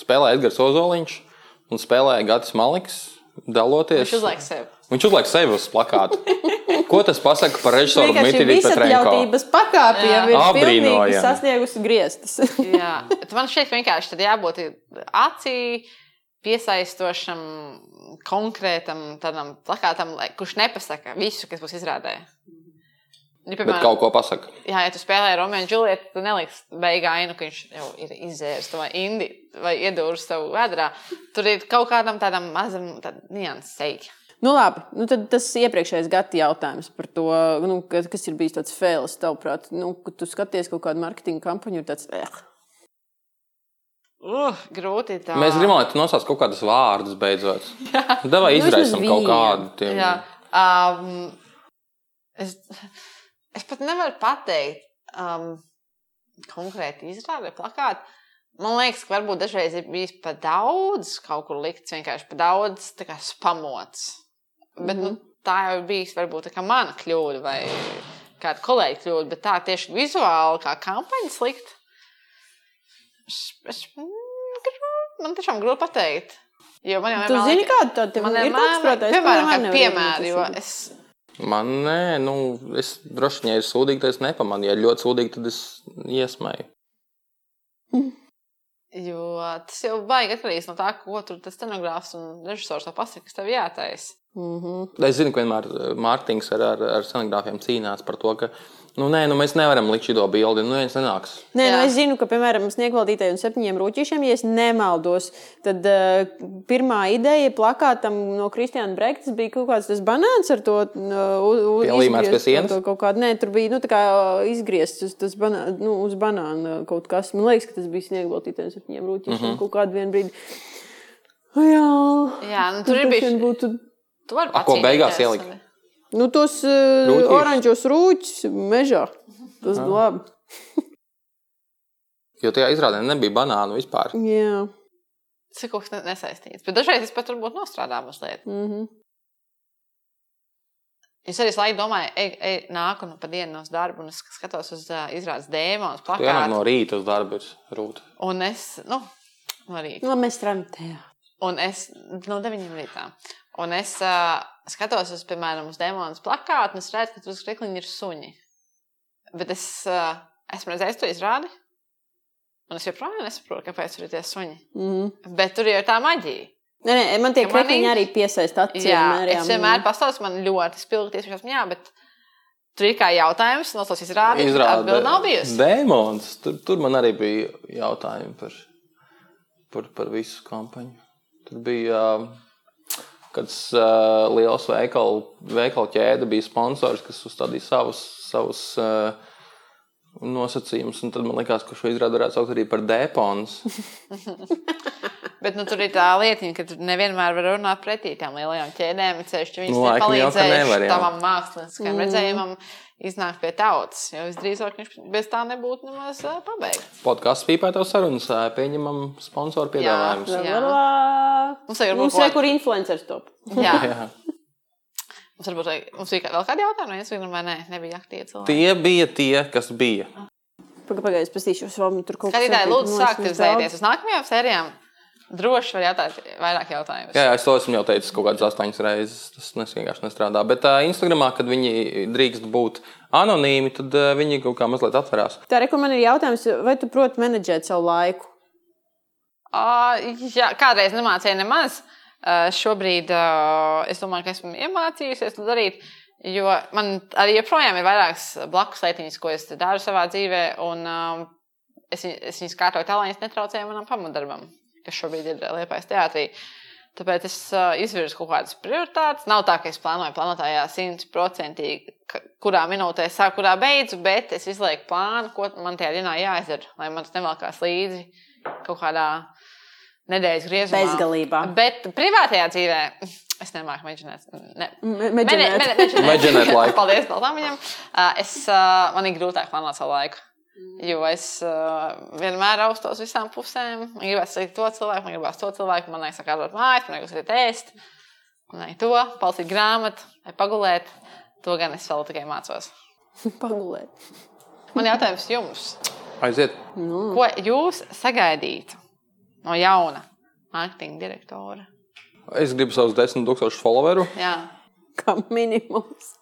spēlē Edgars Ozoliņš un spēlē Gatis Maliks, daloties. viņš uzliek sev. Viņš uzliek sevi uz plakāta. Ko tas pasaka par režisoru Vienkārši Mitiju Petrenko? visatļautības pakāpe jau ir pilnīgi sasniegusi griestus. Jā, man ka vienkārši tad jābūt acī piesaistošam, konkrētam tādam plakātam, lai- kurš nepasaka visu, kas būs izrādē. Ja, Bet kaut ko pasaka. jā, ja tu spēlē Romeo un Julietu, tad neliks beigā ainu, ka viņš jau ir izdzēris to vai indi vai iedūris savu vēdrā. Tur ir kaut kādam tādam mazam tād niansei. Nu, labi, nu, tad tas iepriekšējais gada jautājums par to, nu, ka- kas ir bijis tāds fails, tavuprāt, nu, kad tu skaties kaut kādu marketinga kampaņu, ir tāds, eh, Uh, grūti tā. Mēs gribam, lai tu nosauc kaut kādus vārdus beidzot. Davai Nu, izraisam kaut kādu. Tiem. Jā, um, es, es pat nevaru pateikt, um, konkrēti izrādē, plakāti. Man liekas, ka varbūt dažreiz ir bijis par daudz kaut kur likts, vienkārši par daudz spamots. Bet mm -hmm. nu, tā jau ir bijis varbūt tā kā mana kļūda vai kāda kolēģa kļūda, bet tā tieši vizuāli kā kampaņa slikta. Es, es, mm, man tiešām grūti pateikt. Jo man jau tu vienmēr zini, liekas- kāda tāda Man ir prātā? Es piemēram, kā iedomāties. es, Man nē, nu, es droši vien, ja ir sūdīgi, tad es nepamanu. Ja ir ļoti sūdīgi, tad es iesmēju. jo tas jau baigi atkarīgs no tā, ko tur tas scenogrāfs un režisors to pasaka, kas tev jātaisa. Mhm. Es zinu, ka vienmēr eh, Mārtiņš ar, ar, ar scenogrāfiem cīnās par to, ka nu, nē, nu, mēs nevaram likt šo bildi. Nu, viens nenāks. Nē, nu es zinu, ka, piemēram, sniegvaldītājiem un septiņiem rūtīšiem, ja es nemaldos, tad uh, pirmā ideja plakātam no Kristiāna Brektas bija kaut kāds tas banāns ar to uh, Pielīmēts pie sienas? Kaut kā, nē, tur bija nu, tā kā izgriezts uz, tas banā, nu, uz banāna kaut kas. Man liekas, ka tas bija sniegvaldītājiem septiņiem rūtīšiem mm -hmm. kaut kādu vienu brīdi. O, jā, Jā, nu, tur ir tas bijis. Tu vari A, ko beigās ielikt? vai? Nu, tos uh, Rūķīšus? oranžos rūķus mežā. Tas Jā. ir labi. Jo tajā izrādē nebija banānu vispār. Jā. Tas ir kaut kas ne- nesaistīts. Bet dažreiz es pat varbūt nostrādāju mazliet. Mm -hmm. Es arī laikam domāju, ej, ej, nāku nu pa dienu uz darbu, un es skatos uz uh, izrādes dēmonu, uz plakātu. no rīta uz darbu, ir rūta. Un es, nu, arī. Nu, mēs strādājam tajā. Un es no 9 rītā. Un es uh, skatos uz, piemēram, uz demonas plakātu, un es redzu, ka tur uz krikliņa ir suņi. Bet es uh, esmu redzējis to izrādi. Un es joprojām nesaprotu, kāpēc tur ir tie suņi. Mm -hmm. Bet tur jau ir tā maģija. Nē, nē, man tie ir- arī piesaista acīm. Jā, mērījām. es vienmēr pastāstu, man ļoti spilgti iespējams, jā, bet Tur ir kā jautājums, no tos izrādīt. Atbildi nav bijusi. Dēmons. Tur, tur man arī bija jautājumi par, par, par visu kampaņu. Tur bija kāds uh, liels veikalu, veikalu ķēde, bija sponsors, kas uzstādīja savus, savus uh, nosacījumus. Tad man liekas, ka šo izrādi varētu saukt arī par dēpons. Bet nu, tur ir tā lieta, ka tur nevienmēr var runāt pretī tām lielajām ķēdēm. Ceļš, viņas Nu, jā. tavam māksliniekam mm. redzējumam iznākt pie tautas. Jo visdrīzāk viņš bez tā nebūtu nemaz pabeigts. Podkāsts pīpētājs sarunas, pieņemam sponsoru piedāvājumus. Jā. Mums Mums vajag Mums varbūt ir kur influenceris top. Jā, Jā. mums varbūt mums bija vēl kādi jautājumi, viens vai nē, nebija aktīvi cilvēki. Tie bija tie, kas bija. Pagaidām, es paskatīšos, vai man tur kaut kas tāds lūdzu, sākt uz nākamajām sērijām. Droši var jautāt vairāk jautājumus. Jā, jā, es to esmu jau teicis kaut kādas astoņas reizes. Tas nes- vienkārši nestrādā. Bet uh, Instagramā, kad viņi drīkst būt anonīmi, tad uh, viņi kaut kā mazliet atverās. Tā reku man ir jautājums, vai tu proti menedžēt savu laiku? Uh, jā, kādreiz nemācīju nemaz. Uh, šobrīd uh, es domāju, ka esmu iemācījusies to darīt. Jo man arī joprojām ir vairākas blakus lietiņas, ko es daru savā dzīvē. Un, um, es, viņ- es viņas kārtoju tā, lai viņas netraucēja manam pamatdarbam, kas šobrīd ir Liepais teātrī. Tāpēc es uh, izvirzu kaut kādas prioritātes. Nav tā, ka es plānoju plānotājā simtprocentīgi, kurā minūtē sāku, kurā beidzu, bet es izlieku plānu, ko man tajā dienā jāizdara, lai man tas nevelkās līdzi kaut kādā nedēļas griezumā. Bezgalībā. Bet privātajā dzīvē es nemāku mēģināt. Ne. Medžinēt. mene- meģinēt. Meģinēt laiku. Paldies. Uh, es, man ir grūtāk plānot savu laiku. Jo es uh, vienmēr austos uz visām pusēm. Man gribās satikt to cilvēku, man gribās to cilvēku, man vajag sakārtot mājas, man vajag uzsākt ēst. Man vajag to, palasīt grāmatu, vai pagulēt. To gan es vēl tikai mācos. Pagulēt. Man jautājums jums. Aiziet. Ko jūs sagaidītu no jauna mārketinga direktora? Es gribu savus 10,000 followeru. Jā. Kā minimums.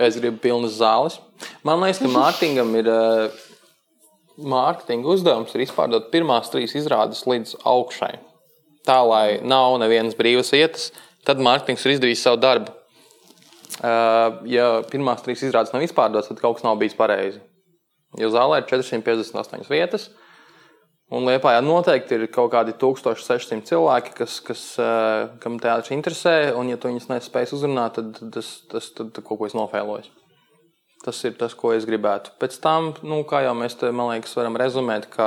Es gribu pilnas zāles. Man liekas, ka mārketingam ir. uh, Mārketinga uzdevums ir izpārdot pirmās trīs izrādes līdz augšai. Tā lai nav nevienas brīvas vietas, tad mārketings ir izdarījis savu darbu. Uh, Ja pirmās trīs izrādes nav izpārdotas, tad kaut kas nav bijis pareizi. Jo zālē ir 458 vietas, un Lietpā noteikti ir kaut kādi 1600 cilvēki, kas, kas, uh, kam teātris interesē, un ja tu viņus nespēj uzrunāt, tad tas, tas tad, tad kaut ko es nofēloju. Tas ir tas, ko es gribētu. Pēc tam, nu, kā jau mēs te, man liekas, varam rezumēt, ka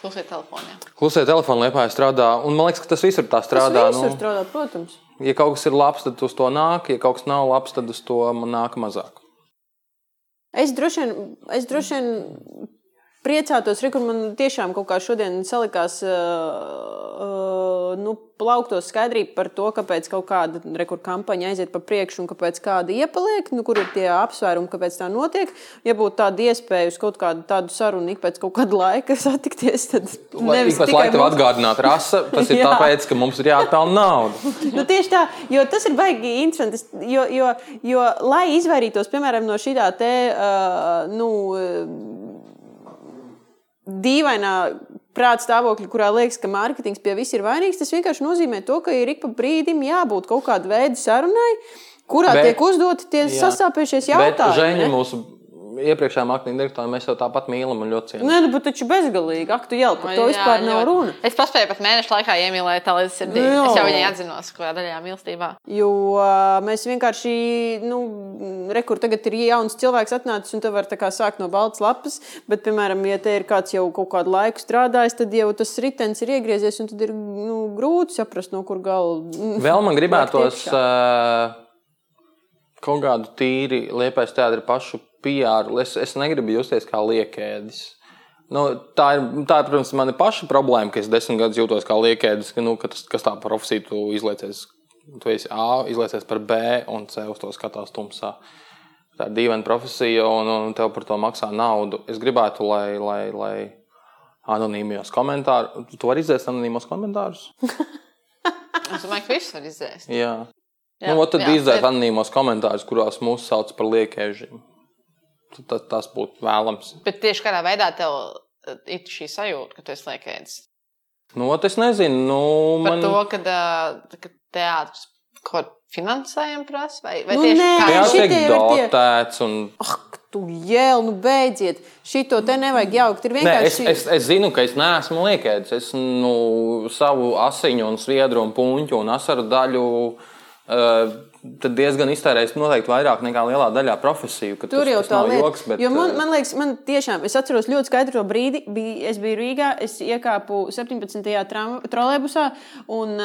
Klusiet telefonā. klusē telefona liepā strādā, un man liekas, ka tas visur tā strādā. Tas visur Nu, strādā, protams. ja kaut kas ir labs, tad uz to nāk, ja kaut kas nav labs, tad uz to nāk mazāk. Es droši vien, es droši vien priecātos, re, kur man tiešām kaut kā šodien salikās, uh, uh, nu, plauktos skaidrība par to, kāpēc kaut kāda rekur kampaņa aiziet pa priekšu un kāpēc kāda iepaliek, nu, kur ir tie apsvērumi, kāpēc tā notiek. Ja būtu tāda iespēja uz kaut kādu tādu sarunu ik pēc kaut kāda laika satikties, tad Lai ik pēc laika tev mums- atgādinātu rasa, tas ir tāpēc, ka mums ir jāatpelnā nauda. Nu, tieši tā, jo tas ir baigi interesanti. Es- Jo, jo, jo lai izvairītos piemēram no šī tā te, uh, nu, dīvainā prāta stāvokļa, kurā liekas, ka mārketings pie viss ir vainīgs, tas vienkārši nozīmē to, ka ir ik pa brīdim jābūt kaut kāda veida sarunai, kurā Bet- Bet, tiek uzdoti tie Jā. sasāpējušies Bet jautājumi. Žēņa ne? mūsu iepriekšējā mākslinieka direktora mēs jau tāpat mīlam un ļoti cienām. Nē, nu, bet taču bezgalīgi. Ak, tu jau par to vispār nav runa. Es paspēju pat mēnešu laikā iemīlēt tā līdz sirdī. Jā. Es jau viņai atzinos, kurā daļā mīlestībā. Jo mēs vienkārši, nu, rekur, tagad ir jauns cilvēks atnācis, un tu vari tā kā sākt no balts lapas. Bet, piemēram, ja te ir kāds jau kaut kādu laiku strādājis, tad jau tas ritenis ir iegriezies, un tad ir nu, grūti saprast, no kur gala. Vēl man gribētos uh, kaut kādu tīri liepais teātri pašu PR. Es, es negribu justies kā liekēdis. Nu, tā, ir, tā ir, protams, mana paša problēma, ka es desmit gadus jūtos kā liekēdis, ka, nu, ka tas, kas tā profesija tu izliecies. Tu esi A, izliecies par B, un C uz to skatās tumsā. Tā ir dīvaina profesija, un, un tev par to maksā naudu. Es gribētu, lai, lai, lai anonīmijos komentāros, tu vari izdzēst anonīmos komentārus. Es domāju, ka viss var izdzēst. Jā. Jā, nu, ot tad izdzēst anonīmos komentārus, kurās mūs sauc par liekēžiem. Tas, tas būtu vēlams. Bet tieši kādā veidā tev uh, ir šī sajūta, ka tu esi liekēdis. Nu, es nezinu, nu, Par man to, ka, uh, ka teātris ko finansējumu prasa? Vai, vai Nu, tieši šitie tiek dotēts un Ak, tu jēl, nu beidziet. Šito te nevajag jaukt. Ir Nē, es, vienkārši. es, es zinu, ka es neesmu liekēdis. Es nu, savu asiņu, un sviedru un puņu un asaru daļu tad diezgan iztērējis noteikti vairāk nekā lielā daļā profesiju. Tur tas- jau tas tā lieta. joks, bet, jo man, man liekas, man tiešām, es atceros ļoti skaidru to brīdi. Bija, es biju Rīgā, es iekāpu 17. tram- trolēbusā un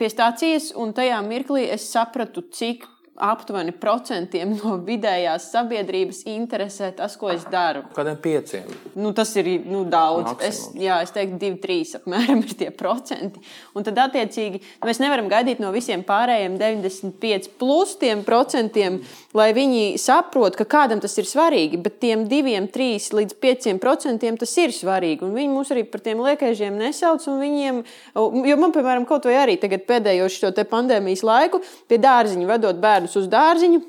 pie stācijas, un tajā mirklī es sapratu, cik aptuveni procentiem no vidējās sabiedrības interesē tas, ko es daru. Kādiem pieciem? Nu, tas ir nu, daudz. Maksimums. Es, jā, es teiktu, divi, trīs apmēram ir tie procenti. Un tad, attiecīgi, mēs nevaram gaidīt no visiem pārējiem 95 plus tiem procentiem, lai viņi saprotu, ka kādam tas ir svarīgi. Bet tiem diviem, trīs līdz pieciem procentiem tas ir svarīgi. Un viņi mūs arī par tiem liekaižiem nesauc. un Viņiem, jo man, piemēram, kaut vai arī tagad pēdējo šo pandēmijas laiku pie dārziņa vedot bērnus uz dārziņu.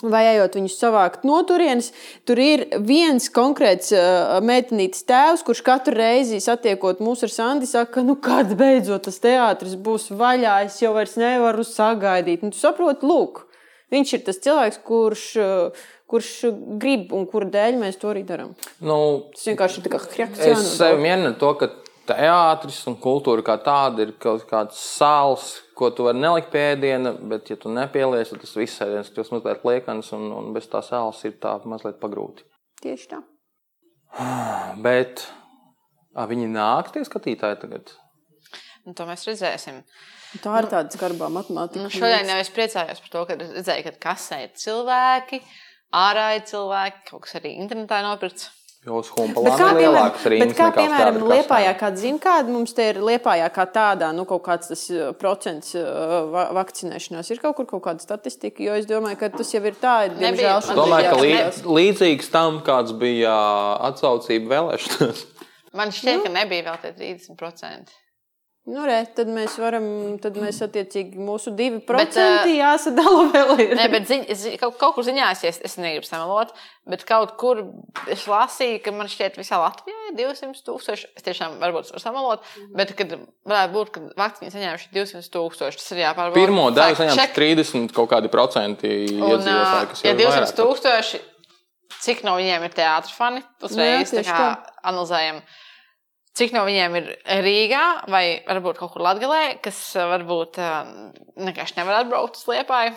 Vai ejot viņus savākt no turienes, tur ir viens konkrēts uh, meitenītes tēvs, kurš katru reizi satiekot mūs ar Sandi, saka, ka nu, kad beidzot tas teātris būs vaļā, es jau vairs nevaru sagaidīt. Nu, tu saproti, lūk, viņš ir tas cilvēks, kurš, uh, kurš grib un kura dēļ mēs to arī darām. Nu, Tas vienkārši ir kā es hrekts. sev ar to, ka teātris un kultūra kā tāda ir kaut kāds sāls, ko tu vari nelikt pie ēdiena, bet, ja tu nepieliesi, tad tas viss ēdiens kļūst mazliet liekans un, un bez tā sāls ir tā mazliet pagrūti. Tieši tā. Bet a, viņi nāk tie skatītāji tagad. Nu, to mēs redzēsim. Tā ir tāda skarbā matemātika. Nu, šodien jau es priecājos par to, ka redzēju, ka kasē ir cilvēki, ārā ir cilvēki, kaut kas arī internetā nopirkts. Jo uz Bet Humpalā kā, ir lielākas bet rindas kā, piemēram, Liepājā, kāda zina, kāda mums te ir Liepājā kā tādā, nu, kaut kāds tas uh, procents uh, va vakcinēšanās. Ir kaut kur kaut kāda statistika, jo es domāju, ka tas jau ir tā, diemžēl, Es domāju, ka Jā, lī, jā. līdzīgs tam, kāds bija atsaucība vēlēšanās. Man šķiet, ka nebija vēl tie 30%. Nu, re, tad mēs varam, tad mēs attiecīgi mūsu divi procenti jāsadala vēl ir. Nē, bet ziņ, zi, kaut, kaut kur ziņās, ja es, es negribu samalot, bet kaut kur es lasīju, ka man šķiet, visā Latvijā ir 200 tūkstoši. Es tiešām varbūt varu samalot, bet kad varētu būt, ka vakcīnu saņēmuši 200 tūkstoši, tas ir jāpārbauda. Pirmo daļu check. 30 kaut kādi procenti Un, iedzīvotāji, kas ja ir 200 vairāk. tūkstoši, cik no viņiem ir teātris fani? Uzreiz Jā, tā kā analizējam. Cik no viņiem ir Rīgā vai varbūt kaut kur Latvijā, kas ā, varbūt ā, vienkārši nevar atbraukt uz Liepāju.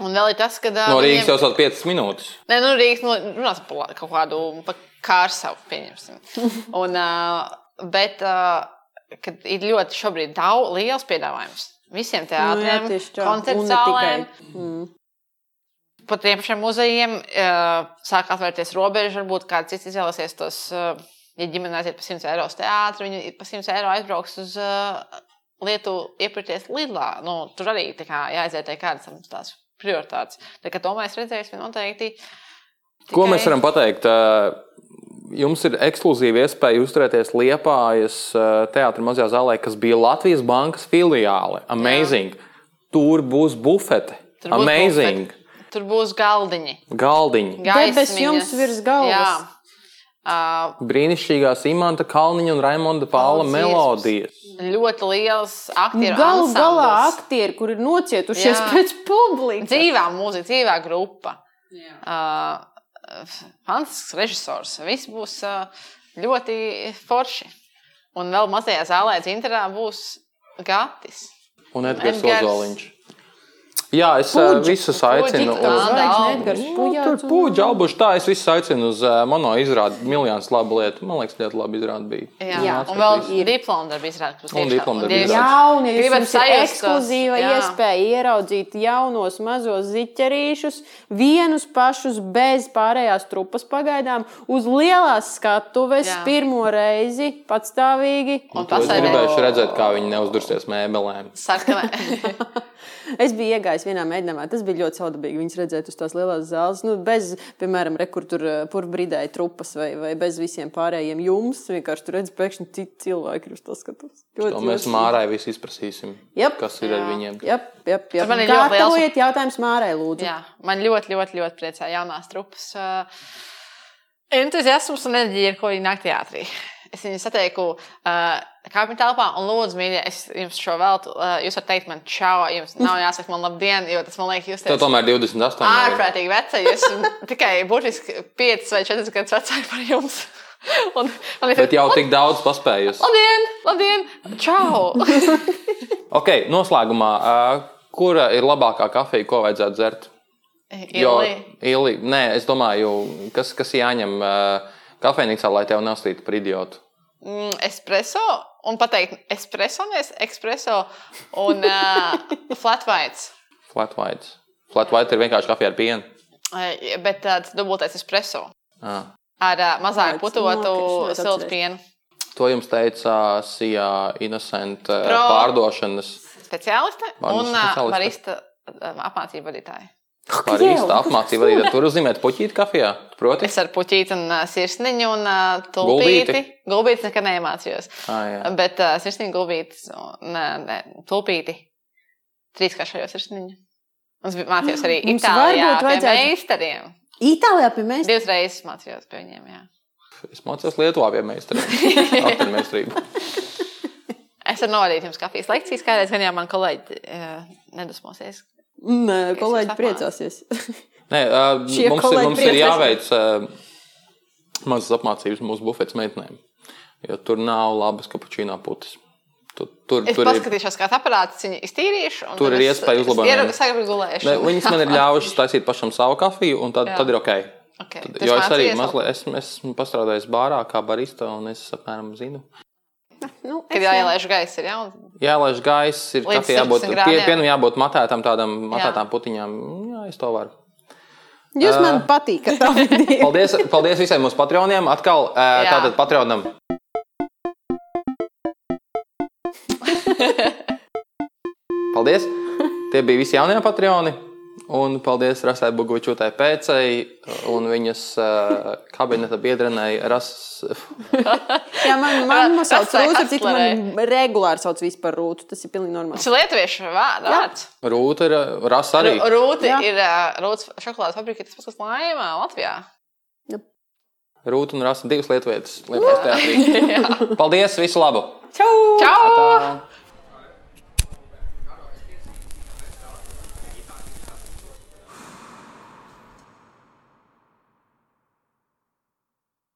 Un vēl ir tas, ka. ā, No Rīgas viņiem- jau sāk 5 minūtes. Nē, nu, Rīgas nu, runās par kaut kādu pa kārsavu, pieņemsim. Un, bet, kad ir ļoti šobrīd daudz, liels piedāvājums visiem Nu, teātriem, tā. koncertu zālēm. Mm. pat tiem pašiem muzejiem sāk atvērties robežas. Varbūt kāds cits izvēlēsies tos, uh, ja ģimene aiziet par 100 eiro uz teātri, viņi par 100 eiro aizbrauks uz uh, Lietuvu iepirkties Lidlā. Nu, tur arī tā kā jāizvērtē kādas tam tās prioritātes. Tā kā to mēs redzēsim noteikti. Ko tikai- mēs varam pateikt? Ā, Jums ir ekskluzīva iespēja uzturēties Liepājas teātris mazajā zālē, kas bija Latvijas bankas filiāle. Amazing! Tur būs bufete. Tur būs Amazing! bufeti. Tur būs galdiņi. Galdiņi. Debes gaismiņas. jums virs galvas. Jā. Uh, Brīnišķīgās Imants Kalniņa un Raimonda Paula Paldies. melodijas. ļoti liels aktieru Galu galā ansamblis. aktieri, kur ir nocietušies Jā. pēc publikas. Dzīvā mūzika, dzīvā grupa. Uh, fantastisks režisors. Viss būs uh, ļoti forši. Un vēl mazajā zālē, Zintarā, būs Gatis. Un Edgars Edgars. Ozoliņš. Jā, es ā, Puģi. visus aicinu. Uz- Nu, un- puģi albuši tā, es visus aicinu uz uh, mono izrādi. Miljons labu lietu. Man liekas, ļoti labi izrādi bija. Jā, Jā, un vēl atskatīs. diploma darba izrāda. Un diplomdarba izrāde. Jauni, Gribat jums ir sajust ekskluzīva jā. iespēja ieraudzīt jaunos mazos ziķerīšus, vienus pašus bez pārējās trupas pagaidām, uz lielās skatuves, Jā. pirmo reizi, patstāvīgi. Un To es pasēdēt gribēju redzēt, kā viņi neuzdursies mēbelēm. sarkanē. Es biju iegājis vienā mēģinājumā, tas bija ļoti saudabīgi. Viņus redzēt uz tās lielās zāles, nu, bez, piemēram, rekur tur purbrīdēja trupas vai, vai bez visiem pārējiem jums. Vienkārši tur redz, pēkšņi citi cilvēki ir uz to skatus. Ļoti, To mēs ļoti- Mārai visi izprasīsim. Jep. Kas ir ar Jā. viņiem? Jep, jep, jep. man ir ļoti liels- Gatavojiet jautājumus Mārai, lūdzu. Jā, man ļoti, ļoti, ļoti priecē jaunās trupas uh, entuziasms un enerģija, ar ko viņi nāk teātrī. Es viņu satieku uh, kāpņu telpā un lūdzu, mīļie, es jums šo veltu. Uh, jūs varat teikt man čau, jums nav jāsaka man labdien, jo tas man liekas, jūs esat tomēr 28. ārprātīgi veca. Jūs tikai būtiski 5 vai 4 gadus vecāki par jums. Un, un Bet jau tik daudz paspējusi. Labdien, labdien, čau! Ok, noslēgumā, uh, kura ir labākā kafija, ko vajadzētu dzert? Ili. ili, nē, es domāju, kas, kas jāņem uh, kafejnīcā, lai tev neuzstītu par idiotu. Mm, espreso un pateikt, espreso, nevis espreso un uh, flat whites. Flat white. Flat white ir vienkārši kafija ar pienu. Bet tāds dubultais espreso Ah. ar uh, mazāk putotu es siltu pienu. To jums teica Sijā Innocent Pro. pārdošanas Speciāliste un barista apmācību vadītāji. barista apmācība. Arī tur uzzīmēt puķīti kafijā. Proti? Es ar puķīti un uh, sirsniņu un uh, tulpīti. Gulbīti? Gulbītis nekad nemācījos. Ah, jā. Bet uh, sirsniņa gulbītis un uh, ne, tulpīti. Trīskāršajo sirsniņu. Un es biju- mācījos arī Mums Itālijā pie vajadzētu- meistariem. Itālijā pie mēs. Divas reizes mācījos pie viņiem. Jā. Es mācījos Lietuvā pie meistariem. Ar meistarību. Es varu novadīt jums kafijas lekcijas, kādreiz gan jau man kolēģi uh, nedusmosies. Nē, kolēģi priecāsies. Nē, uh, mums, ir, mums ir jāveic uh, mazas apmācības mūsu bufetes meitenēm. Jo tur nav labas kapučīnā putas. Tur, tur, Es tur ir, paskatīšos, kā aparāts viņu iztīrīšu. un Tur ir es- iespēja ne, viņas man ir ļāvušas taisīt pašam savu kafiju, un tad, Jā. tad ir ok. Okay. Tad, jo es arī mazliet esmu, esmu pastrādājis bārā kā barista, un es apmēram zinu. Nu, Kad es jā. jāielaiž gaisa, ir jau. Jā, lai gaiss ir kafija jābūt, 16 pie, pienam jābūt matētam tādam, matētām putiņām. Jā, es to varu. Jūs man patīkat. Paldies, paldies visiem mūsu patroniem. Atkal uh, Jā. tātad patronam. Paldies! Tie bija visi jaunie patroni. Un paldies Rasai Bugovičotai pēcei un viņas uh, kabineta biedrenei Ras... Jā, man, man Tas sauc Rūta, Hustlerei. man regulāri sauc vispār Rūtu. Tas ir pilnīgi normāli. Tas ir lietuviešu vā- vārds. Rūta ir Rasa arī. Rūti Jā. ir uh, Rūtas šokolādes fabrika, tas pats, kas laimā Latvijā. Rūta un Rasa divas. Lietuvas teātrī. Paldies, visu labu! Čau! Čau! Tā.